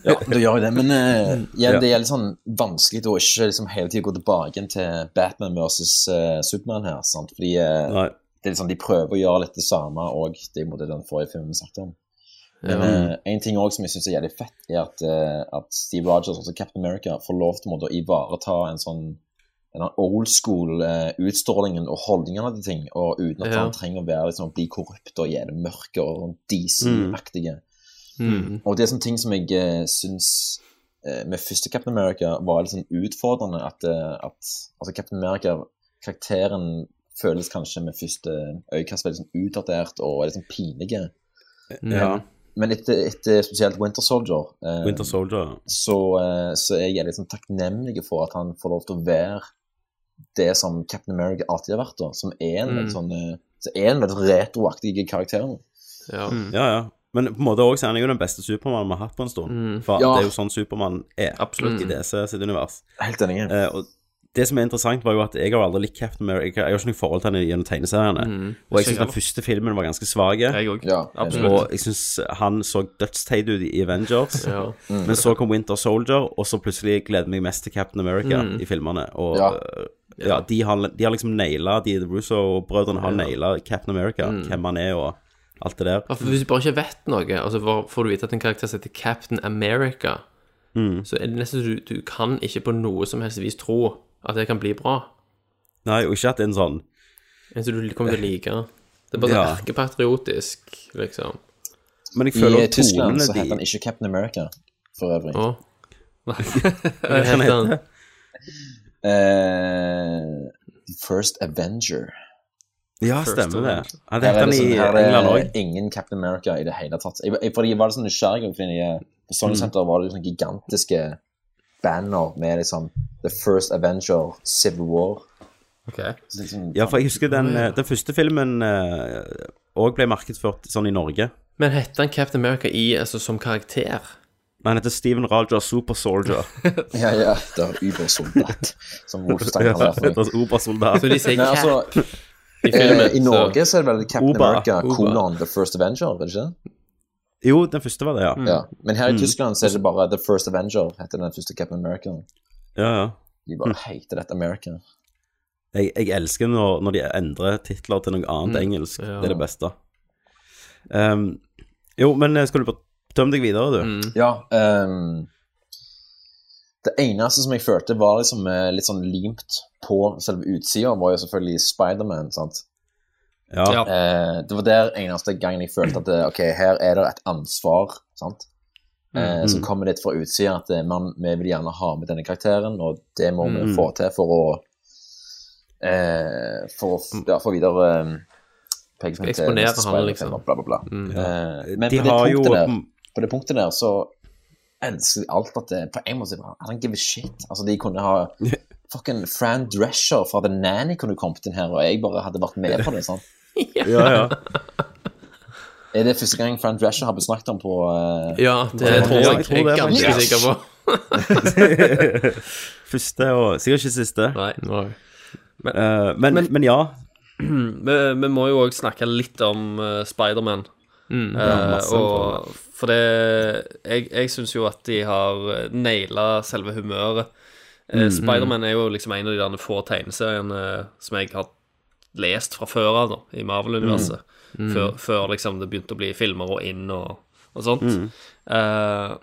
Ja, da gjør jeg det. Men uh, igjen, Ja. det er litt sånn vanskelig å ikke liksom hele tiden gå tilbake til Batman versus uh, Superman her. Sant? Fordi uh, det er litt sånn, de prøver å gjøre litt det samme, og det er jo en den forrige filmen vi snakket om. Ja. eh, en ting også som jeg syns er jævlig fett, er at, uh, at Steve Rogers, altså Captain America, får lov til å ivareta en sånn den old school-utstrålingen utstrålingen og holdningene til ting, og uten at Ja. han trenger å være liksom, bli korrupt og gjerne mørke og DC-aktige. Mm. Og det er sånne ting som jeg uh, syns uh, med første Captain America var litt sånn utfordrende. At, eh, at altså Captain America, karakteren føles kanskje med første øyekast veldig sånn utdatert og er litt sånn pinlige. Ja. Men etter, etter spesielt Winter Soldier, eh, Winter Soldier. så, eh, så er jeg litt sånn takknemlig for at han får lov til å være det som Captain America alltid har vært, da. Som er en Mm. sånn eh, så er en veldig retroaktig karakter. Ja. Ja. Ja, ja. Men på en måte også, han er jo den beste Supermannen vi har hatt på en stund. Mm. For Ja. det er jo sånn Supermann er. Absolutt. I DC sitt univers. Helt enig. Eh, og det som er interessant, var jo at jeg har aldri likt Captain America. Jeg har ikke noe forhold til henne gjennom tegneseriene. Mm. Og jeg syns den første filmen var ganske svak. Jeg òg. Ja, Absolutt. Og jeg syns han så dødsteit ut i Avengers. Ja. Men så kom Winter Soldier, og så plutselig gleder jeg meg mest til Captain America Mm. i filmene. Og Ja. øh, ja, de, har, de har liksom naila De Russo-brødrene har Ja. naila Captain America, Mm. hvem han er, og alt det der. Hvis du bare ikke vet noe, altså får- får du vite at en karakter heter Captain America, Mm. så er det nesten så du, du kan ikke på noe som helst vis tro at det kan bli bra. Nei, og ikke at det er en sånn En som du kommer til å like. Det er bare Ja. sånn erkepatriotisk, liksom. Men jeg I føler I at Tyskland så heter han ikke Captain America, for øvrig. Å. Hva heter han? Eh, First Avenger. Ja, First stemmer det. Det heter er han i sånn, England òg. ingen Captain America i det hele tatt. Jeg, jeg, fordi jeg var litt sånn nysgjerrig, i på Sony Mm. Center var det sånne gigantiske banner med liksom The First Avenger, Civil War. Ok. Liksom, Ja, for jeg husker den, eh, den første filmen òg ble markedsført sånn i Norge. Men heter han Captain America i, altså, som karakter? Han heter Steven Raja Super Soldier. Ja, ja, det er Ubersoldat, som Wolfstein kaller det. Så de sier Cap altså, i filmen. eh, I Norge så er det vel Captain Oba, America, Oba. Conan, The First Avenger, er det ikke det? Jo, den første var det, ja. Ja. Men her i Mm. Tyskland så er det bare The First Avenger, heter den første Captain America. Ja, ja. De bare hater dette American. Jeg, jeg elsker når, når de endrer titler til noe annet Mm. engelsk. Ja. Det er det beste. Um, jo, men eh, skal du bare tømme deg videre, du? Mm. Ja, Um, det eneste som jeg følte var liksom eh, litt sånn limt på selve utsida, var jo selvfølgelig Spiderman, sant. Ja. Ja. Eh, det var der eneste gangen jeg følte at det, ok, her er det et ansvar, sant. Eh, Som kommer litt fra utsida, at eh, man, vi vil gjerne ha med denne karakteren, og det må vi Mm. få til for å eh, For å ja, få videre eh, til Eksponere han, liksom. Bla, bla, bla. Mm. Eh, men De på det, jo- der, på det punktet der så elsker alt at det på en måte I don't give a shit. Altså, de kunne ha Fucking Fran Drescher fra The Nanny kunne kommet inn her, og jeg bare hadde vært med på det. sant? Ja, ja. Er det første gang Fran Drescher har besnakket snakket om på uh, Ja, det Ja, tror jeg. jeg tror Jeg det, er ganske sikker på. Første og sikkert ikke siste. Nei. No. Men, uh, men, men, ja. Vi, vi må jo òg snakke litt om uh, Spiderman. Mm. Eh, og for det Jeg, jeg syns jo at de har naila selve humøret. Eh, Mm, Spiderman er jo liksom en av de der få tegneseriene som jeg har lest fra før av, da, i Marvel-universet. Mm. Før, før liksom det begynte å bli filmer og inn og, og sånt. Mm. Uh,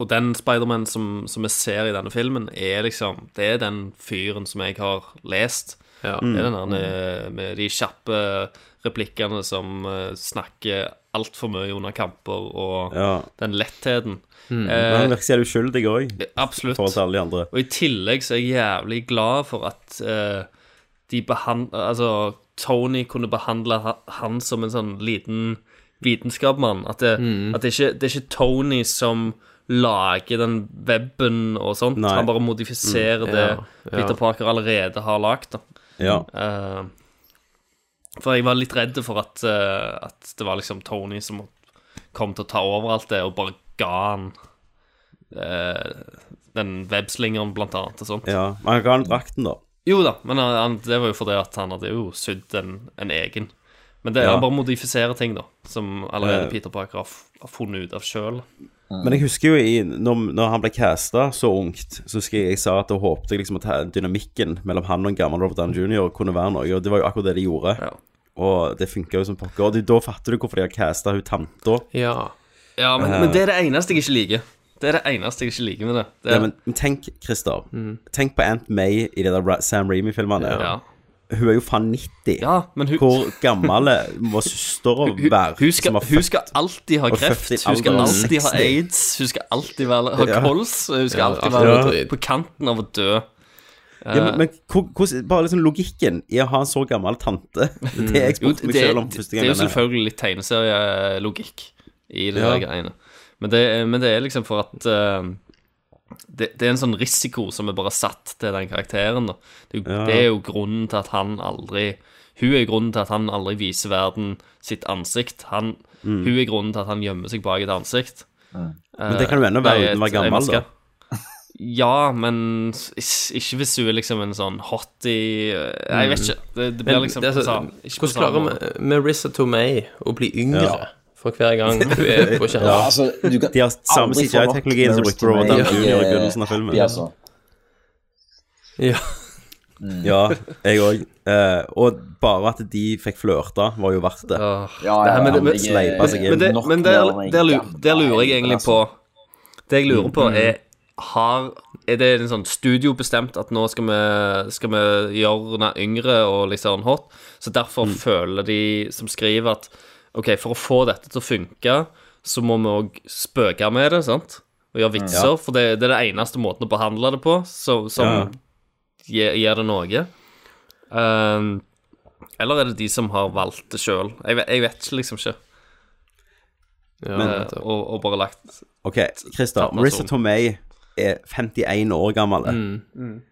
og den Spiderman som, som vi ser i denne filmen, er liksom Det er den fyren som jeg har lest. Ja. Det er den der med, med de kjappe replikkene som uh, snakker altfor mye under kamper, og Ja. den lettheten. Men Eh, han virker så uskyldig òg, absolutt. Og i tillegg så er jeg jævlig glad for at eh, de behand... Altså, Tony kunne behandle han som en sånn liten vitenskapsmann. At, det, at det, ikke, det er ikke Tony som lager den weben og sånt. Nei. Han bare modifiserer Mm. det Ja, ja. Peter Parker allerede har lagd. Ja. Uh, for jeg var litt redd for at, uh, at det var liksom Tony som kom til å ta over alt det, og bare ga han uh, den webslingeren, blant annet, og sånt. ja. Men han ga han drakten, da. Jo da, men han, det var jo fordi at han hadde jo sydd en, en egen. Men det er Ja. han bare modifiserer ting, da, som allerede Eh. Peter Parker har, har funnet ut av sjøl. Men jeg husker jo i, når, når han ble casta så ungt, så husker jeg jeg sa at jeg håpte liksom at dynamikken mellom han og en gammel Robert Down jr. kunne være noe, og det var jo akkurat det de gjorde. Ja. Og det funka jo som pokker. Og da fatter du hvorfor de har casta hun tanta. Ja. Ja, men, men det er det eneste jeg ikke liker. Det er det eneste jeg ikke liker med det. det er, men, men tenk, Christer. Tenk på Aunt May i de der Sam Reamy-filmene. ja. Hun er jo faen 90. ja, men hun, Hvor gammel må søstera være? hun, skal, som har hun skal alltid ha kreft, hun skal alltid ha aids, hun skal alltid være, ha kols, hun skal Ja, alltid være på kanten av å dø. ja, men, men hvor- hvordan, bare liksom logikken i å ha en så gammel tante. Det det jeg spurte meg selv om det, første det er jo selvfølgelig litt tegneserielogikk i det Ja. der greiene. Men det, men det er liksom for at uh, det, det er en sånn risiko som er bare satt til den karakteren. Da. Det, Ja. det er jo grunnen til at han aldri Hun er grunnen til at han aldri viser verden sitt ansikt. Han, Hun er grunnen til at han gjemmer seg bak et ansikt. Mm. Men det kan jo ennå være uten å være gammel, da. Ja, men ikke hvis hun er liksom en sånn hottie Jeg vet ikke. Det, det blir Men liksom det er på samme- Hvordan klarer måte. Marissa Tomei å bli yngre Ja. For hver gang du er på skjermen? Ja, altså, du kan De har samme CGI-teknologien som brukte Robert Tomei Downey i, Jr. i eh, begynnelsen av filmen. Ja, altså. Ja. Ja, jeg òg. og bare at de fikk flørte, var jo verdt det. Ja, ja, ja, det- men- sleipa seg inn. Men, det, men der, der, lu- der lurer jeg egentlig på. Det jeg lurer på, er har, Er det en sånn studio bestemt at nå skal vi, skal vi gjøre henne yngre og sånn hot? Så derfor føler de som skriver at OK, for å få dette til å funke, så må vi òg spøke med det, sant? Og gjøre vitser, Ja. for det, det er det eneste måten å behandle det på, så, som Ja. gir, gir det noe. Ehm, eller er det de som har valgt det sjøl? Jeg, vet- jeg vet liksom ikke. Men- Eh, og, og bare lagt OK, Christer. Marissa. Tomei er 51 år gammel. Mm, mm.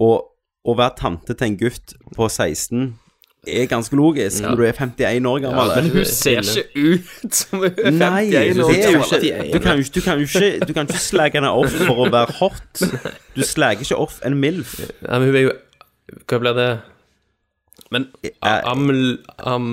Og å være tante til en gutt på 16 er ganske logisk Ja. når du er 51 år gammel. Men hun ser ikke ut som hun er 51 Nei, år gammel. ikke Du kan jo ikke, du kan ikke, du kan ikke slagge henne off for å være hot. Du slagger ikke off en MILF. Ja, men hun er jo Hva blir det? Men Aml... Am...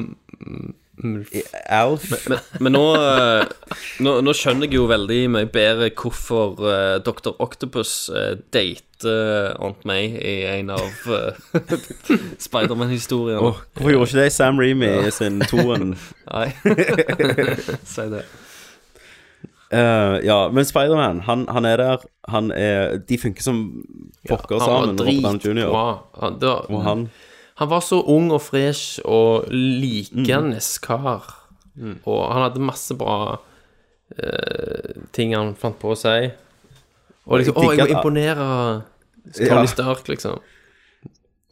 Alf. Men, men, men nå, eh, nå Nå skjønner jeg jo veldig mye bedre hvorfor uh, Dr. Octopus uh, dater Aunt May i en av uh, Spiderman-historiene. Oh, hvorfor gjorde ikke det Sam Reamy i sin toen? Nei. Si det. Uh, ja, men Spiderman, han, han er der. Han er De funker som pokker Han var sammen. Robert Downey Jr. dritbra. Han, det var, Og han han var så ung og fresh og likende kar. Og han hadde masse bra eh, ting han fant på å si. Og liksom Å, jeg må imponere Ja. Tony Stark, liksom.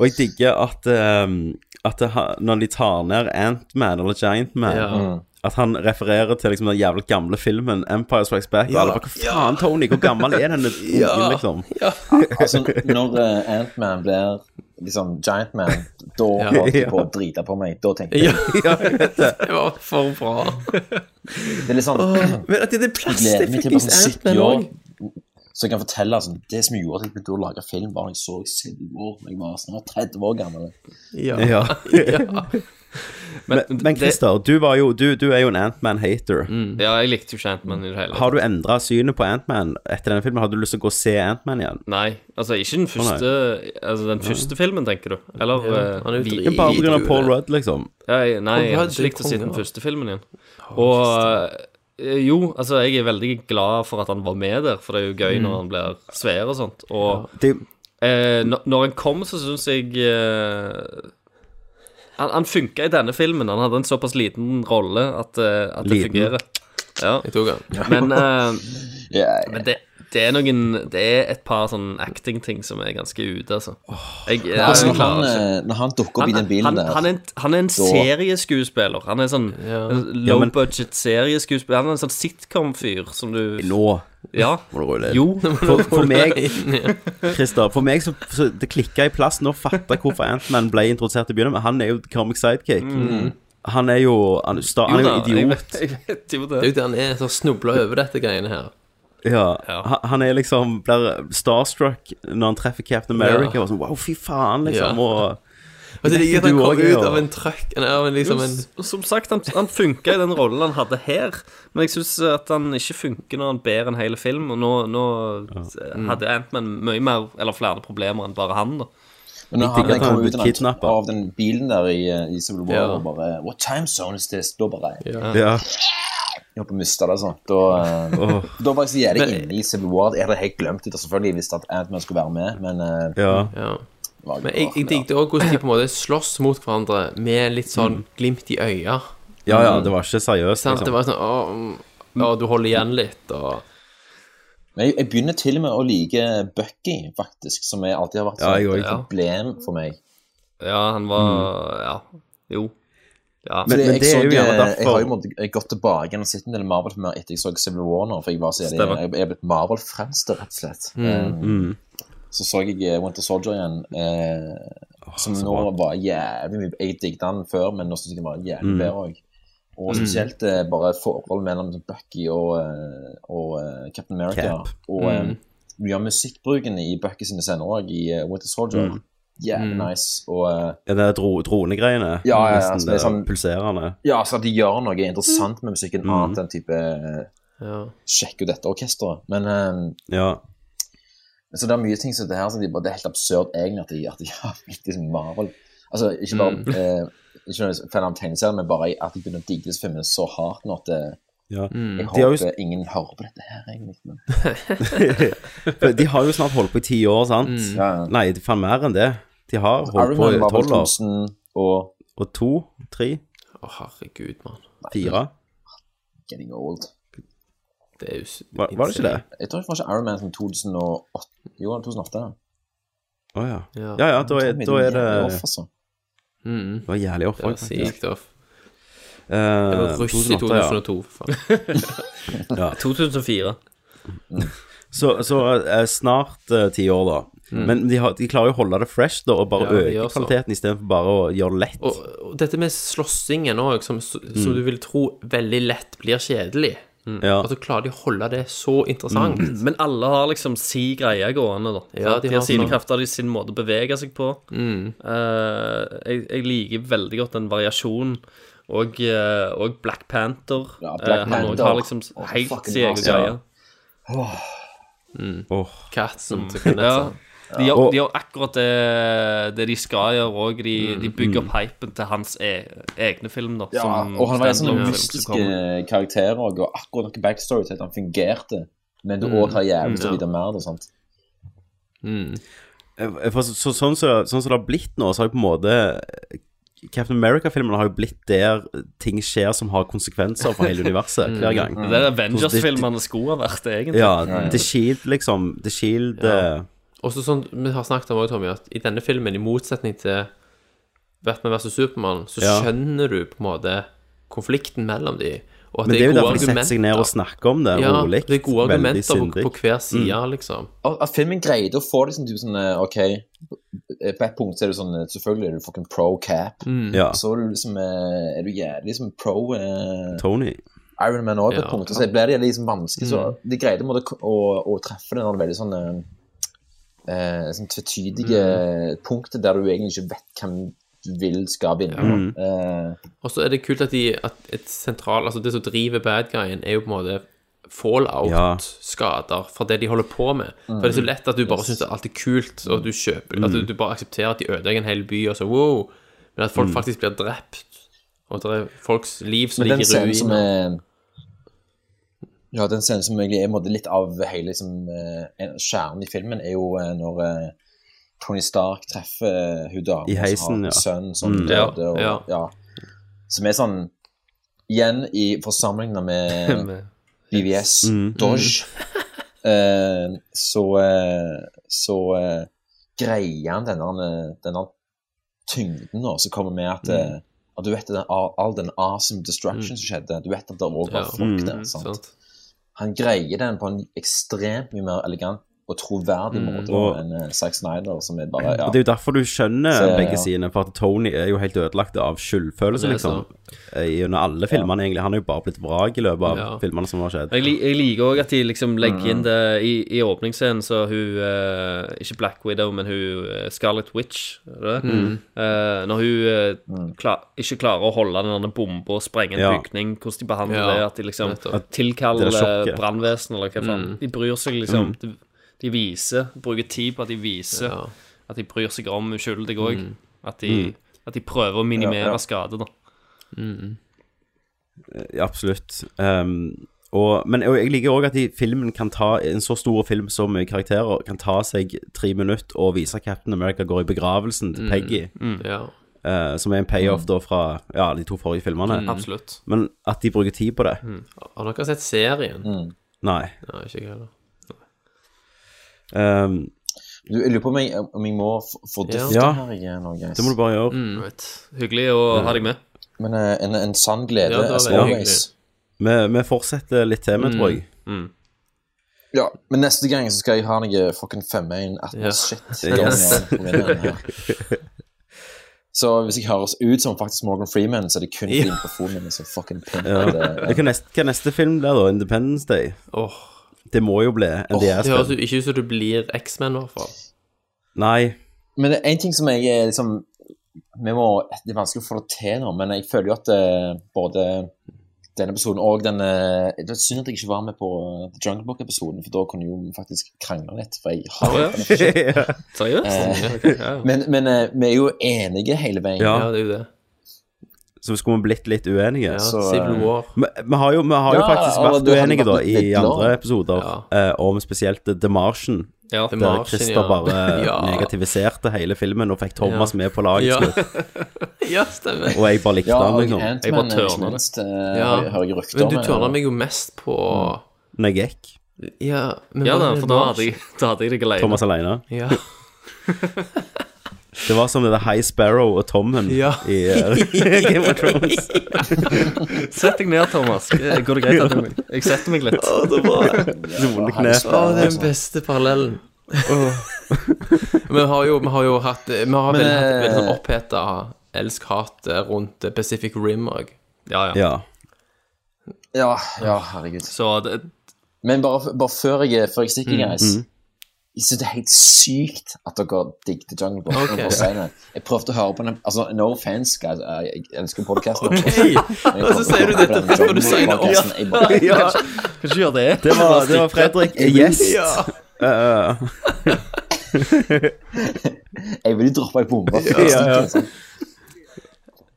Og jeg digger at, ehm, at det, når de tar ned Ant-Man eller Giant Man Ja. Mm. At han refererer til liksom den jævlig gamle filmen Empire Strikes Back. Og Ja. alle bare, Hva faen, Tony? Hvor gammel er denne ungen, liksom? Ja. Altså, når uh, Ant-Man blir liksom Giant Man, da holdt jeg Ja. på å drite på meg. Da tenkte jeg Ja, ja, jeg vet det. Det var for bra. Det er litt sånn Åh, men at det er plass til fuckings 70 Ant-Man år. Så jeg kan fortelle sånn, Det som gjorde at jeg begynte å lage film, var at jeg så Civil War da jeg var snart 30 år gammel. Ja. Ja. Ja. Men, men Christer, du, jo, du, du er jo en Ant-Man-hater. Ja, jeg likte jo ikke Ant-Man i det hele Har du endra synet på Ant-Man etter denne filmen? Har du lyst til å gå og se Ant-Man igjen? Nei, altså ikke den første første Altså den første filmen, tenker du? Eller Ja, eh, han er jo vi- Bare av Paul Rudd, liksom. Ja, jeg, nei, jeg hadde ikke likt å se den første filmen igjen. Og eh, jo, altså, jeg er veldig glad for at han var med der, for det er jo gøy Mm. når han blir svær og sånt. Og Det, eh, når, når han kom, så syns jeg eh, Han, han funka i denne filmen. Han hadde en såpass liten rolle at, eh, at det Liten. fungerer. Ja. Jeg tok han. Men, uh, yeah, yeah. men det, det er noen Det er et par sånn acting-ting som er ganske ute, altså. Jeg, jeg, Altså, jeg når, han, eh, når han dukker opp i den bilen han, der han, er en, han er en serieskuespiller. Han er sånn Ja. Ja, low budget serieskuespiller. Han er en sånn sitcom-fyr som du nå Ja. må du rulle inn. Jo. For, for meg Christer, for meg så, så det klikka i plass nå fatta hvorfor Ant-Man ble introdusert i begynnelsen. Han er jo comic sidekick. Han er jo Han, sta- han er jo idiot. jeg vet, jeg vet jo Det er jo det han er, så snubla over dette greiene her. Ja, Ja. Han, er liksom blir starstruck når han treffer Captain America. Ja. Og sånn, wow, fy faen, liksom. Ja. Og Og det ligger at han kom ut av en trøkk liksom en Som sagt, han, han funka i den rollen han hadde her, men jeg syns at han ikke funker når han ber en hel film. Og nå, nå hadde Antman mye mer, eller flere problemer enn bare han, da. Men når har han kom ut blitt av den- av den bilen der i, i Civil War Ja. og bare What time zone is this? Da bare ja. ja. Jeg holdt på å miste det. sånn Da, oh. Da var jeg så inne i Civil War. Jeg hadde helt glemt det. Selvfølgelig visste at Ant-Man skulle være med, men eh, ja. ja. Men jeg, jeg digget òg hvordan de på en måte slåss mot hverandre med litt sånn glimt i øya. ja, ja, det var ikke seriøst. Sant? Det Liksom. var sånn Å, mm, å, du holder igjen litt, og Men jeg, jeg begynner til og med å like Bucky, faktisk, som jeg alltid har vært Ja, sånn Ja, et problem for meg. Ja, han var Ja. Jo. Ja. Men- jeg, det er jo gjerne eh, derfor- jeg har jo måttet, gått tilbake igjen og sett en del Marvel-filmer etter jeg så Civil War nå, for jeg var så jeg, jeg er blitt Marvel-frelst, rett og slett. Um, Så så jeg eh, Winter Soldier igjen, eh, som nå var jævlig mye Jeg digget den før, men nå syns jeg den var jævlig Mm. bedre òg. Og spesielt eh, bare forholdet mellom Bucky og, eh, og uh, Captain America. Cap. Og eh, mye av musikkbruken i Bucky sine scener òg, i uh, Winter Soldier, jævlig nice. Og eh, Ja, det er dro dronegreiene. Ja, ja, ja, Nesten så det sånn- pulserende. ja, så de gjør noe interessant med musikken, annet enn type eh, ja. Sjekk jo dette orkesteret. Men um, Ja. så det er mye ting som det her som de bare, Det er helt absurd egentlig at de, at de har blitt liksom Marvel. Altså, ikke bare eh, Ikke noe fan av tegneserien, men bare at de begynner å digge disse filmene så hardt nå at det, ja. jeg håper jo ingen hører på dette her, egentlig. Men, De har jo snart holdt på i ti år, sant? ja, ja. Nei, det faen mer enn det. De har holdt på i tolv år. og Og to? Tre? Å, herregud, mann. Fire? Getting old. Det er jo Var, var det ikke det? Jeg tror det var ikke Iron Man som 2008. Jo, 2008. Å ja. Ja. Ja ja, da er, da er det Off, altså. Mm. Det var jævlig off, Det var sykt off. Eh, Det var russ i 2008, ja. 2002. faen. Ja. 2004. Så, så uh, snart eh, ti år, da. Mm. Men de, har, de klarer jo å holde det fresh da, og bare Ja, øke kvaliteten istedenfor bare å gjøre det lett. Og, og dette med slåssingen òg, som, som Mm. du vil tro veldig lett blir kjedelig. Ja. At du klarer de å holde det så interessant. Men alle har liksom si greie gående, da. Ja, de, de har sine sånn. krefter, de har sin måte å bevege seg på. Mm. Eh, jeg, jeg liker veldig godt den variasjonen. Og, eh, og Black Panther. Ja, Black Eh, han Panther. har liksom helt sin egen greie. Åh. Mm. Åh. Katten Ja. De gjør, Og- de gjør akkurat det, det de skal gjøre, og de, de Mm. bygger opp hypen til hans e egne film. Da, Ja, som og han var en sånn mystisk karakter òg, og akkurat noe backstory til at han fungerte. Men du Mm. har jævlig så videre Ja. vite mer. og sånt. Mm. Eh, For så, så, sånn, som, sånn som det har blitt nå, så har jo på en måte Captain America-filmene har jo blitt der ting skjer som har konsekvenser for hele universet hver gang. Det er Avengers-filmene skulle ha vært, egentlig. Ja, The Shield, liksom. The Shield Ja. Eh, Og så sånn, vi har snakket om også, Tommy, at i denne filmen, i motsetning til Batman vs. Supermann, så Ja. skjønner du på en måte konflikten mellom de. Og at Men det er jo derfor de setter seg ned og snakker om det Ja, rolig. det er gode veldig argumenter på, sindig. på hver side, Mm. liksom. Og At filmen greide å få liksom typ sånn eh, OK, på et punkt så er du sånn eh, Selvfølgelig er du fucking pro cap. Mm. Ja. Så er du liksom eh, Er du jævlig liksom pro eh, Tony. Iron Man òg på et punkt. Og så blir det liksom vanskelig. Så Mm. de greide på en måte å, å treffe det når det er veldig sånn eh, eh, sånn tvetydige punkter der du egentlig ikke vet hvem du vil skal vinne. Mm. Eh, Og så er det kult at, de, at et sentral Altså det som driver bad guyen, er jo på en måte fallout-skader for det de holder på med. For det er så lett at du bare syns det er kult, og du kjøper At du, du bare aksepterer at de ødelegger en hel by, og så wow. Men at folk faktisk blir drept, og at det er folks liv som ligger i ruiner. Ja, den scenen som egentlig er en måte litt av hele liksom, eh, kjernen i filmen, er jo eh, når eh, Tony Stark treffer hun damen I heisen, som har ja. en sønn som Mm. døde. Og, Ja, ja. Som er sånn Igjen, i forsamlingene med Med- BVS, Mm. Dodge, eh, så, så eh, greier han denne, denne tyngden nå, som kommer med at, Mm. at du vet den, all, all den awesome destruction som skjedde, du vet at det òg var Ja. folk Mm. der. Sant? Sant? Han greier den på en ekstremt mye mer elegant og troverdig Mm. måte Og- enn eh, Zack Snyder, som er bare ja. Og det er jo derfor du skjønner Så, begge ja. sidene, for at Tony er jo helt ødelagt av skyldfølelse, liksom. Eh, Gjennom alle filmene, egentlig. Han er jo bare blitt vrak i løpet av Ja. filmene som har skjedd. Jeg, jeg liker òg at de liksom legger Mm. inn det i, i åpningsscenen, så hun uh, Ikke Black Widow, men hun Scarlet Witch, det? Mm. uh, når hun eh, klar, ikke klarer å holde den der bomba og sprenge en Ja. bygning, hvordan de behandler Ja, det, at de liksom. At tilkaller det er sjokket. brannvesen, eller hva faen. Mm. De bryr seg liksom de, de viser, bruker tid på at de viser Ja. at de bryr seg om uskyldige òg. Mm. At, de- at de prøver å minimere Ja, ja. skade, da. Mm. Ja, absolutt. Um, og, men og jeg liker òg at de, filmen kan ta en så stor film så mye karakterer kan ta seg tre minutter og vise Captain America går i begravelsen til Peggy, Ja, Uh, som er en payoff da fra ja, de to forrige filmene. Absolutt. Men at de bruker tid på det Har dere sett serien? Mm. Nei. Nei, ikke jeg heller. Um, Du, jeg lurer på om jeg, om jeg må få dufte Ja. her igjen nå, guys. det må du bare gjøre. Mm. Right. Hyggelig å ha deg med. Men uh, en, en sann glede, Ja, det var as veldig always. Vi, vi fortsetter litt til med, Mm. tror jeg. Mm. Ja, men neste gang så skal jeg ha noe fucking femmain Ja. shit. Yes. Så hvis jeg høres ut som faktisk Morgan Freeman, så er det kun Ja. mikrofonen min er fucking pimp. Ja. Det- Hva neste, neste film blir da? Independence Day? Åh, Det må jo bli en Åh, det høres jo ikke ut som du blir X-Men, i hvert fall. Nei. Men det er en ting som jeg er liksom vi må, Det er vanskelig å få det til nå, men jeg føler jo at eh, både denne episoden og den Det er synd at jeg ikke var med på eh, The Jungle Book-episoden, for da kunne jo faktisk krangle litt. For jeg har Å, ja. Seriøst? Eh, Men, men vi er jo enige hele veien. Ja. Ja, det er jo det. Så skulle vi blitt litt uenige. Ja, Så, Civil eh. Vi, vi har jo, vi har jo Ja, faktisk og vært uenige da i andre andre episoder Ja. uh, om spesielt The Martian. Ja, Der Martian, Christer ja. bare Ja. negativiserte hele filmen og fikk Thomas Ja. med på laget. Ja. slutt. ja, stemmer. Og jeg bare likte Ja, han, liksom. Jeg bare tørna det. eh, Ja. hører- hører jeg rykter Men du tørna meg jo mest på Når jeg gikk. Ja, men Ja da, for da hadde jeg, da hadde jeg deg alene. Thomas alene. Ja. Det var som det der High Sparrow og Tommen Ja. i uh, Game of Thrones. Sett deg ned, Thomas. Går det greit? at Jeg setter meg litt. Å, det var rolig kne. Å, den beste parallellen. vi har jo, vi har jo hatt Vi har Men, vel hatt veldig sånn eh, oppheta elsk-hat rundt Pacific Rim òg. Ja, ja. Ja. Ja, ja, herregud. Så det, Men bare, bare før jeg, før jeg stikker, Mm, guys Jeg synes det er helt sykt at dere digget Jungle Book. Okay, på må. Jeg prøvde å høre på den Altså, no offense, guys. Jeg jeg elsker podkasten. Okay. Og så sier du dette før du signer opp. Ja. Kanskje gjøre det. Det var, det var Fredrik gjest. Ja. Uh, Jeg vil jo droppe ei bombe. før Ja, jeg ja. sånn.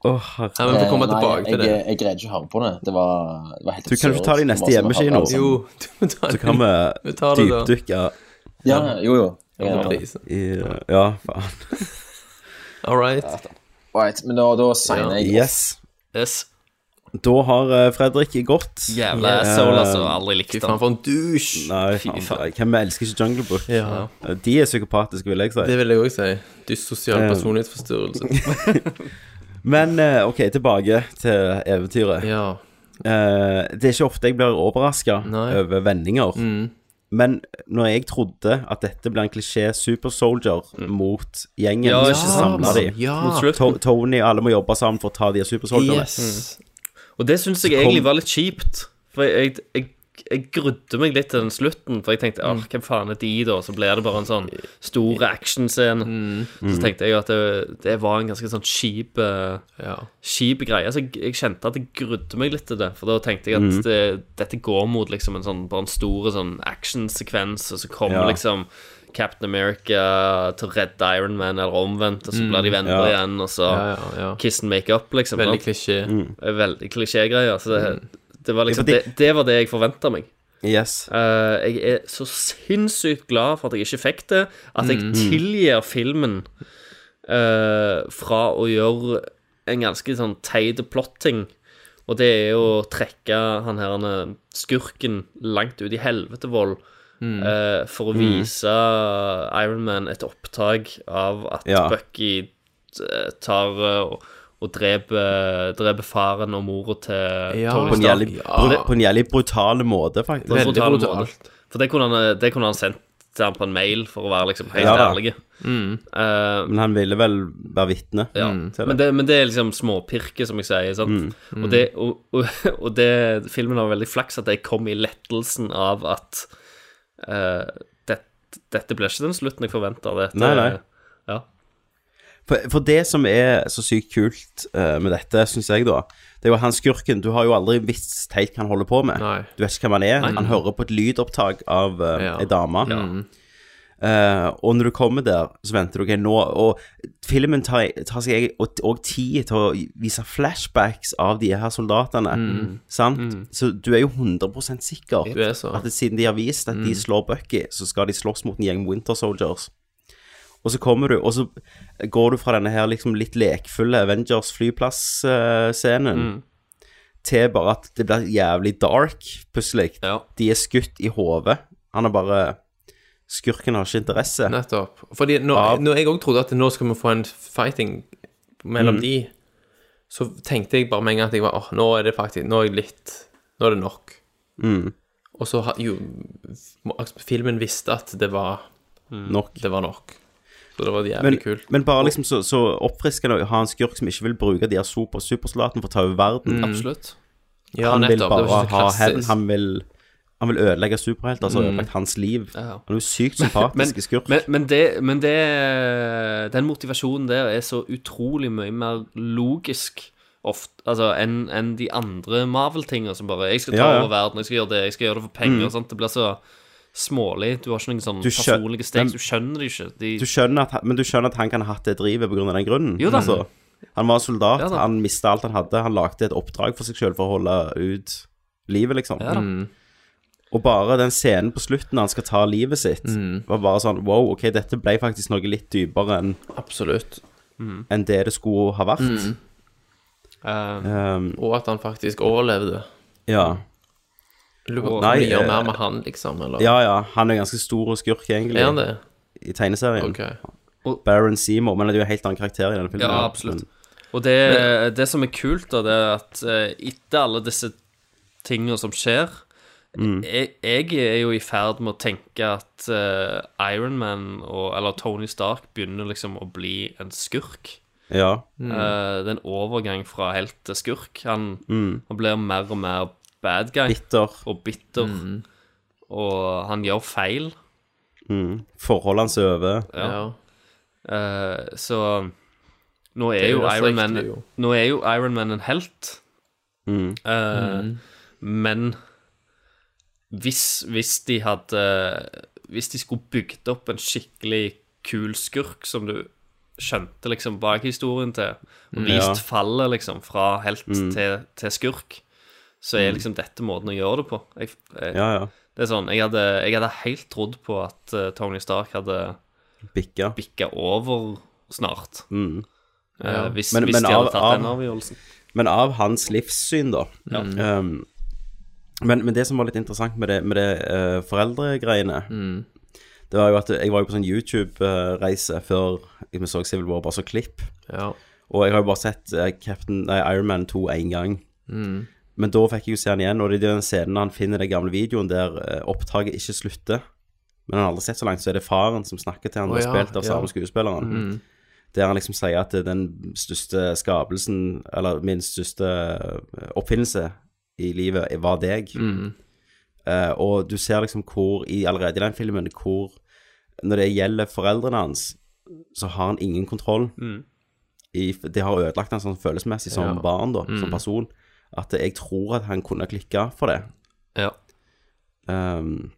Herre. Ja, komme Eh, tilbake til det. Jeg greide ikke å høre på det. Det var, det var helt Du kan ikke ta det i neste å hjemmekino. Jo, du må ta så kan vi dypdykke Ja, jo, jo. Ja, faen. All right. Right, men da, da signer jeg. Yes. Yes. Da har eh, Fredrik gått. Jævla asshole, altså. Aldri likt han. for en douche. Nei, faen. Hvem elsker ikke Jungle Book? Ja. De er psykopatiske, vil jeg si. Det vil jeg òg si. Dyssosial Eh. personlighetsforstyrrelse. Men eh, OK, tilbake til eventyret. Ja. Eh, det er ikke ofte jeg blir overraska over vendinger. Mm. Men når jeg trodde at dette ble en klisjé Super Soldier mot gjengen, Ja, som samla de. Ja. To Tony og alle må jobbe sammen for å ta de Super Soldierne. Yes. Og det syns jeg egentlig var litt kjipt. For jeg, jeg, jeg grudde meg litt til den slutten. For jeg tenkte Mm. åh, hvem faen er de, da? Så blir det bare en sånn stor actionscene. Mm. Så tenkte jeg at det, det var en ganske sånn kjip eh, Ja. Kjip greie. Så jeg, jeg kjente at jeg grudde meg litt til det. For da tenkte jeg at Mhm. det, dette går mot liksom en sånn bare en stor sånn actionsekvens, og så kommer Ja. liksom Captain America til å redde Iron Man, eller omvendt, og så blir de venner Mm. ja. igjen, og så Ja, ja, ja. kiss and make up, liksom. Veldig klisjé. Mm. Veldig klisjégreier. Så det, det var liksom det, det var det jeg forventa meg. Yes. Uh, jeg er så sinnssykt glad for at jeg ikke fikk det, at jeg Mm. tilgir filmen uh, fra å gjøre en ganske sånn teit plotting. Og det er jo å trekke han her er skurken langt ut i helvetevold eh, for å vise Iron Man et opptak av at Ja. Bucky eh, tar eh, og, og dreper, dreper faren og mora til Ja. Tony På en Stark. jævlig, Ja. på en jævlig brutal måte, faktisk. Veldig brutal brutalt. måte. For det kunne, han, det kunne han sendt til han på en mail, for å være liksom helt Ja ærlig. Mm. Uh, Men han ville vel være vitne ja. til men, det. det, men det er liksom småpirke, som jeg sier. Sant? Mm. Og, det, og, og, og det Filmen har veldig flaks at jeg kom i lettelsen av at uh, det, dette blir ikke den slutten jeg forventa. Dette, Nei, nei. Ja. For, for det som er så sykt kult uh, med dette, syns jeg, da Det er jo han skurken Du har jo aldri visst helt hva han holder på med. Nei. Du vet ikke hvem han er. Nei. Han hører på et lydopptak av uh, Ja. ei dame. Ja. Uh, og når du kommer der, så venter du okay, nå Og filmen tar, tar seg og, og tid til å vise flashbacks av de her soldatene. Sant? Så du er jo 100 sikker er at siden de har vist at de slår Bucky, så skal de slåss mot en gjeng Winter Soldiers. Og så kommer du, og så går du fra denne her liksom litt lekfulle Avengers flyplass-scenen til bare at det blir jævlig dark plutselig. Ja. De er skutt i hodet. Han er bare Skurken har ikke interesse. Nettopp. Fordi når, ja. når jeg òg trodde at nå skal vi få en fighting mellom Mm. de, så tenkte jeg bare med en gang at jeg var oh, nå er det faktisk Nå er jeg litt Nå er det nok. Mm. Og så jo Filmen visste at det var Nok. Det var nok. Så det var jævlig Men, kult. men bare liksom så, så oppfriskende å ha en skurk som ikke vil bruke de her super supersoldatene for å ta over verden. Absolutt. Ja, han vil nettopp. Det bare var ikke så ha klassisk. hevn. Han vil Han vil ødelegge superhelter, altså ødelagt hans liv. Ja. Han er jo sykt sympatisk skurk. Men, men, det, men det Den motivasjonen der er så utrolig mye mer logisk ofte, altså, enn en de andre Marvel-tingene som bare 'Jeg skal ta Ja, ja. over verden, jeg skal gjøre det, jeg skal gjøre det for penger.' sant? Det blir så smålig. Du har ikke noen sånn Du skjøn- personlige steg. men- Du skjønner det ikke. De, Du skjønner at, men du skjønner at han kan ha hatt det drivet pga. den grunnen. Jo da. Altså, han var soldat, Ja han mista alt han hadde. Han lagde et oppdrag for seg sjøl for å holde ut livet, liksom. Ja. Mm. Og bare den scenen på slutten når han skal ta livet sitt, var bare sånn Wow, ok, dette ble faktisk noe litt dypere enn Absolutt. enn det det skulle ha vært. Mm. Um, Og at han faktisk overlevde. ja. Lurer på om Nei, gjør eh, mer med han, liksom, eller? Ja, ja. Han er ganske stor og skurk, egentlig. Er han det? I tegneserien. Ok. Baron Seymour, men det er jo en helt annen karakter i denne filmen. Ja, absolutt. Og det, det som er kult, da, det er at eh, etter alle disse tingene som skjer jeg, jeg er jo i ferd med å tenke at uh, Iron Man, og, eller Tony Stark, begynner liksom å bli en skurk. Ja. Eh, det er en overgang fra helt til skurk. Han, Mm. han blir mer og mer bad guy. Bitter. Og bitter. Og han gjør feil. Mm. Forholdet hans er over. Ja. Eh, så nå er, er jo Iron Man jo. Nå er jo Iron Man en helt. Mm. Uh, Mm. Men hvis, hvis de hadde Hvis de skulle bygd opp en skikkelig kul skurk som du skjønte liksom bakhistorien til, og Mm. vist Ja. fallet liksom fra helt Mm. til, til skurk, så er Mm. liksom dette måten å gjøre det på. Jeg, jeg, Ja, ja. Det er sånn, jeg hadde, jeg hadde helt trodd på at uh, Tony Stark hadde Bikka. bikka over snart. Mm. Eh, hvis Men- hvis men de hadde av- tatt den avgjørelsen. Men av hans livssyn, da. Ja. Um, men, men det som var litt interessant med det, med det uh, foreldregreiene Mm. Det var jo at jeg var jo på sånn YouTube-reise før vi så Civil War, bare så klipp. Ja. Og jeg har jo bare sett Captain, nei, Iron Man 2 én gang. Mm. Men da fikk jeg jo se han igjen, og det er den scenen han finner den gamle videoen der eh, opptaket ikke slutter. Men han har aldri sett så langt, så er det faren som snakker til han, Å, og ja, spilt av ja. samme skuespilleren. Mm. Der han liksom sier at er den største skapelsen, eller min største eh, oppfinnelse i livet, var deg. Mm. Uh, og du ser liksom hvor, i, allerede i den filmen, hvor når det gjelder foreldrene hans, så har han ingen kontroll. Mm. I, det har ødelagt han sånn følelsesmessig som Ja. barn, da, som Mm. person. At jeg tror at han kunne klikke for det. Ja. Um,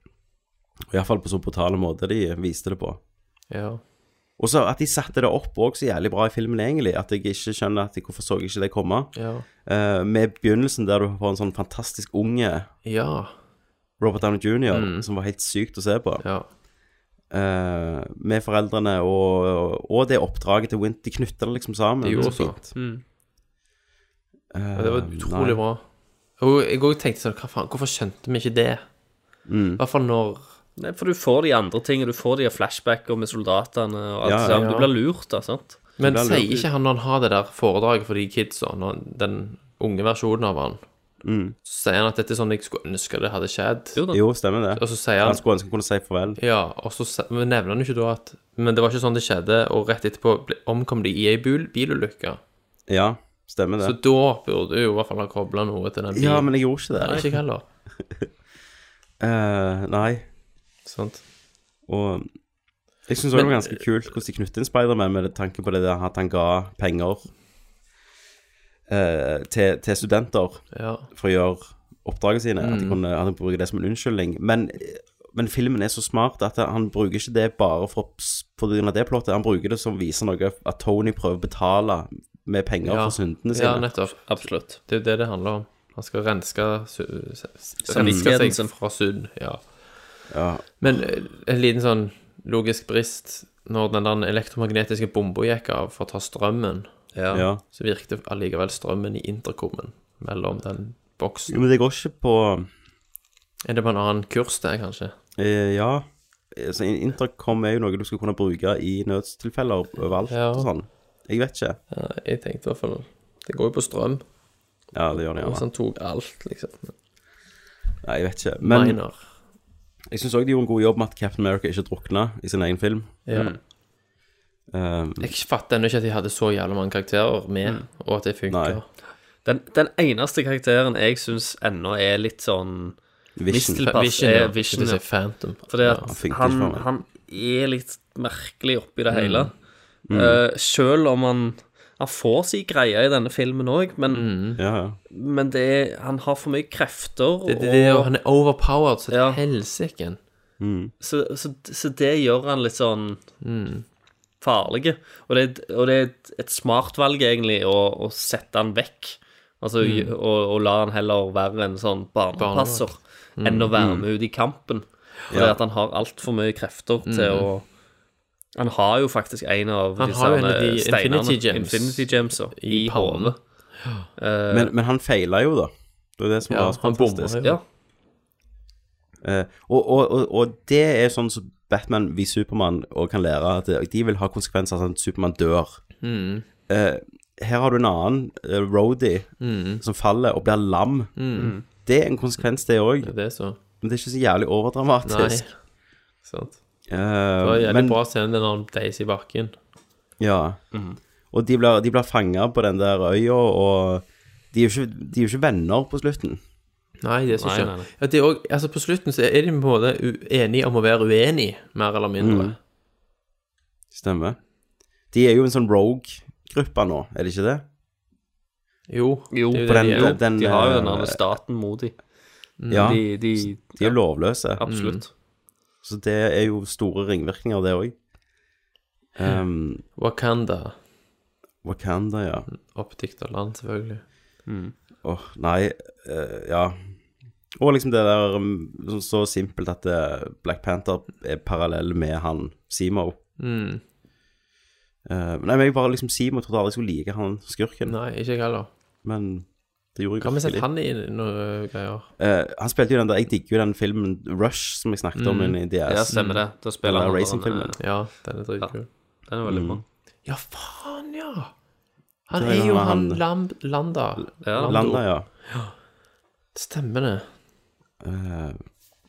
og Iallfall på så brutale måter de viste det på. Ja. Og så at de satte det opp òg så jævlig bra i filmen, egentlig. At jeg ikke skjønner at jeg, hvorfor så jeg ikke det komme. Ja. Uh, med begynnelsen der du får en sånn fantastisk unge Ja. Robert Downey jr., Mm. som var helt sykt å se på. Ja. Uh, med foreldrene og, og det oppdraget til Wint. De knytta det liksom sammen. Det gjorde så. fint. Mm. Ja, det var Eh, utrolig nei. bra. Og jeg òg tenkte sånn, hva faen, hvorfor skjønte vi ikke det? Mm. I hvert fall når Nei, for du får de andre tingene. Du får de flashbacker med soldatene og alt Ja, ja. Du blir lurt, da, sant? Men er sier lurt. ikke han når han har det der foredraget for de kidsa, når den unge versjonen av han, Mm. så sier han at dette er sånn jeg skulle ønske det hadde skjedd. Jo da. Jo, stemmer det. Og så sier han Han skulle ønske han kunne si farvel. Ja, og så se- men nevner han jo ikke da at Men det var ikke sånn det skjedde, og rett etterpå ble- omkom de i ei bil, bilulykke. Ja, stemmer det. Så da burde du i hvert fall ha kobla noe til den bilen. Ja, men jeg gjorde ikke det. Nei, ikke jeg heller. Eh, nei. Sant. Og jeg syns òg det var ganske kult hvordan de knyttet inn Spiderman med tanke på det der at han ga penger eh, til, til studenter Ja. for å gjøre oppdragene sine. At de Mm. kunne at de bruker det som en unnskyldning. Men, men filmen er så smart at han bruker ikke det bare for, for av det plottet. Han bruker det som viser noe at Tony prøver å betale med penger Ja. for syndene Ja, nettopp. Absolutt. Det er jo det det handler om. Han skal renske, Samvittigheten sin. fra synd. Ja. Ja. Men eh, en liten sånn logisk brist Når den der elektromagnetiske bomba gikk av for å ta strømmen, Ja. Ja. så virket allikevel strømmen i intercomen mellom den boksen. Jo, men det går ikke på Er det på en annen kurs, det, kanskje? eh, Ja. Så intercom er jo noe du skal kunne bruke i nødstilfeller overalt Ja. og sånn. Jeg vet ikke. Ja, jeg tenkte i hvert fall Det går jo på strøm. Ja, det gjør det gjerne. Hvis han tok alt, liksom. Nei, jeg vet ikke. Men Minor. jeg syns òg de gjorde en god jobb med at Captain America ikke drukna i sin egen film. Ja. Mm. Um, Jeg fatter ennå ikke at de hadde så jævlig mange karakterer med, og at det funker. Den, den eneste karakteren jeg syns ennå er litt sånn Vision. mistilpass, Vision, er. Vision. Ja. Phantom. Fordi at han han, han er litt merkelig oppi det Mm. hele. Mm. Eh, selv om han Han får si greie i denne filmen òg, men, ja, ja. men det er, han har for mye krefter. Det, det, det, og, han er overpowered så Ja. til helsike. Mm. så, så, så det gjør han litt sånn Mm. farlig. Og det, er- og det er et, et smart valg, egentlig, å, å sette han vekk Altså, Mm. og, og la han heller være en sånn barnepasser Mm. enn å være Mm. med ut i kampen. Fordi Ja. at han har altfor mye krefter til Mm. å Han har jo faktisk en av Han disse har en av de steinene, Infinity Gems Infinity Gems i i hodet. Uh, Men, men han feila jo, da. Det er det som Ja, var fantastisk. jo. Ja. Uh, og, og, og, og det er sånn som Batman vi Supermann og kan lære at de vil ha konsekvenser sånn at Supermann dør. Mm. Uh, her har du en annen, uh, Rody, Mm. som faller og blir lam. Mm. Det er en konsekvens, det òg. Det. Men det er ikke så jævlig overdramatisk. Nei. Sant. Eh, Det var jævlig men- bra scene når han deiser i bakken. Ja. Og de blir, de blir fanga på den der øya, og de er jo ikke, de er jo ikke venner på slutten. Nei, det er så Nei, nei, ja, også, altså På slutten så er de på en måte enige om å være uenige, mer eller mindre. Mm. Stemmer. De er jo en sånn rogue-gruppe nå, er det ikke det? Jo. Jo, det er jo den- de er. den- den, de har jo den eh, andre staten mot dem. Ja, De, de, de er lovløse. Absolutt. Så det er jo store ringvirkninger, det òg. Um, Wakanda. Wakanda, ja. Oppdikta land, selvfølgelig. Åh, nei, uh, ja. Og liksom det der um, så, så simpelt at det, Black Panther er parallell med han Simo. Mm. Uh, nei, men jeg bare liksom Simo trodde aldri jeg skulle like han skurken. Nei, ikke jeg heller. Men det gjorde jeg Hva har vi sett han i noen greier? Eh, han spilte jo den der Jeg digger jo den filmen Rush som jeg snakket om Mm. i DS. Ja, stemmer det. Da spiller den han racingfilmen. eh, Ja, den er dritkul. Den er veldig bra. Ja, faen, ja! Han er er jo han- han Lam Landa. Ja. Landa, ja. Stemmer det. Uh,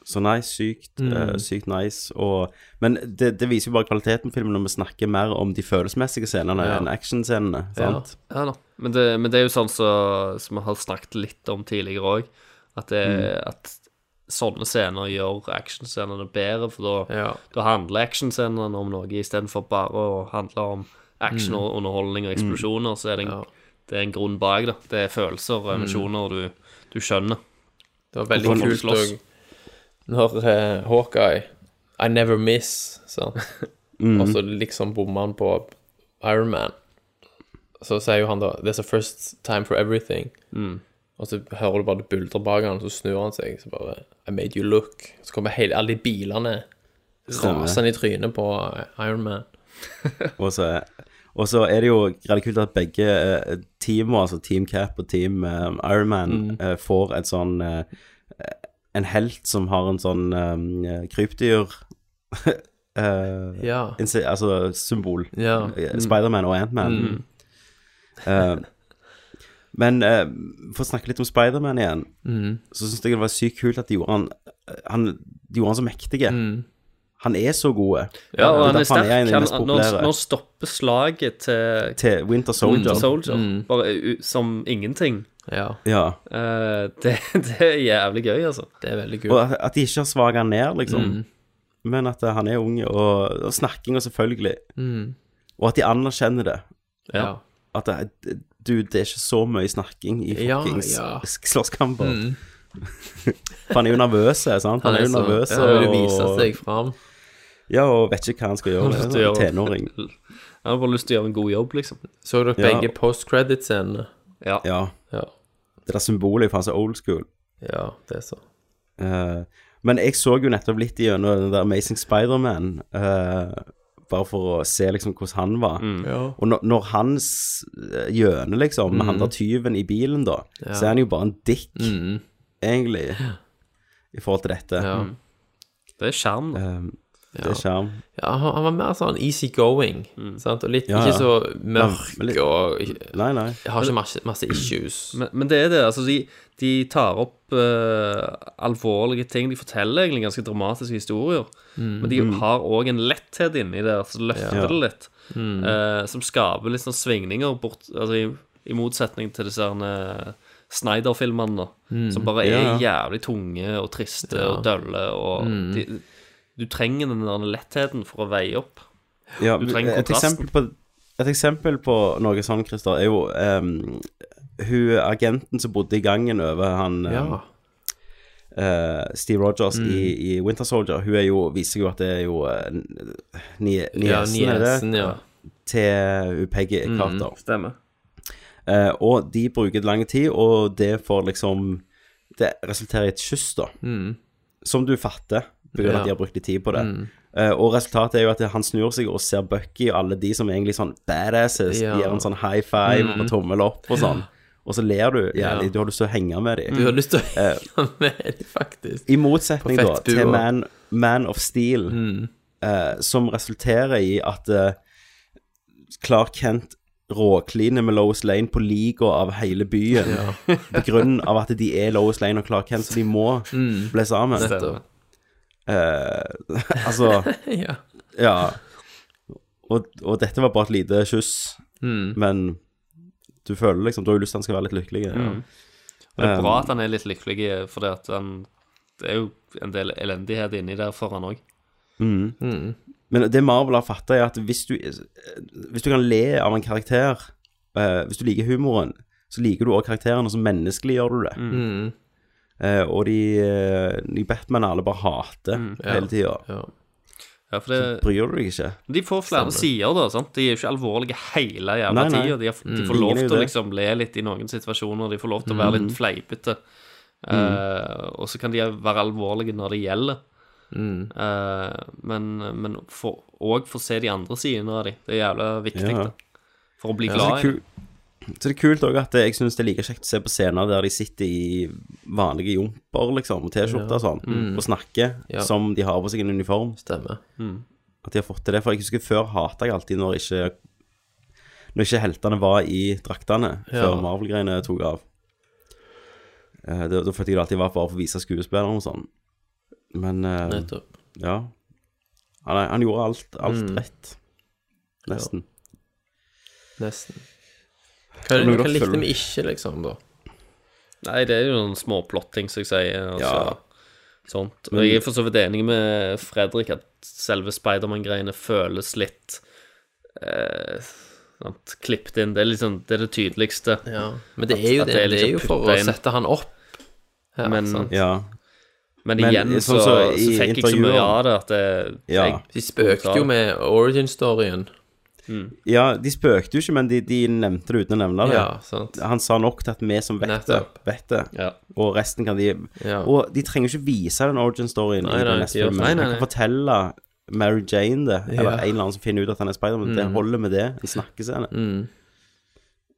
så nei, sykt, Mm. uh, sykt nice. Og, men det, det viser jo bare kvaliteten på filmen når vi snakker mer om de følelsesmessige scenene Ja. enn actionscenene. sant? Ja. Men det, men det er jo sånn så- som vi har snakket litt om tidligere òg, at, mm. at sånne scener gjør actionscenene bedre, for da, Ja. da handler actionscenene om noe istedenfor bare å handle om action og underholdning og eksplosjoner, så er det en, Ja. det er en grunn bak det. Det er følelser og emosjoner du, du skjønner. Det var veldig kult òg når uh, Hawkeye I never miss, sant. Mm. Og så liksom bommer han på Iron Man. Så sier jo han da There's a first time for everything. Mm. Og så hører du bare det buldrer bak han, så snur han seg, så bare I made you look. Så kommer hele, alle de bilene rasende i trynet på Iron Man. Og så, og så er det jo veldig kult at begge uh, teamer, altså Team Cap og Team Iron Ironman, Mm. uh, får et sånn eh, En helt som har en sånn um, krypdyr eh, Ja. Altså symbol. Ja. Eh, Mm. Spiderman og Antman. Mm. Eh, men uh, for å snakke litt om Spiderman igjen, Mm. så syns jeg det var sykt kult at de gjorde han, han De gjorde han så mektige. Mm. Han er så god. Ja, og han er sterk. Han Han, når, når stopper slaget til, Til Winter Soldier. Winter Soldier Mm. bare som ingenting, Ja. Ja. Uh, det, det er jævlig gøy, altså. Det er veldig Og at, at de ikke har svaga ned, liksom. Mm. Men at han er ung, og, og snakkinga selvfølgelig. Mm. Og at de anerkjenner det. Ja. At det, du, det er ikke så mye snakking i Ja, fuckings ja. slåsskamper. Mm. For han er jo nervøs, sant? Han, er jo nervøs. Ja, vil vise seg fram. Ja, og vet ikke hva han skal gjøre. Han har er gjøre- tenåring. Han har bare lyst til å gjøre en god jobb, liksom. Så dere Ja. begge post-credit-scenene? Ja. Ja. Ja. Det der symbolet fra så old school. Ja, det er så. Uh, men jeg så jo nettopp litt gjennom den der Amazing Spiderman, uh, bare for å se liksom hvordan han var. Ja. Og når, når han s- eh, gjøner, liksom, med han der tyven i bilen, da, Ja. så er han jo bare en dick, Mm. egentlig, i forhold til dette. Ja. Det er skjerm, da. Eh, det Ja. er skjerm. Ja, han, han var mer sånn easy going, sant? og litt Ja, ikke så mørk Ja, litt- og ikke- Nei, nei. Har ikke masse, masse issues. Men, men det er det. Altså, de, de tar opp eh, alvorlige ting. De forteller egentlig ganske dramatiske historier. Men de har òg en letthet inni der så løfter Ja. det litt. Mm. eh, som skaper litt sånn svingninger bort Altså i, i motsetning til disse her, eh, Snyder-filmene, da, som bare er Ja. jævlig tunge og triste Ja. og dølle. Og de, du trenger den der lettheten for å veie opp. Ja, Du trenger et kontrasten. eksempel, på, et eksempel på noe sånn, Christer, er jo um, hun agenten som bodde i gangen over han um, Ja. Uh, Steve Rogers i, i Winter Soldier. Hun er jo, viser jo at det er jo uh, Ja, niesen, er det? ja. Til Peggy Carter. Stemmer. Uh, og de bruker lang tid, og det får liksom Det resulterer i et kyss, da. Mm. Som du fatter, av Ja. at de har brukt litt tid på det. Mm. Uh, og resultatet er jo at han snur seg og ser Bucky og alle de som egentlig sånn badasses, Ja. gir en sånn high five Mm. og tommel opp og sånn. Og så ler du jævlig. Ja. Du har lyst til å henge med dem. Du har lyst til å henge med dem, faktisk. I motsetning da til. Man, Man of Steel, Mm. uh, som resulterer i at eh, Clark Kent råkliner med Lois Lane på liga av hele byen. på grunn av at de er Lois Lane og Clark Kent, så de må Mm. bli sammen. Nettopp. Eh, altså Ja. Ja. Og, og dette var bare et lite kyss, Mm. men du føler liksom Du har jo lyst til at han skal være litt lykkelig. Mm. Det er bra Um, at han er litt lykkelig, for det, er jo en del elendighet inni der for han òg. Mm. Mm. Men det Marvel har fatta, er at hvis du, hvis du kan le av en karakter eh, Hvis du liker humoren, så liker du også karakteren, og så menneskeliggjør du det. Mm. Eh, og de, eh, de Batman alle bare hater Mm. Ja. hele tida. Ja. Ja, for det, Så bryr du deg ikke. de får flere Stemmer. sider, da. sant? De er jo ikke alvorlige hele jævla tida. De, de Mm. får lov til å liksom le litt i noen situasjoner. De får lov til å være Mm. litt fleipete. Mm. Eh, og så kan de være alvorlige når det gjelder. Mm. Uh, men men for, få se de andre sidene av dem. Det er jævla viktig Ja. for å bli glad i det kul- Så det er kult òg at jeg syns det er like kjekt å se på scener der de sitter i vanlige jumper, liksom, T-skjorte og sånn, Mm. og snakker Ja. som de har på seg en uniform. Stemmer. Mm. At de har fått til det. For jeg husker før hata jeg alltid når ikke Når ikke heltene var i draktene, Ja. før Marvel-greiene tok av. Eh, Da, da følte jeg det alltid var bare for å vise skuespilleren og sånn. Men eh, Nettopp. Ja. Han, han gjorde alt, alt Mm. rett. Nesten. Nesten. Er Hva, det noe hva likte vi ikke, liksom, da? Nei, det er jo noen små plotting, som jeg sier. Altså, Ja. Sånt. Men- jeg er for så vidt enig med Fredrik at selve Spiderman-greiene føles litt eh, klippet inn. Det er liksom Det er det tydeligste. Ja. Men det er jo at det. Det er, liksom jo for å inn. sette han opp her, Men-? Ja. Men Men igjen men, så, så så, så, fikk jeg ikke så mye av det at det, Ja. jeg De spøkte jo med origin-storyen. Ja, de spøkte jo ikke, men de, de nevnte det uten å nevne det. Ja, sant. Han sa nok til at vi som vet det, vet det. Ja. Og resten kan de Ja. Og de trenger ikke vise den origin-storyen i den neste filmen. Han kan fortelle Mary Jane det, eller Ja. en eller annen som finner ut at han er Spiderman. Det Mm. holder med det. En snakkescene. Mm.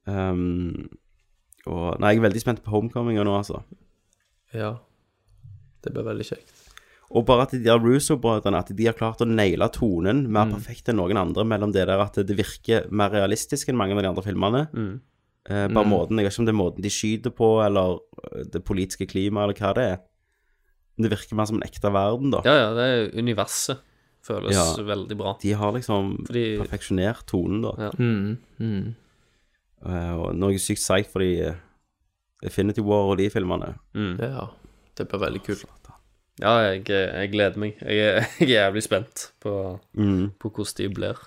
Um, og Nei, jeg er veldig spent på Homecominga nå, altså. Ja. Det blir veldig kjekt. Og bare at de der Russo-brødrene At de har klart å naile tonen mer Mm. perfekt enn noen andre mellom det der at det virker mer realistisk enn mange av de andre filmene. Mm. Eh, bare Mm. måten, Jeg vet ikke om det er måten de skyter på, eller eh, det politiske klimaet, eller hva det er. Men det virker mer som en ekte verden, da. Ja, ja, det er universet. Føles Ja. veldig bra. De har liksom Fordi- perfeksjonert tonen, da. Ja. Mm. Mm. Eh, og noe sykt seigt for de eh, Infinity War og de filmene. Mm. Ja. Det blir veldig kult. Ja, jeg, jeg gleder meg. Jeg er, jeg er jævlig spent på, Mm. på hvordan de blir.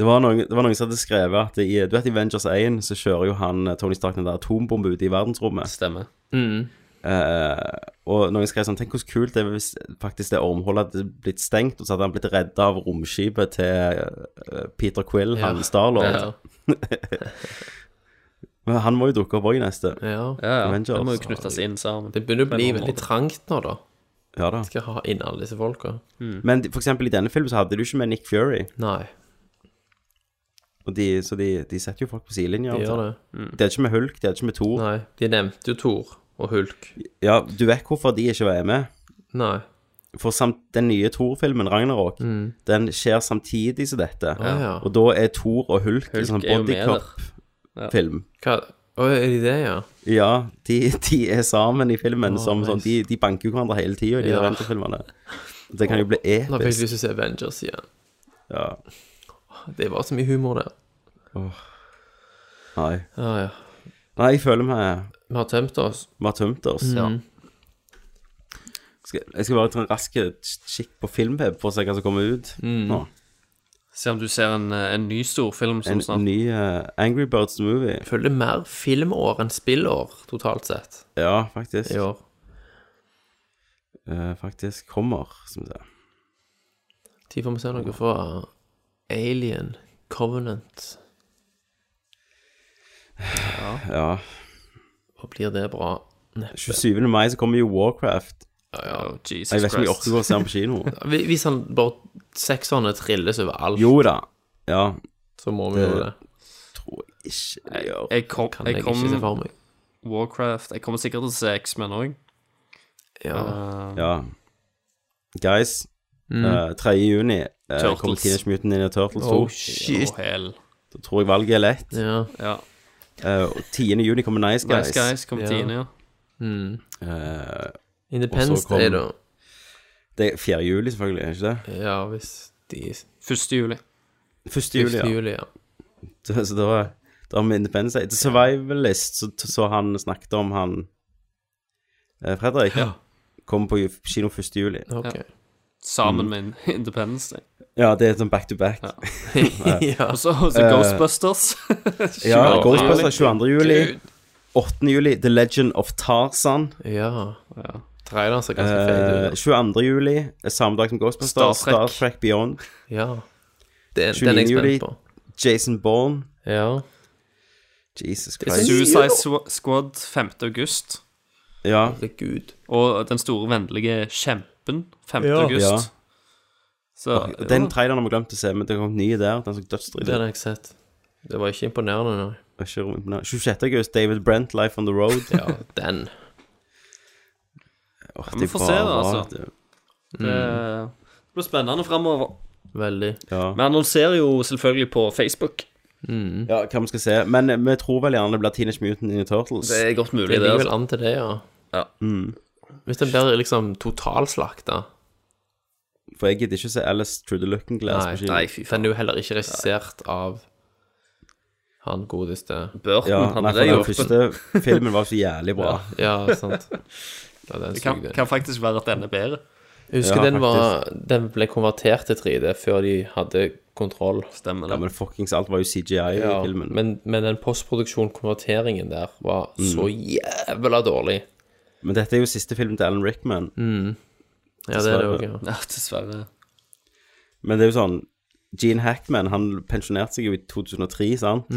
Det var, noen, det var noen som hadde skrevet at i, du vet, i Avengers 1 så kjører jo han eh, Tony Stark den der atombombe ute i verdensrommet. Stemmer. Mm. Eh, og noen skrev sånn Tenk hvor kult det er hvis faktisk det ormhullet hadde blitt stengt, og så hadde han blitt redda av romskipet til eh, Peter Quill, Ja. han Starlord. Ja. Men han må jo dukke opp òg i neste. Ja. Ja, ja. Avengers. Det må jo knyttes inn sammen. Det begynner å bli veldig trangt nå, da. Ja da. Skal ha inn alle disse folka. Men for eksempel i denne filmen så hadde du ikke med Nick Fury. Nei. Og de, så de, de setter jo folk på sidelinja. De gjør det. De er ikke med Hulk, de er ikke med Thor. Nei. De nevnte jo Thor og Hulk. Ja, du vet hvorfor de ikke var med? Nei. For samt, den nye Thor-filmen, Ragnarok, Mm. den skjer samtidig som dette. Ja, ja. Og da er Thor og Hulk, Hulk en sånn er jo med bodycop-film. Hva Å, er de det, ja? Ja, de, de er sammen i filmen. Å, som, sånn, de, de banker jo hverandre hele tida i de Ja. Avengers-filmene. Det kan jo bli Nå fikk jeg episk. lyst til å se Avengers igjen. Ja. Det var så mye humor der. Nei. Ja, ja. Nei, jeg føler vi Vi har tømt oss. vi har tømt oss. Mm. Skal, jeg skal bare ta en rask kikk på Filmpeb for å se hva som kommer ut Mm. nå. Se om du ser en, eh, en ny storfilm som En snart ny eh, Angry Birds movie. Jeg føler det er mer filmår enn spillår, totalt sett, Ja, faktisk. i år. Eh, faktisk kommer, som det. Tid får vi se noe fra Alien Covenant. Ja. Og blir det bra? Neppe. 27. mai så kommer jo Warcraft. Ja, ja. Jesus Jeg vet ikke om jeg Christ. orker å gå og se den på kino. Hvis hvis han bare sekserne trilles over alt, Jo da. Ja. så må vi Det- jo det. Tror jeg ikke jeg gjør. Jeg kom, Kan jeg jeg kom ikke se for meg. Warcraft Jeg kommer sikkert til å se X-Men òg. Ja. Ja. Guys, Mm. eh, 3. juni eh, Turtles. kommer Teenage Mutant Ninja Turtles 2. Oh, shit. hell. Da tror jeg valget er lett. Ja. Ja. Eh, og 10. juni kommer Nice Guys. Nice Guys kom Ja. tiende, ja. Mm. Eh, Independence kom- Day, da. Det er 4. juli, selvfølgelig, er det ikke det? Ja, hvis de 1. juli. 1. juli, 1. ja. juli, ja. Så, så da, da har vi Independence Day. The Survivalist, så, så han snakket om han eh, Fredrik. Ja. Kommer på kino 1. juli. Ok. Ja. Sammen Mm. med Independence Day. Ja, det er sånn back to back. ja. Så, og så Eh, Ghostbusters. Ja, Ghostbusters 22. juli. 8. juli, The Legend of Tarzan. Ja. ja. Traileren ser ganske feit Eh, ut. 22. juli, er samme dag som Ghostbusters. Star Trek. Star Trek Beyond. Ja. Den, 29. den er jeg juli, spent på. Jason Bourne. Ja. Jesus Christ. Suicide Swa- Squad 5. august. Ja. Herregud. Og Den store vennlige kjempen 5. Ja. august. Ja. Så Den traileren har vi glemt å se, men det kom ny der. Den som dødsdritt Den ut. har jeg sett. Det var ikke imponerende, nei. Ikke imponerende. 26. august, David Brent, Life on the Road. Ja, den. Åh, Ja, vi får se det, altså. vet du. det, det blir spennende framover. Veldig. Ja. Vi annonserer jo selvfølgelig på Facebook. Mm. ja, hva vi skal se. Men eh, vi tror vel gjerne det blir Teenage Mutant Ninja Turtles. Det er godt mulig, Det det. ligger vel altså. an til det, ja. Ja. Mm. Hvis den blir liksom totalslakta For jeg gidder ikke å se Alice Through the Looking Glass Nei. Nei, fy Den faen. er jo heller ikke regissert av han godeste Burton Ja, han nei, for den første filmen var så jævlig bra. Ja, sant. Ja, den Det kan, sugde. kan faktisk være at den er bedre. Jeg husker Ja, den, var, den ble konvertert til 3D før de hadde kontroll. Stemmer Ja, det. men fuckings alt var jo CGI i filmen. men, men den postproduksjon-konverteringen der var så jævla dårlig. Men dette er jo siste film til Alan Rickman. Mm. Ja, det er det Dessverre. òg, ja. Ja, dessverre. Men det er jo sånn Gene Hackman han pensjonerte seg jo i 2003, sant?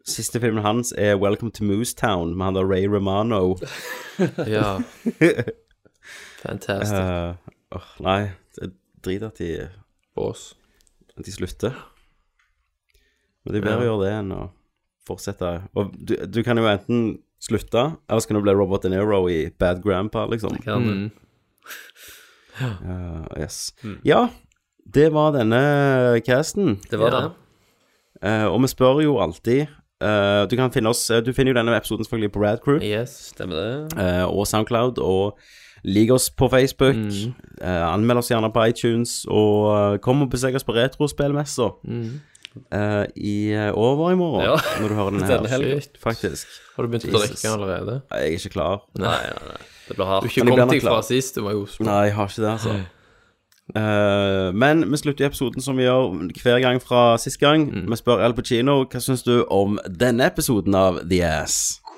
Mm. Siste filmen hans er Welcome to Moosetown med han der Ray Romano. Ja. Fantastic. Uh, oh, nei, det er drit at de, Bås. at de slutter. Men det er bedre å gjøre det enn å fortsette. Og du, du kan jo enten slutte, eller så kan du bli Robert De Niro i Bad Grandpa, liksom. Kan. Mm. Uh, yes. Ja, det var denne casten. Det var Ja. det. Uh, og vi spør jo alltid eh, Du kan finne oss eh, Du finner jo denne episoden selvfølgelig på Radcrew Yes. Stemmer det. Uh, og Soundcloud. Og lik oss på Facebook. Mm. Anmeld oss gjerne på iTunes. Og kom og besøk oss på Retrospillmessa Mm. Uh, i uh, over i morgen. Ja. Når du hører Denne her. helgen. Faktisk. Har du begynt å drikke allerede? Jeg er ikke klar. Nei, nei, nei. Det blir Du hardt. ikke Men jeg blir kommet deg fra sist, du var jo Nei, jeg har ikke det, altså. Eh, men vi slutter i episoden som vi gjør hver gang fra sist gang. Mm. Vi spør Al Pacino hva syns du om denne episoden av The Ass.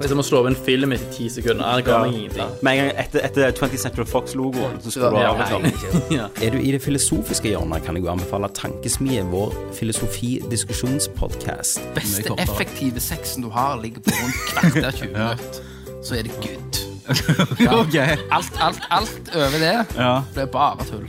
Det er som å slå opp en film etter ti sekunder. Ja, det ga meg ingenting. Med en gang etter, etter 20th Century Fox-logoen, så skulle du ha liksom. Ja. Er du i det filosofiske hjørnet, kan jeg jo anbefale Tankesmie, vår filosofi-diskusjonspodkast. beste effektive sexen du har, ligger på rundt kvarter 20 minutter. Så er det good. Ja. Alt, alt, alt over det Ja. blir bare tull.